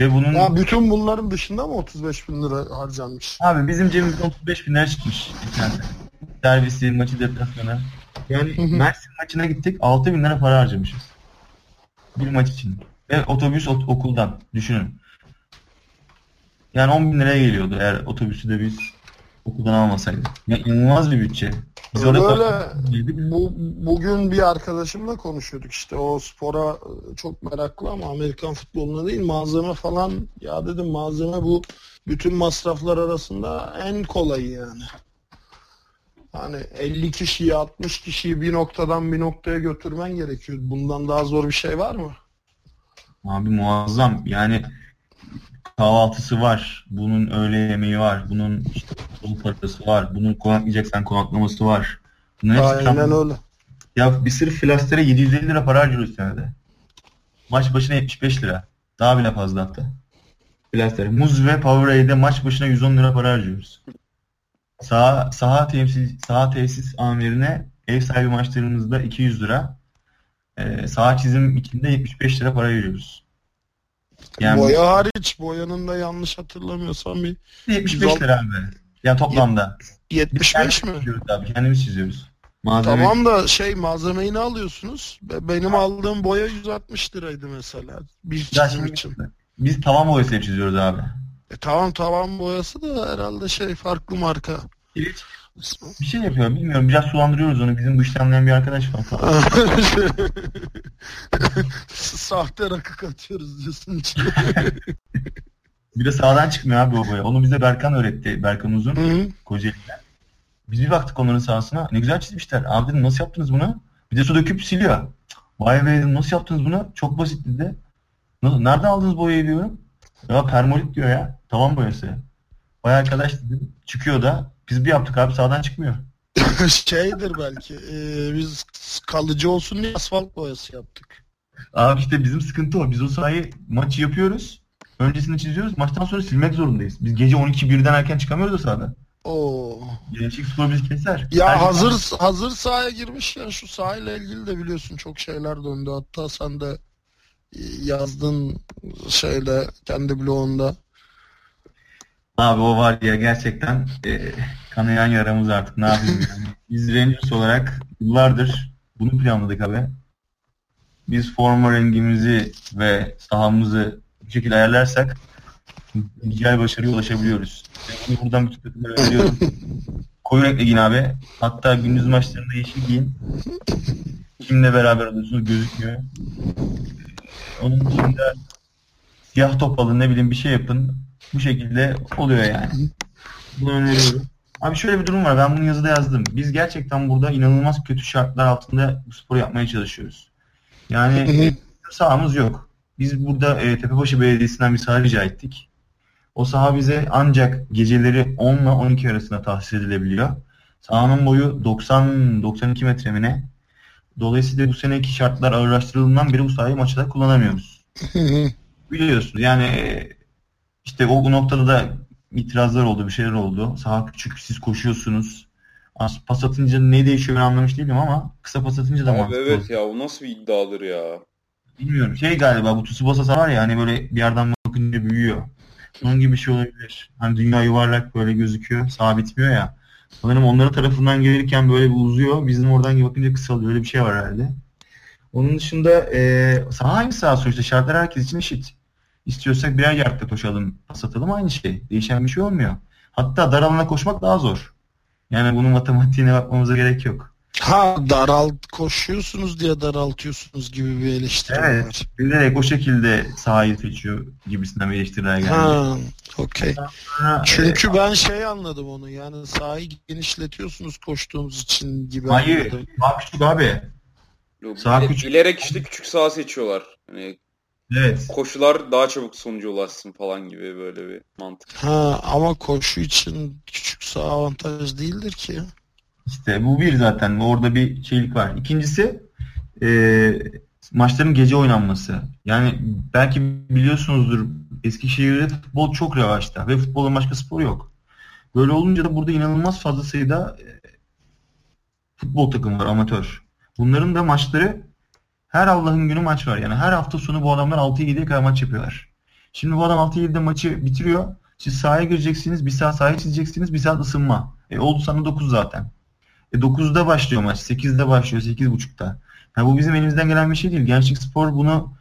Ve bunun... Ya bütün bunların dışında mı 35 bin lira harcanmış? Abi bizim cebimizden 35 bin lira çıkmış. Servisi, maçı, deplasmanı. Yani. Mersin maçına gittik 6 bin lira para harcamışız. Bir maç için. Ve otobüs okuldan düşünün. Yani 10 bin liraya geliyordu eğer otobüsü de biz okuldan almasaydı. Ya inanılmaz bir bütçe. Biz orada bu, bugün bir arkadaşımla konuşuyorduk işte o spora e, çok meraklı ama Amerikan futboluna değil malzeme falan ya dedim malzeme bu bütün masraflar arasında en kolayı yani. Hani 50 kişiyi 60 kişiyi bir noktadan bir noktaya götürmen gerekiyor. Bundan daha zor bir şey var mı? Abi muazzam. Yani kahvaltısı var. Bunun öğle yemeği var. Bunun işte yol parası var. Bunun konaklayacaksan konaklaması var. Bunun Aynen öyle. Ya bir sırf filastere 750 lira para harcıyoruz senede. Maç başına 75 lira. Daha bile fazla hatta. Filaster. Muz ve Powerade maç başına 110 lira para harcıyoruz. Saha, saha, temsil, saha tesis amirine ev sahibi maçlarımızda 200 lira. Ee, saha çizim içinde 75 lira para veriyoruz. Yani, Boya hariç boyanın da yanlış hatırlamıyorsam bir 75 lira abi. Ya toplamda. 75 mi? Abi, kendimiz çiziyoruz. Malzeme... Tamam da şey malzemeyi ne alıyorsunuz? Benim aldığım boya 160 liraydı mesela. Bir çizim için. Biz tavan boyasıyla çiziyoruz abi. E tamam tavan boyası da herhalde şey farklı marka. Bir şey yapıyor bilmiyorum biraz sulandırıyoruz onu bizim dışlanlayan bir arkadaş var. <laughs> Sahte rakı katıyoruz diyorsun bir de sağdan çıkmıyor abi o boya. Onu bize Berkan öğretti. Berkan Uzun Kocaeli'den. Biz bir baktık onların sahasına. Ne güzel çizmişler. Abi dedim nasıl yaptınız bunu? Bir de su döküp siliyor. Vay be dedim nasıl yaptınız bunu? Çok basit dedi. Nereden aldınız boyayı diyorum. Ya permolit diyor ya. Tavan boyası. Vay arkadaş dedim. Çıkıyor da. Biz bir yaptık abi sağdan çıkmıyor. <laughs> Şeydir belki. E, biz kalıcı olsun diye asfalt boyası yaptık. Abi işte bizim sıkıntı o. Biz o sahayı maçı yapıyoruz. Öncesini çiziyoruz. Maçtan sonra silmek zorundayız. Biz gece 12 birden erken çıkamıyoruz o sahada. Oo. Gençlik spor bizi keser. Ya Her hazır zaman... hazır sahaya girmiş ya şu sahayla ilgili de biliyorsun çok şeyler döndü. Hatta sen de yazdın şeyle kendi blogunda. Abi o var ya gerçekten e, kanayan yaramız artık ne yapayım yani. <laughs> Biz Rangers olarak yıllardır bunu planladık abi. Biz forma rengimizi ve sahamızı bir şekilde ayarlarsak güzel başarıya ulaşabiliyoruz. Ben buradan bütün takımlara öneriyorum. Koyu renkli giyin abi. Hatta gündüz maçlarında yeşil giyin. Kimle beraber olursunuz gözükmüyor. Onun dışında siyah top alın ne bileyim bir şey yapın. Bu şekilde oluyor yani. Bunu öneriyorum. Abi şöyle bir durum var. Ben bunu yazıda yazdım. Biz gerçekten burada inanılmaz kötü şartlar altında bu sporu yapmaya çalışıyoruz. Yani sahamız yok. Biz burada e, Tepebaşı Belediyesi'nden bir saha rica ettik. O saha bize ancak geceleri 10 ile 12 arasında tahsis edilebiliyor. Sahanın boyu 90-92 metre mi ne? Dolayısıyla bu seneki şartlar ağırlaştırıldığından beri bu sahayı maçta kullanamıyoruz. Biliyorsunuz yani e, işte o noktada da itirazlar oldu, bir şeyler oldu. Saha küçük, siz koşuyorsunuz. As pas atınca ne değişiyor ben anlamış değilim ama kısa pas atınca da Abi mantıklı. evet ya o nasıl bir iddiadır ya. Bilmiyorum. Şey galiba bu Tsubasa var ya hani böyle bir yerden bakınca büyüyor. Onun gibi bir şey olabilir. Hani dünya yuvarlak böyle gözüküyor. Sağ bitmiyor ya. Sanırım onların tarafından gelirken böyle bir uzuyor. Bizim oradan bakınca kısalıyor. Öyle bir şey var herhalde. Onun dışında e, saha aynı saha sonuçta. Şartlar herkes için eşit. İstiyorsak birer yardta koşalım, pas atalım aynı şey. Değişen bir şey olmuyor. Hatta dar alana koşmak daha zor. Yani bunun matematiğine bakmamıza gerek yok. Ha daralt koşuyorsunuz diye daraltıyorsunuz gibi bir eleştiri evet, var. Bilerek o şekilde sahayı seçiyor gibisinden bir eleştiriler geldi. Ha, okey. Çünkü e, ben şey anladım onu yani sahayı genişletiyorsunuz koştuğumuz için gibi Hayır, anladım. Hayır, küçük abi. Yok, sağ küçük. Bilerek işte küçük saha seçiyorlar. Hani Evet. Koşular daha çabuk sonuca ulaşsın falan gibi böyle bir mantık. Ha ama koşu için küçük sağ avantaj değildir ki. İşte bu bir zaten. Orada bir şeylik var. İkincisi e, maçların gece oynanması. Yani belki biliyorsunuzdur Eskişehir'de futbol çok revaçta ve futbolun başka spor yok. Böyle olunca da burada inanılmaz fazla sayıda e, futbol takımı var amatör. Bunların da maçları her Allah'ın günü maç var. Yani her hafta sonu bu adamlar 6-7'ye kadar maç yapıyorlar. Şimdi bu adam 6-7'de maçı bitiriyor. Siz sahaya gireceksiniz. Bir saat sahaya çizeceksiniz. Bir saat ısınma. E oldu sana 9 zaten. E 9'da başlıyor maç. 8'de başlıyor. 8.30'da. Yani bu bizim elimizden gelen bir şey değil. Gençlik Spor bunu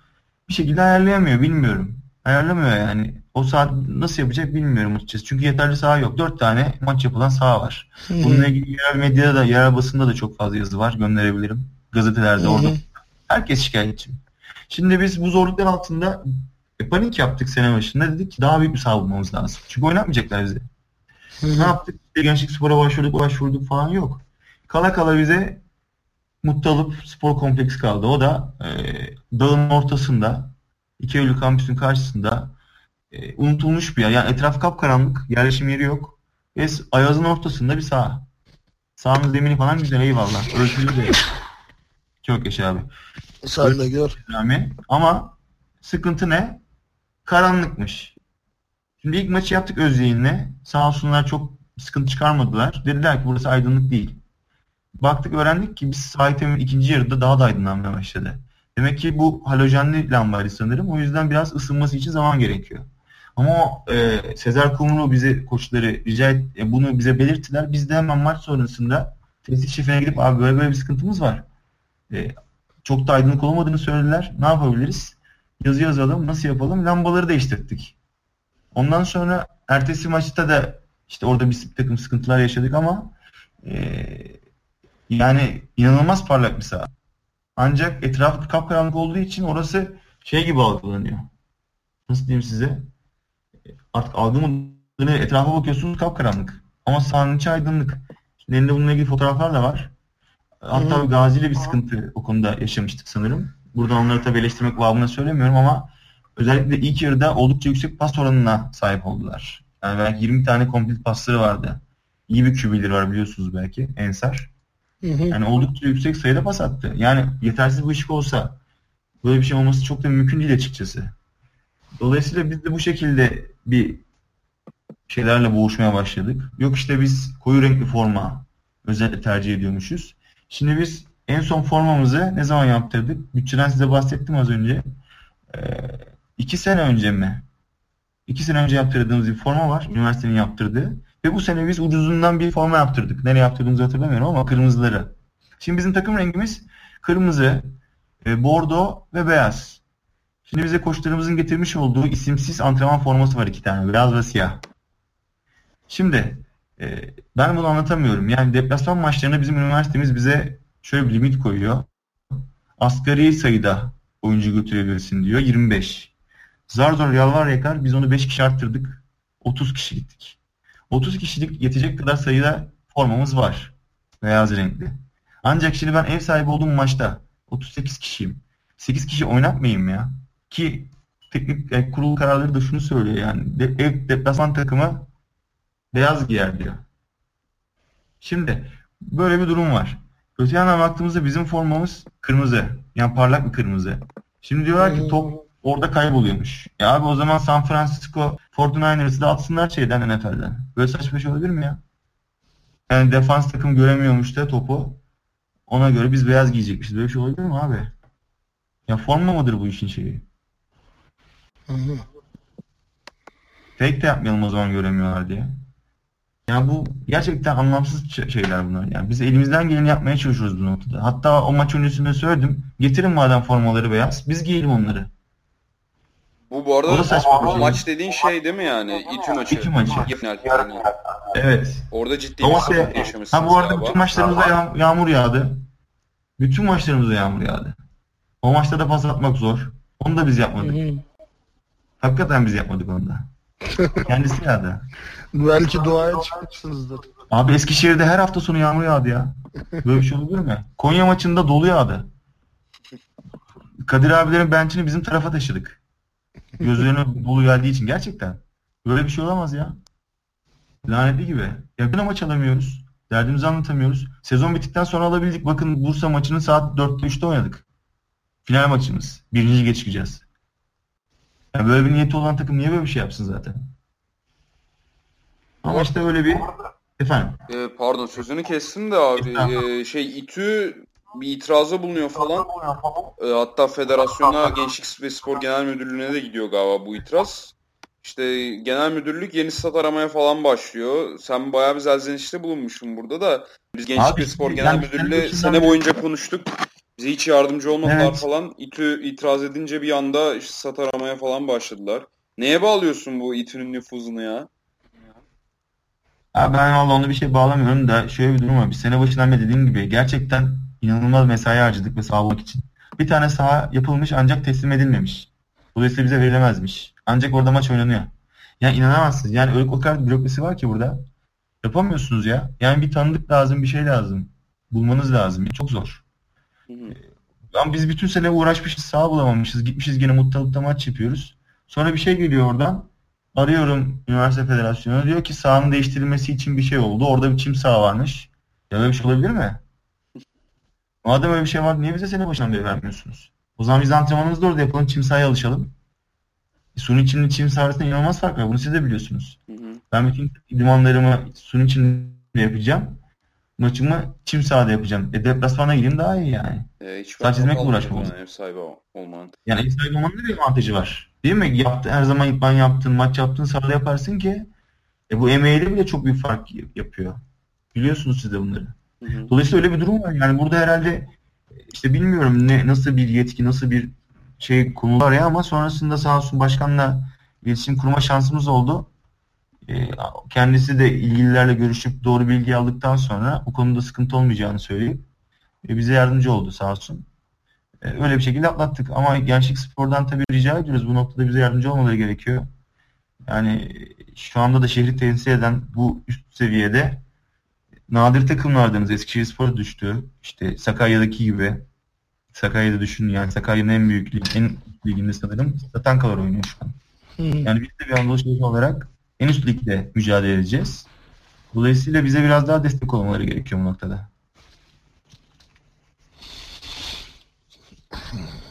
bir şekilde ayarlayamıyor. Bilmiyorum. Ayarlamıyor yani. O saat nasıl yapacak bilmiyorum açıkçası. Çünkü yeterli saha yok. 4 tane maç yapılan saha var. Bununla ilgili yerel medyada da, yerel basında da çok fazla yazı var. Gönderebilirim. Gazetelerde orada Herkes şikayetçi. Şimdi biz bu zorluklar altında e, panik yaptık sene başında. Dedik ki daha büyük bir saha bulmamız lazım. Çünkü oynatmayacaklar bizi. Ne yaptık? Gençlik spora başvurduk, başvurduk falan yok. Kala kala bize Mutlu Spor Kompleksi kaldı. O da e, dağın ortasında, 2 Eylül kampüsün karşısında e, unutulmuş bir yer. Yani etraf kapkaranlık, yerleşim yeri yok. Ve ayazın ortasında bir saha. Sahanın zemini falan güzel eyvallah. Ölçülü de. Çok yaşa abi. Sen de gör. Ama sıkıntı ne? Karanlıkmış. Şimdi ilk maçı yaptık Özyeğin'le. Sağ olsunlar çok sıkıntı çıkarmadılar. Dediler ki burası aydınlık değil. Baktık öğrendik ki biz sahitem'in ikinci yarıda daha da aydınlanmaya başladı. Demek ki bu halojenli lambaydı sanırım. O yüzden biraz ısınması için zaman gerekiyor. Ama o e, Sezer Kumru bize koçları rica et, e, bunu bize belirttiler. Biz de hemen maç sonrasında tesis şefine gidip abi böyle böyle bir sıkıntımız var. E, çok da aydınlık olmadığını söylediler. Ne yapabiliriz? Yazı yazalım. Nasıl yapalım? Lambaları değiştirdik. Ondan sonra ertesi maçta da işte orada bir takım sıkıntılar yaşadık ama e, yani inanılmaz parlak bir saha. Ancak etrafı kapkaranlık olduğu için orası şey gibi algılanıyor. Nasıl diyeyim size? Artık algı mı etrafa bakıyorsunuz kapkaranlık. Ama sahanın içi aydınlık. Şimdi elinde bununla ilgili fotoğraflar da var. Hatta hmm. Gazi ile bir sıkıntı o konuda yaşamıştık sanırım. Buradan onları tabii eleştirmek babına söylemiyorum ama özellikle ilk yarıda oldukça yüksek pas oranına sahip oldular. Yani belki 20 tane komplet pasları vardı. İyi bir QB'leri var biliyorsunuz belki Ensar. Yani oldukça yüksek sayıda pas attı. Yani yetersiz bu ışık olsa böyle bir şey olması çok da mümkün değil açıkçası. Dolayısıyla biz de bu şekilde bir şeylerle boğuşmaya başladık. Yok işte biz koyu renkli forma özellikle tercih ediyormuşuz. Şimdi biz en son formamızı ne zaman yaptırdık? Bütçeden size bahsettim az önce. Ee, iki sene önce mi? İki sene önce yaptırdığımız bir forma var. Üniversitenin yaptırdığı. Ve bu sene biz ucuzundan bir forma yaptırdık. Nereye yaptırdığımızı hatırlamıyorum ama kırmızıları. Şimdi bizim takım rengimiz kırmızı, e, bordo ve beyaz. Şimdi bize koçlarımızın getirmiş olduğu isimsiz antrenman forması var iki tane. Beyaz ve siyah. Şimdi e, ben bunu anlatamıyorum. Yani deplasman maçlarında bizim üniversitemiz bize şöyle bir limit koyuyor. Asgari sayıda oyuncu götürebilirsin diyor. 25. Zar zor yalvar yakar biz onu 5 kişi arttırdık. 30 kişi gittik. 30 kişilik yetecek kadar sayıda formamız var. Beyaz renkli. Ancak şimdi ben ev sahibi olduğum maçta 38 kişiyim. 8 kişi oynatmayayım ya. Ki teknik yani kurul kararları da şunu söylüyor yani. De, ev deplasman takımı beyaz giyer diyor. Şimdi böyle bir durum var. Öte yandan baktığımızda bizim formamız kırmızı. Yani parlak bir kırmızı. Şimdi diyorlar ki top orada kayboluyormuş. Ya abi o zaman San Francisco 49ers'ı da atsınlar şeyden NFL'den. Böyle saçma şey olabilir mi ya? Yani defans takım göremiyormuş da topu. Ona göre biz beyaz giyecekmişiz. Böyle bir şey olabilir mi abi? Ya forma mıdır bu işin şeyi? Hı hı. Fake de yapmayalım o zaman göremiyorlar diye. Yani bu gerçekten anlamsız şeyler bunlar. Yani biz elimizden geleni yapmaya çalışıyoruz bu noktada. Hatta o maç öncesinde söyledim. Getirin madem formaları beyaz. Biz giyelim onları. Bu bu arada o şey. maç dediğin şey değil mi yani? İTÜ maçı. İTÜ maçı. Yani. Evet. Orada ciddi bir sıkıntı yaşamışsınız Ha bu arada galiba. bütün maçlarımızda yağ yağmur yağdı. Bütün maçlarımızda yağmur yağdı. O maçta da pas atmak zor. Onu da biz yapmadık. Hakikaten biz yapmadık onu da. Kendisi yağdı. Belki doğaya çıkmışsınızdır. Abi Eskişehir'de her hafta sonu yağmur yağdı ya. Böyle bir şey olabilir mi? Konya maçında dolu yağdı. Kadir abilerin benchini bizim tarafa taşıdık. Gözlerine dolu geldiği için gerçekten. Böyle bir şey olamaz ya. Lanetli gibi. Yakın maç alamıyoruz. Derdimizi anlatamıyoruz. Sezon bittikten sonra alabildik. Bakın Bursa maçını saat 4'te 3'te oynadık. Final maçımız. Birinci lige çıkacağız. Yani böyle bir niyeti olan takım niye böyle bir şey yapsın zaten? Ama işte öyle bir efendim. Ee, pardon sözünü kestim de abi. Ee, şey İTÜ bir itirazda bulunuyor falan. E, hatta federasyona Gençlik ve Spor Genel Müdürlüğü'ne de gidiyor galiba bu itiraz. İşte genel müdürlük yeni stat aramaya falan başlıyor. Sen bayağı bir zelzenişte bulunmuşsun burada da. Biz Gençlik ve Spor Genel Müdürlüğü'yle sene boyunca konuştuk. Bize hiç yardımcı olmadılar evet. falan. İTÜ itiraz edince bir anda işte stat aramaya falan başladılar. Neye bağlıyorsun bu İTÜ'nün nüfuzunu ya? Ya ben valla onu bir şey bağlamıyorum da şöyle bir durum var. Bir sene başından beri dediğim gibi gerçekten inanılmaz mesai harcadık ve sağlamak için. Bir tane saha yapılmış ancak teslim edilmemiş. Dolayısıyla bize verilemezmiş. Ancak orada maç oynanıyor. Yani inanamazsınız. Yani öyle o kadar bürokrasi var ki burada. Yapamıyorsunuz ya. Yani bir tanıdık lazım, bir şey lazım. Bulmanız lazım. Çok zor. Hı Ama biz bütün sene uğraşmışız, sağ bulamamışız. Gitmişiz gene Muttalip'te maç yapıyoruz. Sonra bir şey geliyor oradan. Arıyorum Üniversite Federasyonu. Diyor ki sahanın değiştirilmesi için bir şey oldu. Orada bir çim saha varmış. Ya böyle bir şey olabilir mi? Madem öyle bir şey var niye bize sene başından beri vermiyorsunuz? O zaman biz antrenmanımızı da orada yapalım. Çim sahaya alışalım. E, suni içimli çim saha arasında inanılmaz fark var. Bunu siz de biliyorsunuz. Hı hı. Ben bütün idmanlarımı suni içimde yapacağım. Maçımı çim sahada yapacağım. E deplasmana gideyim daha iyi yani. E, hiç Sadece çizmekle uğraşmam. Yani, ev sahibi olmanın. Yani ev sahibi olmanın da bir avantajı var. Değil mi? Yaptı, her zaman idman yaptın, maç yaptın sahada yaparsın ki e, bu emeğiyle bile çok büyük fark yapıyor. Biliyorsunuz siz de bunları. Dolayısıyla öyle bir durum var. Yani burada herhalde işte bilmiyorum ne nasıl bir yetki, nasıl bir şey konuluyor ya ama sonrasında sağ olsun başkanla iletişim kurma şansımız oldu. Ee, kendisi de ilgililerle görüşüp doğru bilgi aldıktan sonra bu konuda sıkıntı olmayacağını söyleyip e, bize yardımcı oldu sağ olsun. E, öyle bir şekilde atlattık. Ama Gençlik Spor'dan tabii rica ediyoruz. Bu noktada bize yardımcı olmaları gerekiyor. Yani şu anda da şehri temsil eden bu üst seviyede nadir takımlardınız. Eskişehirspor düştü. İşte Sakarya'daki gibi. Sakarya'da düşün yani Sakarya'nın en büyük lig, en liginde sanırım Tatankalar oynuyor şu an. Yani biz de bir Anadolu şehri olarak en üst ligde mücadele edeceğiz. Dolayısıyla bize biraz daha destek olmaları gerekiyor bu noktada.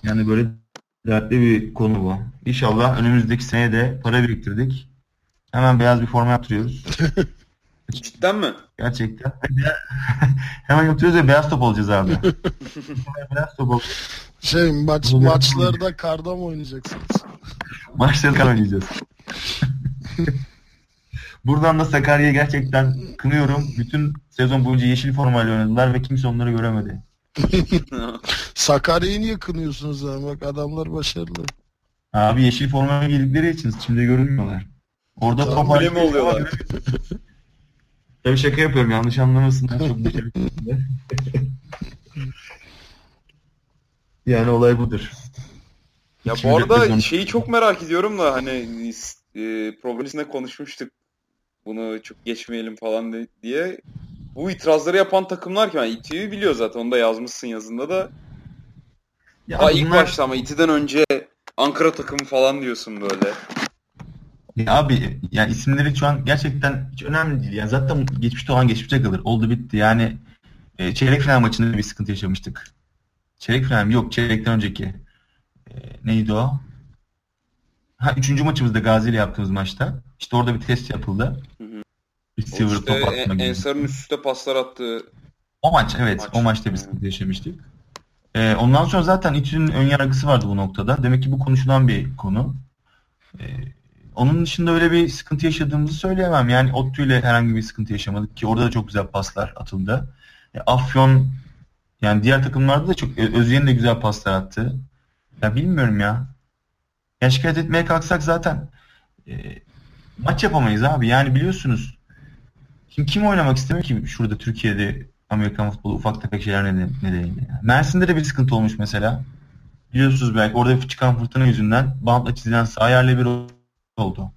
Yani böyle dertli bir konu bu. İnşallah önümüzdeki sene de para biriktirdik. Hemen beyaz bir forma yaptırıyoruz. <laughs> Cidden mi? Gerçekten. <laughs> Hemen yaptırıyoruz ve beyaz top olacağız abi. <laughs> beyaz top ol. Şey maç, maçları da karda mı oynayacaksınız? Maçları kar oynayacağız. Buradan da Sakarya'yı gerçekten kınıyorum. Bütün sezon boyunca yeşil formayla oynadılar ve kimse onları göremedi. <laughs> Sakarya'yı niye kınıyorsunuz abi? Bak adamlar başarılı. Abi yeşil formaya girdikleri için şimdi görünmüyorlar. Orada Tamam, top öyle mi oluyorlar? <laughs> Tabii şaka yapıyorum yanlış anlamasınlar. Çok. <laughs> Yani olay budur. Ya bu arada şeyi çok merak ediyorum da hani e, programımızda konuşmuştuk. Bunu çok geçmeyelim falan diye. Bu itirazları yapan takımlar ki yani İTÜ'yü biliyor zaten onu da yazmışsın yazında da. Ya Daha ilk bunlar- başta ama İTÜ'den önce Ankara takımı falan diyorsun böyle. Ya abi yani isimleri şu an gerçekten hiç önemli değil. Yani zaten geçmişte olan geçmişte kalır. Oldu bitti. Yani e, çeyrek final maçında bir sıkıntı yaşamıştık. Çeyrek final mi? Yok çeyrekten önceki. E, neydi o? Ha üçüncü maçımızda Gazi ile yaptığımız maçta. İşte orada bir test yapıldı. Hı hı. İşte top En- atma gibi. Ensar'ın üst üste paslar attığı O maç evet. Maç. O maçta bir Hı. sıkıntı yaşamıştık. Ee, ondan sonra zaten İTÜ'nün ön yargısı vardı bu noktada. Demek ki bu konuşulan bir konu. Ee, onun dışında öyle bir sıkıntı yaşadığımızı söyleyemem. Yani ODTÜ ile herhangi bir sıkıntı yaşamadık ki orada da çok güzel paslar atıldı. E, Afyon yani diğer takımlarda da çok Özyeğin de güzel paslar attı. Ya bilmiyorum ya. Ya şikayet etmeye kalksak zaten e, maç yapamayız abi. Yani biliyorsunuz Şimdi kim oynamak istemiyor ki şurada Türkiye'de Amerikan futbolu ufak tefek şeyler neden- nedeniyle. yani. Mersin'de de bir sıkıntı olmuş mesela. Biliyorsunuz belki orada çıkan fırtına yüzünden bantla çizilen saha yerle bir oldu.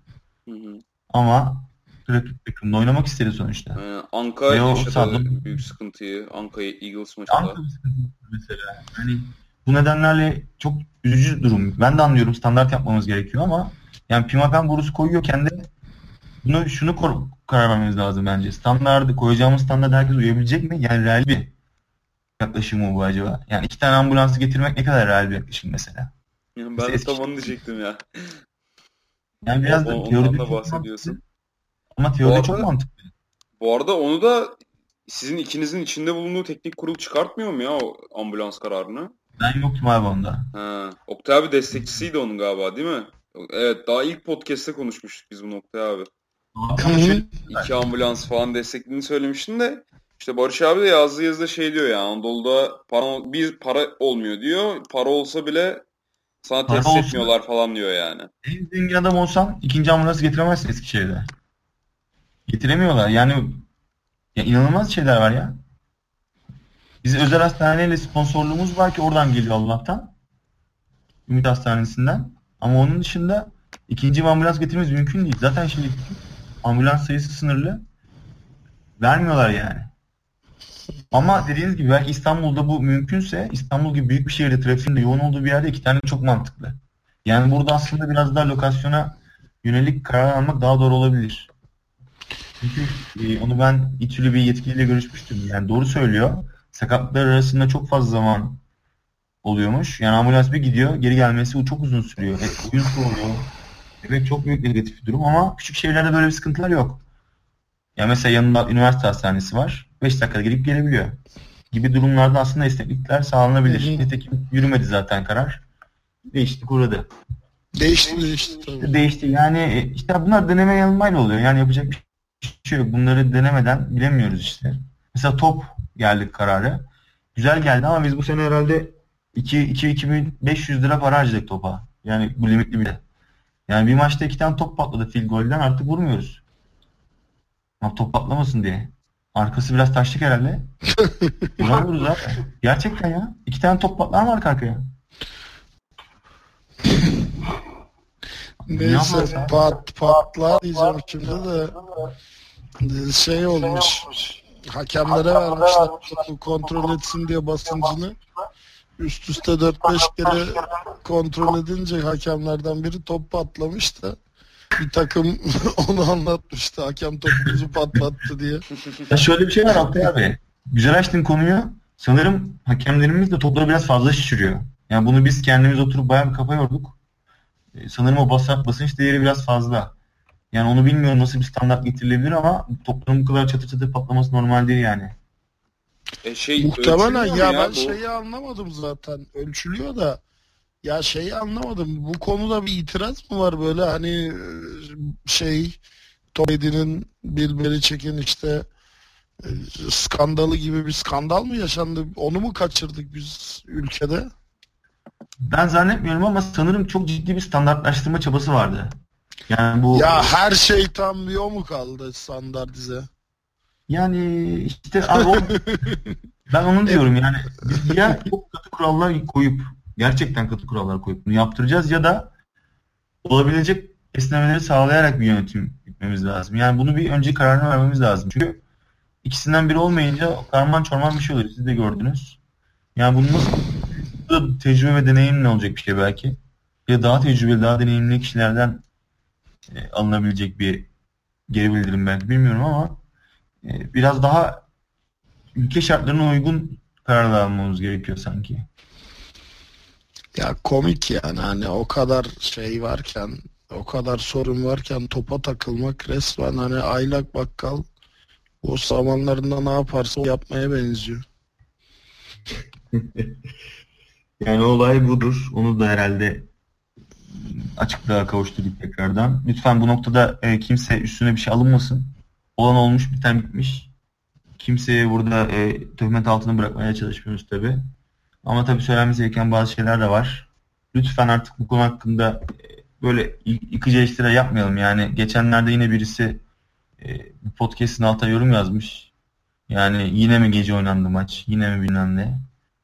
Hı hı. Ama rakip takımda oynamak istedi sonuçta. Ee, Anka Ve yaşadı büyük sıkıntıyı. Anka Eagles maçında. Ankara bir sıkıntı mesela. Hani bu nedenlerle çok üzücü durum. Ben de anlıyorum standart yapmamız gerekiyor ama yani pimapen borusu koyuyorken de bunu şunu kor- karar vermemiz lazım bence. Standardı koyacağımız standart herkes uyabilecek mi? Yani real bir yaklaşım mı bu acaba? Yani iki tane ambulansı getirmek ne kadar real bir yaklaşım mesela? Yani ben de tam onu diyecektim ya. Yani biraz O- da teoride da bahsediyorsun. mantıklı. Ama teoride Bu çok arada- mantıklı. Bu arada onu da sizin ikinizin içinde bulunduğu teknik kurul çıkartmıyor mu ya o ambulans kararını? Ben yoktum abi onda. Ha, Oktay abi destekçisiydi onun galiba değil mi? Evet daha ilk podcast'te konuşmuştuk biz bu Oktay abi. Şöyle- İki ambulans falan desteklediğini söylemiştin de işte Barış abi de yazdığı yazıda şey diyor ya Anadolu'da para, bir para olmuyor diyor. Para olsa bile sana Para olsa- etmiyorlar falan diyor yani. En zengin adam olsan ikinci ambulansı getiremezsin Eskişehir'de. Getiremiyorlar. Yani ya inanılmaz şeyler var ya. Biz özel hastaneyle sponsorluğumuz var ki oradan geliyor Allah'tan. Ümit Hastanesi'nden. Ama onun dışında ikinci bir ambulans getirmemiz mümkün değil. Zaten şimdi ambulans sayısı sınırlı. Vermiyorlar yani. Ama dediğiniz gibi belki İstanbul'da bu mümkünse İstanbul gibi büyük bir şehirde trafiğin de yoğun olduğu bir yerde iki tane çok mantıklı. Yani burada aslında biraz daha lokasyona yönelik karar almak daha doğru olabilir. Çünkü e, onu ben İTÜ'lü bir yetkiliyle görüşmüştüm. Yani doğru söylüyor. Sakatlar arasında çok fazla zaman oluyormuş. Yani ambulans bir gidiyor, geri gelmesi çok uzun sürüyor. E, oyun soğuyor. Evet çok büyük negatif bir durum ama küçük şehirlerde böyle bir sıkıntılar yok. Ya mesela yanında üniversite hastanesi var. 5 dakikada gelip gelebiliyor. Gibi durumlarda aslında esneklikler sağlanabilir. Hı hı. Nitekim yürümedi zaten karar. Değişti uğradı. Değişti değişti tabii. Değişti. Yani e, işte bunlar deneme yanılmayla oluyor. Yani yapacak bir şey yok. Bunları denemeden bilemiyoruz işte. Mesela top geldi kararı. Güzel geldi ama biz bu sene herhalde 2 2 2500 lira para harcadık topa. Yani bu limitli bir de. Yani bir maçta iki tane top patladı field golden artık vurmuyoruz. Ama top patlamasın diye. Arkası biraz taşlık herhalde. <laughs> Vuramıyoruz abi. Gerçekten ya. İki tane top patlar mı arka arkaya? Neyse pat, patlar diyeceğim şimdi de şey olmuş. hakemlere vermişler kontrol etsin diye basıncını. Üst üste 4-5 kere kontrol edince hakemlerden biri top patlamış da bir takım <laughs> onu anlatmıştı. Hakem topumuzu patlattı diye. Ya şöyle bir şey var Altay abi. Güzel açtın konuyu. Sanırım hakemlerimiz de topları biraz fazla şişiriyor. Yani bunu biz kendimiz oturup bayağı bir kafa yorduk. Ee, sanırım o basar, basınç değeri biraz fazla. Yani onu bilmiyorum nasıl bir standart getirilebilir ama topların bu kadar çatır çatır patlaması normal değil yani. E şey, Muhtemelen ya, ya ben bu... şeyi anlamadım zaten. Ölçülüyor da ya şeyi anlamadım. Bu konuda bir itiraz mı var böyle hani şey Tom Brady'nin Bill Belichick'in işte e, skandalı gibi bir skandal mı yaşandı? Onu mu kaçırdık biz ülkede? Ben zannetmiyorum ama sanırım çok ciddi bir standartlaştırma çabası vardı. Yani bu Ya her şey tam bir o mu kaldı standartize? Yani işte abi o, <laughs> ben onu diyorum yani ya <laughs> çok katı kurallar koyup gerçekten katı kurallar koyup bunu yaptıracağız ya da olabilecek esnemeleri sağlayarak bir yönetim gitmemiz lazım. Yani bunu bir önce kararını vermemiz lazım. Çünkü ikisinden biri olmayınca karman çorman bir şey oluyor. Siz de gördünüz. Yani bunu nasıl tecrübe ve deneyimle olacak bir şey belki. Ya daha tecrübeli, daha deneyimli kişilerden e, alınabilecek bir geri bildirim belki bilmiyorum ama e, biraz daha ülke şartlarına uygun kararlar almamız gerekiyor sanki. Ya komik yani hani o kadar şey varken o kadar sorun varken topa takılmak resmen hani aylak bakkal o zamanlarında ne yaparsa yapmaya benziyor. <laughs> yani olay budur. Onu da herhalde açıklığa kavuşturduk tekrardan. Lütfen bu noktada e, kimse üstüne bir şey alınmasın. Olan olmuş biten bitmiş. Kimseye burada e, töhmet altına bırakmaya çalışmıyoruz tabi. Ama tabi söylenmesi gereken bazı şeyler de var. Lütfen artık bu konu hakkında e, böyle yıkıcı eleştiri yapmayalım. Yani geçenlerde yine birisi e, bu podcast'in altına yorum yazmış. Yani yine mi gece oynandı maç? Yine mi bilmem ne?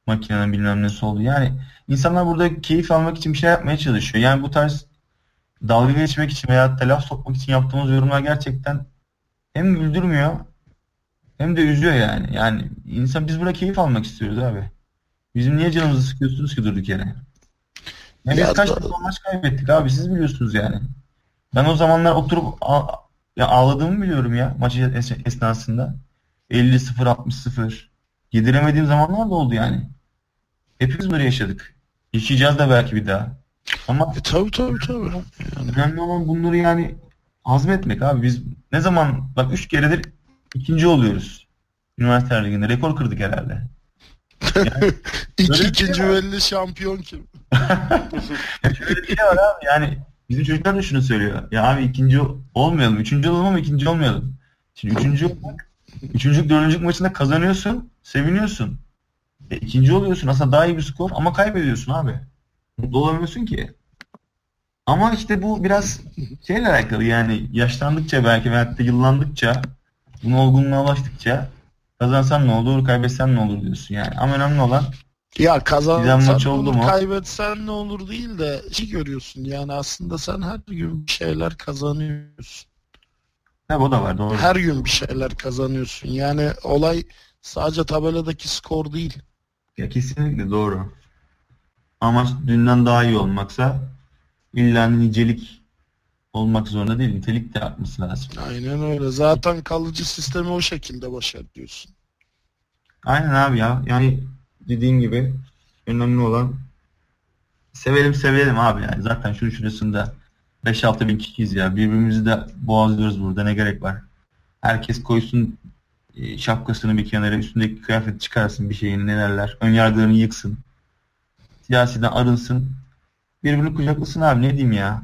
Makinenin bilmem ne oldu. Yani insanlar burada keyif almak için bir şey yapmaya çalışıyor. Yani bu tarz dalga geçmek için veya laf sokmak için yaptığımız yorumlar gerçekten hem güldürmüyor hem de üzüyor yani. Yani insan biz burada keyif almak istiyoruz abi. Bizim niye canımızı sıkıyorsunuz ki durduk yere? Yani biz kaç defa maç kaybettik abi siz biliyorsunuz yani. Ben o zamanlar oturup ya ağladığımı biliyorum ya maç esnasında. 50-0 60-0. Yediremediğim zamanlar da oldu yani. Hepimiz böyle yaşadık. Yaşayacağız da belki bir daha. Ama e, tabii tabii tabii. Yani. Önemli olan bunları yani hazmetmek abi. Biz ne zaman bak 3 keredir ikinci oluyoruz. Üniversite Ligi'nde rekor kırdık herhalde. Yani, <laughs> İki, şey ikinci şey belli şampiyon kim? Şöyle bir şey var abi yani bizim çocuklar da şunu söylüyor. Ya abi ikinci olmayalım. Üçüncü olalım ama ikinci olmayalım. Şimdi üçüncü olmak üçüncü, dördüncü maçında kazanıyorsun, seviniyorsun. E, ikinci oluyorsun. Aslında daha iyi bir skor ama kaybediyorsun abi. Mutlu olamıyorsun ki. Ama işte bu biraz şeyle alakalı yani yaşlandıkça belki veyahut da yıllandıkça bunu olgunluğa ulaştıkça kazansan ne olur, kaybetsen ne olur diyorsun yani. Ama önemli olan ya kazansan ne olur, mu? kaybetsen ne olur değil de şey görüyorsun yani aslında sen her gün bir şeyler kazanıyorsun. Tabi o da var doğru. Her gün bir şeyler kazanıyorsun. Yani olay sadece tabeladaki skor değil. Ya kesinlikle doğru. Amaç dünden daha iyi olmaksa illa nicelik olmak zorunda değil. Nitelik de artması lazım. Aynen öyle. Zaten kalıcı sistemi o şekilde başarıyorsun. Aynen abi ya. Yani dediğin gibi önemli olan sevelim sevelim abi yani. Zaten şunu şurasında 5-6 bin kişiyiz ya. Birbirimizi de boğazlıyoruz burada. Ne gerek var? Herkes koysun e, şapkasını bir kenara üstündeki kıyafeti çıkarsın bir şeyin ne derler. Ön yargılarını yıksın. Siyasiden arınsın. Birbirini kucaklasın abi ne diyeyim ya.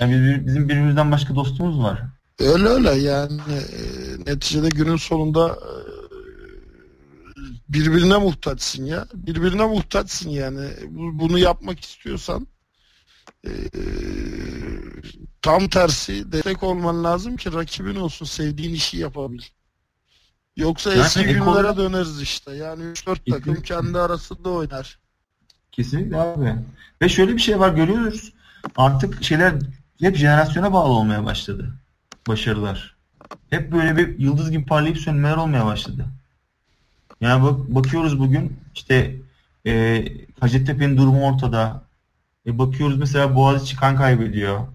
Yani bizim birbirimizden başka dostumuz var. Öyle öyle yani e, neticede günün sonunda e, birbirine muhtaçsın ya. Birbirine muhtaçsın yani. Bunu yapmak istiyorsan e, tam tersi destek olman lazım ki rakibin olsun sevdiğin işi yapabil. Yoksa yani eski günlere döneriz işte. Yani 3-4 takım kendi arasında oynar. Kesinlikle abi. Ve şöyle bir şey var görüyoruz. Artık şeyler hep jenerasyona bağlı olmaya başladı. Başarılar. hep böyle bir yıldız gibi parlayıp sönmeler olmaya başladı. Yani bak, bakıyoruz bugün işte e, Hacettepe'nin durumu ortada. E, bakıyoruz mesela Boğaziçi kan kaybediyor.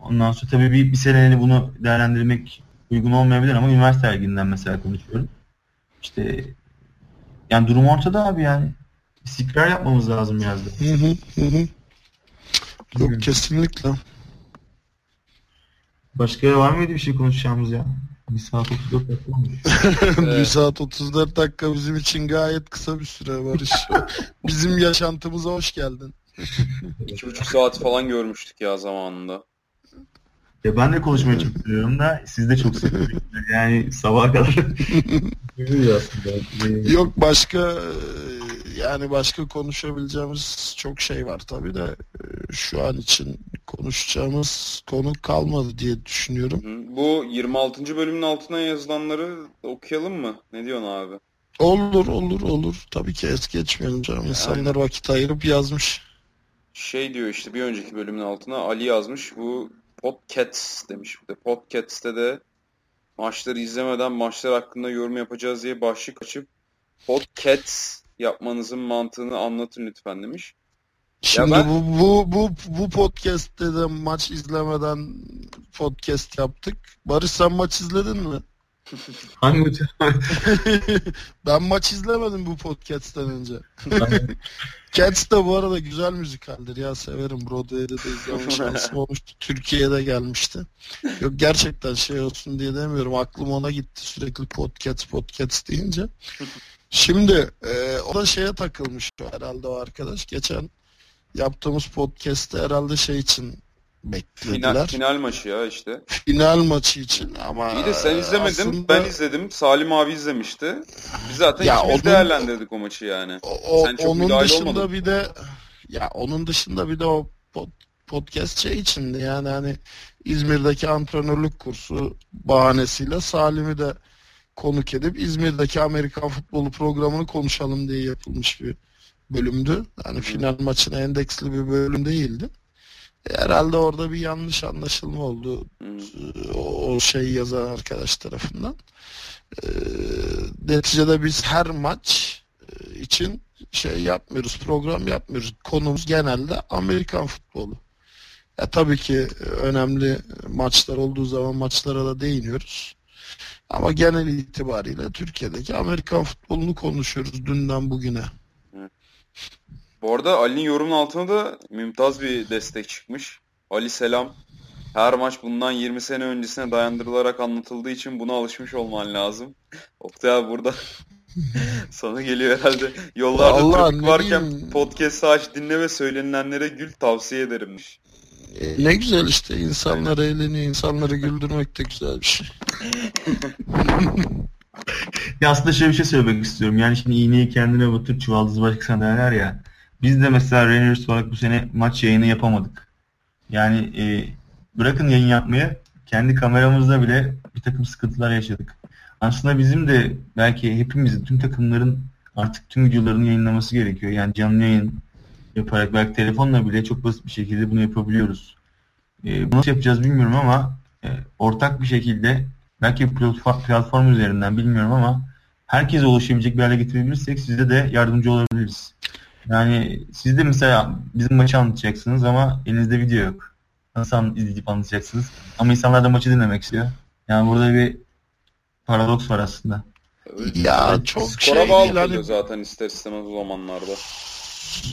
Ondan sonra tabii bir, bir seneliğine bunu değerlendirmek uygun olmayabilir ama üniversite erginden mesela konuşuyorum. İşte yani durum ortada abi yani. İstikrar yapmamız lazım yazdı. Hı hı hı. Yok kesinlikle. Başka var mıydı bir şey konuşacağımız ya? Bir saat 34 dakika olmuş. <laughs> bir saat 34 dakika bizim için gayet kısa bir süre Barış. bizim yaşantımıza hoş geldin. İki buçuk saat falan görmüştük ya zamanında. Ya ben de konuşmayı çok seviyorum da siz de çok seviyorsunuz. Yani sabaha kadar. <laughs> Yok başka yani başka konuşabileceğimiz çok şey var tabii de şu an için konuşacağımız konu kalmadı diye düşünüyorum. Bu 26. bölümün altına yazılanları okuyalım mı? Ne diyorsun abi? Olur olur olur. Tabii ki es geçmeyelim canım. İnsanlar Aynen. vakit ayırıp yazmış. Şey diyor işte bir önceki bölümün altına Ali yazmış. Bu Podcats demiş bir de. Podcats'te de maçları izlemeden maçlar hakkında yorum yapacağız diye başlık açıp Podcats yapmanızın mantığını anlatın lütfen demiş. Şimdi ben... bu, bu bu bu podcast'te de maç izlemeden podcast yaptık. Barış sen maç izledin mi? Hangi <laughs> ben maç izlemedim bu podcast'ten önce. <laughs> Cats da bu arada güzel müzikaldir ya severim. Broadway'de de izleme şansım <laughs> olmuştu. Türkiye'de gelmişti. Yok gerçekten şey olsun diye demiyorum. Aklım ona gitti sürekli podcast podcast deyince. Şimdi e, o da şeye takılmış herhalde o arkadaş. Geçen yaptığımız podcast'te herhalde şey için beklediler. Final, final maçı ya işte. Final maçı için ama İyi de sen izlemedin. Aslında... Ben izledim. Salim abi izlemişti. Biz zaten ya ikimiz onun... değerlendirdik o maçı yani. O, sen çok onun dışında olmadın. bir de ya onun dışında bir de o pod, podcast şey içindi yani hani İzmir'deki antrenörlük kursu bahanesiyle Salim'i de konuk edip İzmir'deki Amerikan futbolu programını konuşalım diye yapılmış bir bölümdü. Yani final maçına endeksli bir bölüm değildi. Herhalde orada bir yanlış anlaşılma oldu. O, o şey yazan arkadaş tarafından. E, neticede biz her maç e, için şey yapmıyoruz, program yapmıyoruz. Konumuz genelde Amerikan futbolu. Ya tabii ki önemli maçlar olduğu zaman maçlara da değiniyoruz. Ama genel itibariyle Türkiye'deki Amerikan futbolunu konuşuyoruz dünden bugüne. Bu arada Ali'nin yorumun altına da mümtaz bir destek çıkmış. Ali selam. Her maç bundan 20 sene öncesine dayandırılarak anlatıldığı için buna alışmış olman lazım. Oktay abi burada <laughs> sana geliyor herhalde. Yollarda Allah, trafik varken diyeyim? podcast'ı aç dinle ve söylenilenlere gül tavsiye ederimmiş. E, ne güzel işte insanlar eğleniyor. insanları güldürmek de güzel bir şey. <laughs> ya aslında şöyle bir şey söylemek istiyorum. Yani şimdi iğneyi kendine batır çuvaldızı başkasına derler ya. Biz de mesela Rangers olarak bu sene maç yayını yapamadık. Yani e, bırakın yayın yapmayı kendi kameramızda bile bir takım sıkıntılar yaşadık. Aslında bizim de belki hepimizin, tüm takımların artık tüm videolarını yayınlaması gerekiyor. Yani canlı yayın yaparak belki telefonla bile çok basit bir şekilde bunu yapabiliyoruz. E, bunu nasıl yapacağız bilmiyorum ama e, ortak bir şekilde belki platform üzerinden bilmiyorum ama herkese ulaşabilecek bir hale getirebilirsek size de yardımcı olabiliriz. Yani siz de mesela bizim maçı anlatacaksınız ama elinizde video yok. Nasıl izleyip anlatacaksınız? Ama insanlar da maçı dinlemek istiyor. Yani burada bir paradoks var aslında. Ya çok Skora şey bağlı hani... zaten ister istemez o zamanlarda.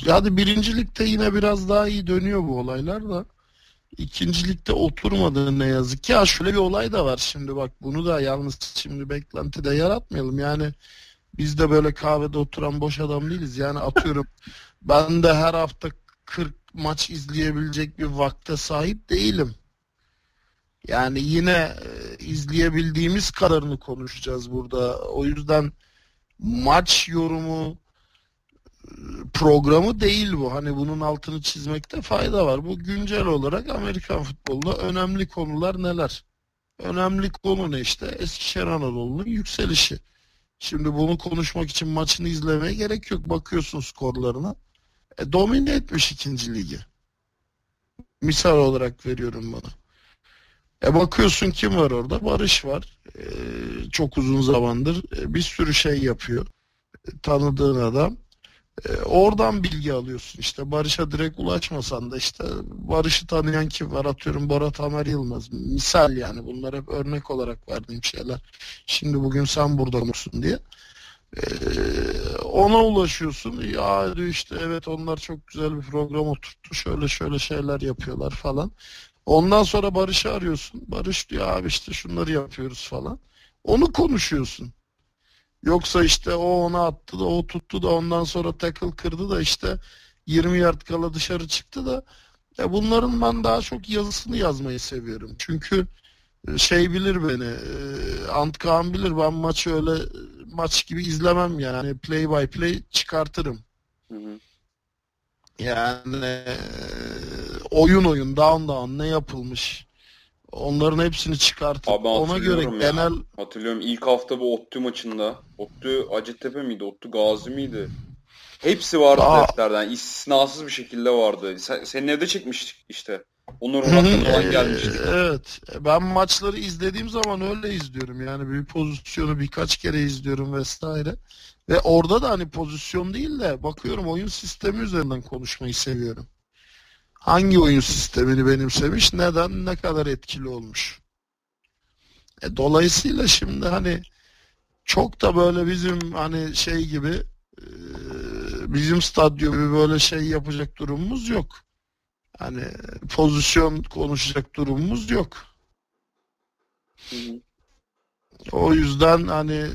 Yani birincilikte yine biraz daha iyi dönüyor bu olaylar da. İkincilikte oturmadı ne yazık ki. Ya şöyle bir olay da var şimdi bak bunu da yalnız şimdi beklentide yaratmayalım. Yani biz de böyle kahvede oturan boş adam değiliz. Yani atıyorum <laughs> ben de her hafta 40 maç izleyebilecek bir vakte sahip değilim. Yani yine e, izleyebildiğimiz kadarını konuşacağız burada. O yüzden maç yorumu e, programı değil bu. Hani bunun altını çizmekte fayda var. Bu güncel olarak Amerikan futbolunda önemli konular neler? Önemli konu ne işte? Eskişehir Anadolu'nun yükselişi. Şimdi bunu konuşmak için maçını izlemeye gerek yok. Bakıyorsun skorlarına. E, domine etmiş ikinci ligi. Misal olarak veriyorum bana. E bakıyorsun kim var orada? Barış var. E, çok uzun zamandır e, bir sürü şey yapıyor. E, tanıdığın adam. E, oradan bilgi alıyorsun. İşte Barış'a direkt ulaşmasan da işte Barış'ı tanıyan kim var? Atıyorum Bora Tamer Yılmaz. Misal yani bunlar hep örnek olarak verdiğim şeyler. Şimdi bugün sen burada mısın diye. Ee, ona ulaşıyorsun. Ya diyor işte evet onlar çok güzel bir program oturttu. Şöyle şöyle şeyler yapıyorlar falan. Ondan sonra Barış'ı arıyorsun. Barış diyor abi işte şunları yapıyoruz falan. Onu konuşuyorsun. Yoksa işte o ona attı da o tuttu da ondan sonra tackle kırdı da işte 20 yard kala dışarı çıktı da ya bunların ben daha çok yazısını yazmayı seviyorum. Çünkü e, şey bilir beni. E, Antkan bilir ben maçı öyle maç gibi izlemem yani. Play by play çıkartırım. Hı hı. Yani e, oyun oyun down down ne yapılmış onların hepsini çıkartıp Abi ona göre ya. genel hatırlıyorum ilk hafta bu Ottu maçında Ottu Hacettepe miydi? Ottu Gazi miydi? Hepsi vardı Aa. defterden. İstisnasız bir şekilde vardı. Sen, senin evde çekmiştik işte. Onur Murat'tan gelmiştik. Evet. Ben maçları izlediğim zaman öyle izliyorum. Yani bir pozisyonu birkaç kere izliyorum vesaire. Ve orada da hani pozisyon değil de bakıyorum oyun sistemi üzerinden konuşmayı seviyorum. Hangi oyun sistemini benimsemiş, neden, ne kadar etkili olmuş. E, dolayısıyla şimdi hani çok da böyle bizim hani şey gibi e, bizim stadyum gibi böyle şey yapacak durumumuz yok. Hani pozisyon konuşacak durumumuz yok. O yüzden hani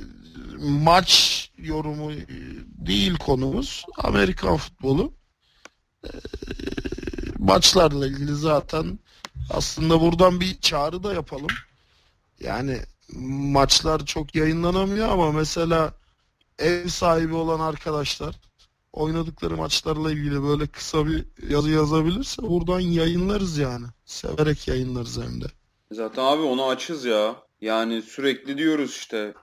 maç yorumu değil konumuz. Amerikan futbolu. E, maçlarla ilgili zaten aslında buradan bir çağrı da yapalım. Yani maçlar çok yayınlanamıyor ama mesela ev sahibi olan arkadaşlar oynadıkları maçlarla ilgili böyle kısa bir yazı yazabilirse buradan yayınlarız yani. Severek yayınlarız hem de. Zaten abi onu açız ya. Yani sürekli diyoruz işte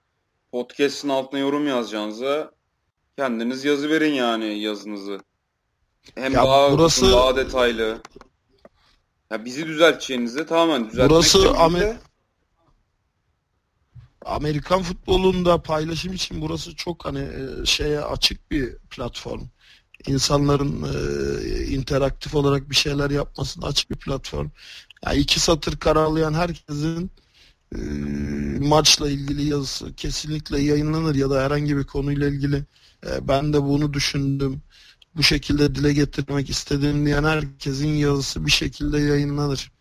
podcast'ın altına yorum yazacağınıza kendiniz yazı verin yani yazınızı. Hem ya daha burası... uzun, daha detaylı. Ya bizi düzelteceğinize tamamen düzeltmek Burası Amer Amerikan futbolunda paylaşım için burası çok hani e, şeye açık bir platform. İnsanların e, interaktif olarak bir şeyler yapmasına açık bir platform. Yani iki satır karalayan herkesin e, maçla ilgili yazısı kesinlikle yayınlanır ya da herhangi bir konuyla ilgili e, ben de bunu düşündüm bu şekilde dile getirmek istedim diyen herkesin yazısı bir şekilde yayınlanır.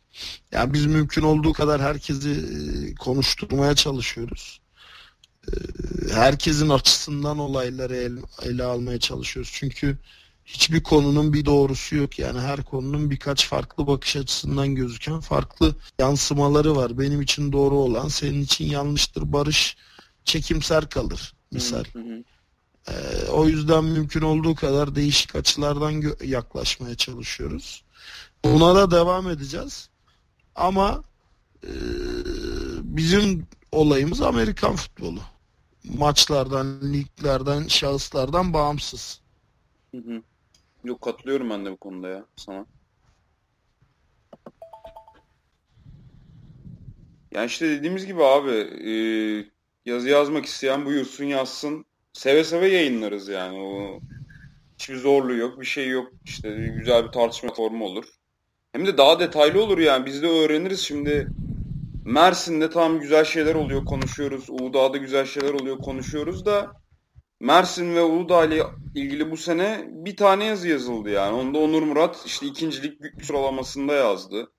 Yani biz mümkün olduğu kadar herkesi e, konuşturmaya çalışıyoruz. E, herkesin açısından olayları ele, ele almaya çalışıyoruz. Çünkü hiçbir konunun bir doğrusu yok. Yani her konunun birkaç farklı bakış açısından gözüken farklı yansımaları var. Benim için doğru olan senin için yanlıştır. Barış çekimser kalır misal. Hı hı. Ee, o yüzden mümkün olduğu kadar değişik açılardan yaklaşmaya çalışıyoruz. Buna da devam edeceğiz. Ama e, bizim olayımız Amerikan futbolu. Maçlardan, liglerden, şahıslardan bağımsız. Hı hı. Yok katılıyorum ben de bu konuda ya sana. Yani işte dediğimiz gibi abi e, yazı yazmak isteyen buyursun yazsın seve seve yayınlarız yani. O hiçbir zorluğu yok, bir şey yok. İşte güzel bir tartışma formu olur. Hem de daha detaylı olur yani. Biz de öğreniriz şimdi. Mersin'de tam güzel şeyler oluyor, konuşuyoruz. Uludağ'da güzel şeyler oluyor, konuşuyoruz da Mersin ve Uludağ ile ilgili bu sene bir tane yazı yazıldı yani. Onda Onur Murat işte ikincilik büyük sıralamasında yazdı.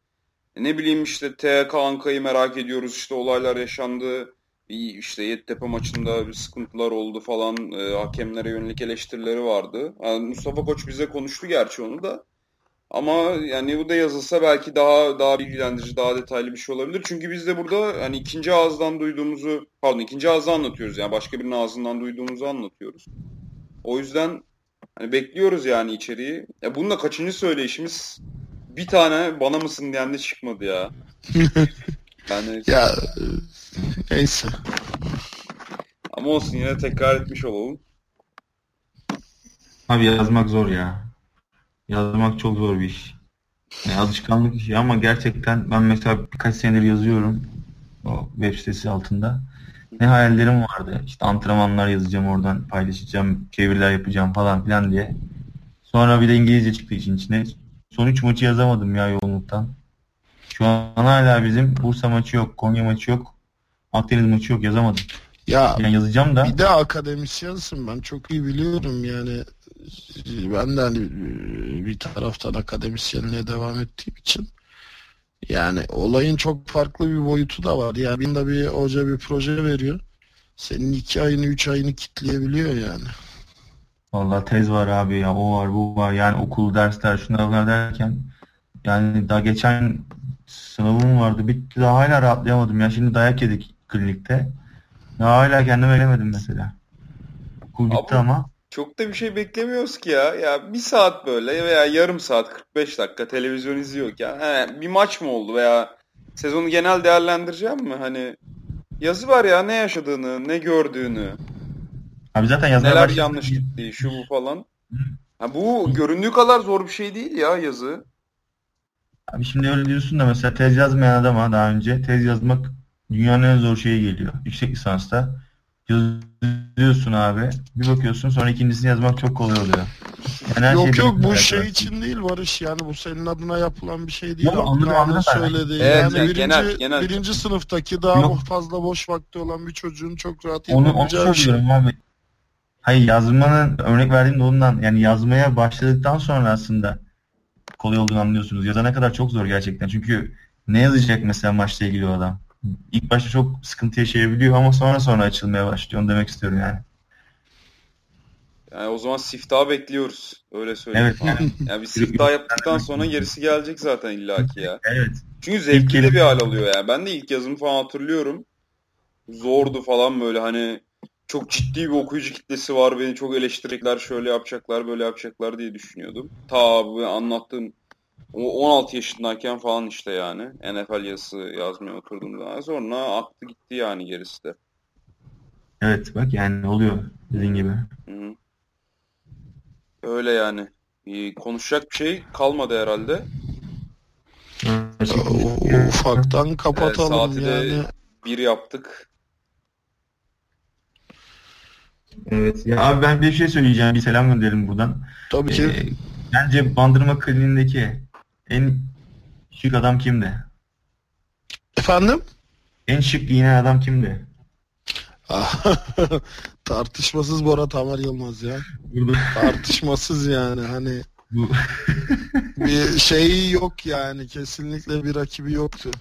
E ne bileyim işte TK Anka'yı merak ediyoruz işte olaylar yaşandı bir işte Yeditepe maçında bir sıkıntılar oldu falan. E, hakemlere yönelik eleştirileri vardı. Yani Mustafa Koç bize konuştu gerçi onu da. Ama yani bu da yazılsa belki daha daha bilgilendirici, daha detaylı bir şey olabilir. Çünkü biz de burada hani ikinci ağızdan duyduğumuzu, pardon ikinci ağızdan anlatıyoruz. Yani başka birinin ağzından duyduğumuzu anlatıyoruz. O yüzden hani bekliyoruz yani içeriği. Ya bunun da kaçıncı söyleyişimiz bir tane bana mısın diyen de çıkmadı ya. <laughs> yani... Ya <laughs> Neyse. Ama olsun yine tekrar etmiş olalım. Abi yazmak zor ya. Yazmak çok zor bir iş. Yani alışkanlık işi ama gerçekten ben mesela birkaç senedir yazıyorum o web sitesi altında. Ne hayallerim vardı. İşte antrenmanlar yazacağım oradan paylaşacağım, çeviriler yapacağım falan filan diye. Sonra bir de İngilizce çıktı işin içine. Son 3 maçı yazamadım ya yoğunluktan. Şu an hala bizim Bursa maçı yok, Konya maçı yok, Akdeniz maçı yok yazamadım. Ya Yani yazacağım da bir de akademisyensin ben çok iyi biliyorum yani ben de hani bir taraftan akademisyenliğe devam ettiğim için yani olayın çok farklı bir boyutu da var. Yani birinde bir hoca bir proje veriyor. Senin iki ayını üç ayını kitleyebiliyor yani. Vallahi tez var abi ya o var bu var yani okul dersler şunlar bunlar derken yani daha geçen sınavım vardı bitti daha hala rahatlayamadım ya şimdi dayak yedik klinikte daha hala kendime gelemedim mesela okul bitti ama Çok da bir şey beklemiyoruz ki ya. Ya bir saat böyle veya yarım saat 45 dakika televizyon izliyorken he, bir maç mı oldu veya sezonu genel değerlendireceğim mi? Hani yazı var ya ne yaşadığını, ne gördüğünü, abi zaten yazmaya neler başladım. yanlış gittiği, şu bu falan. Ha, bu göründüğü kadar zor bir şey değil ya yazı. Abi şimdi öyle diyorsun da mesela tez yazmayan adama daha önce tez yazmak dünyanın en zor şeyi geliyor yüksek lisansta yazıyorsun abi bir bakıyorsun sonra ikincisini yazmak çok kolay oluyor. Yani yok şey yok bu şey için değil Barış yani bu senin adına yapılan bir şey değil. Yok, anladım, anladım söylediği Evet, yani birinci, genel- genel. birinci sınıftaki daha Yok. fazla boş vakti olan bir çocuğun çok rahat Onu, onu şey. söylüyorum abi. Hayır yazmanın örnek verdiğim de ondan yani yazmaya başladıktan sonra aslında kolay olduğunu anlıyorsunuz. Yazana kadar çok zor gerçekten. Çünkü ne yazacak mesela maçla ilgili o adam? İlk başta çok sıkıntı yaşayabiliyor ama sonra sonra açılmaya başlıyor. Onu demek istiyorum yani. Yani o zaman siftah bekliyoruz. Öyle söyleyeyim. Evet yani. <laughs> Yani bir siftah yaptıktan sonra gerisi gelecek zaten illaki ya. Evet. Çünkü zevkli de bir hal alıyor yani. Ben de ilk yazımı falan hatırlıyorum. Zordu falan böyle hani çok ciddi bir okuyucu kitlesi var. Beni çok eleştirecekler, şöyle yapacaklar, böyle yapacaklar diye düşünüyordum. Ta bu anlattığım o 16 yaşındayken falan işte yani NFL yazısı yazmaya oturdum daha. Sonra aktı gitti yani gerisi de. Evet bak yani oluyor dediğin gibi. Hı hı. Öyle yani. Bir konuşacak bir şey kalmadı herhalde. O- Ufaktan kapatalım saati de- yani. Bir yaptık. Evet. Ya abi ben bir şey söyleyeceğim. Bir selam gönderelim buradan. Tabii ki Ee, bence Bandırma Kliniğindeki en şık adam kimdi? efendim En şık giyinen adam kimdi? <laughs> tartışmasız Bora Tamer Yılmaz ya. Burada Tartışmasız yani hani bu <laughs> bir şeyi yok yani kesinlikle bir rakibi yoktu.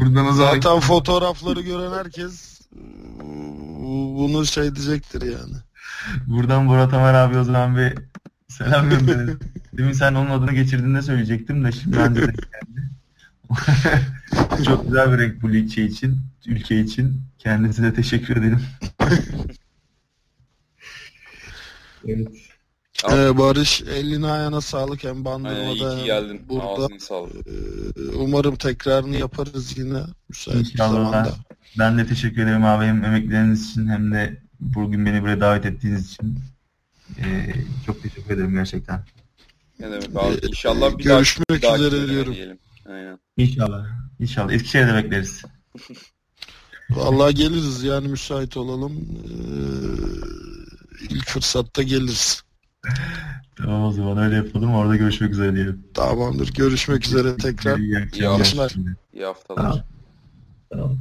buradan o zaman Zaten fotoğrafları gören herkes bunu şey diyecektir yani. buradan Murat Ömer abi o zaman bir selam gönderelim. Demin sen onun adını geçirdiğinde söyleyecektim de şimdi bence de geldi. Çok güzel bir renk bu ülke için, ülke için. Kendisine teşekkür ederim. evet. Ee, Barış eline ayağına sağlık hem Aynen, bandırmada hem geldin. burada. Ee, Umarım tekrarını yaparız yine müsait İnşallah. zamanda. Ben de teşekkür ederim abi hem emekleriniz için hem de bugün beni buraya davet ettiğiniz için. Ee, çok teşekkür ederim gerçekten. Ne demek abi. İnşallah bir Görüşmek dahaki, bir üzere diyorum. diyelim. Aynen. İnşallah. İnşallah. Eskişehir'de bekleriz. <laughs> Vallahi geliriz yani müsait olalım. Ee, ilk fırsatta geliriz. Tamam o zaman öyle yapalım. Orada görüşmek üzere diyelim. Tamamdır. Görüşmek üzere tekrar. İyi İyi akşamlar. akşamlar. İyi haftalar. Tamam. Tamam.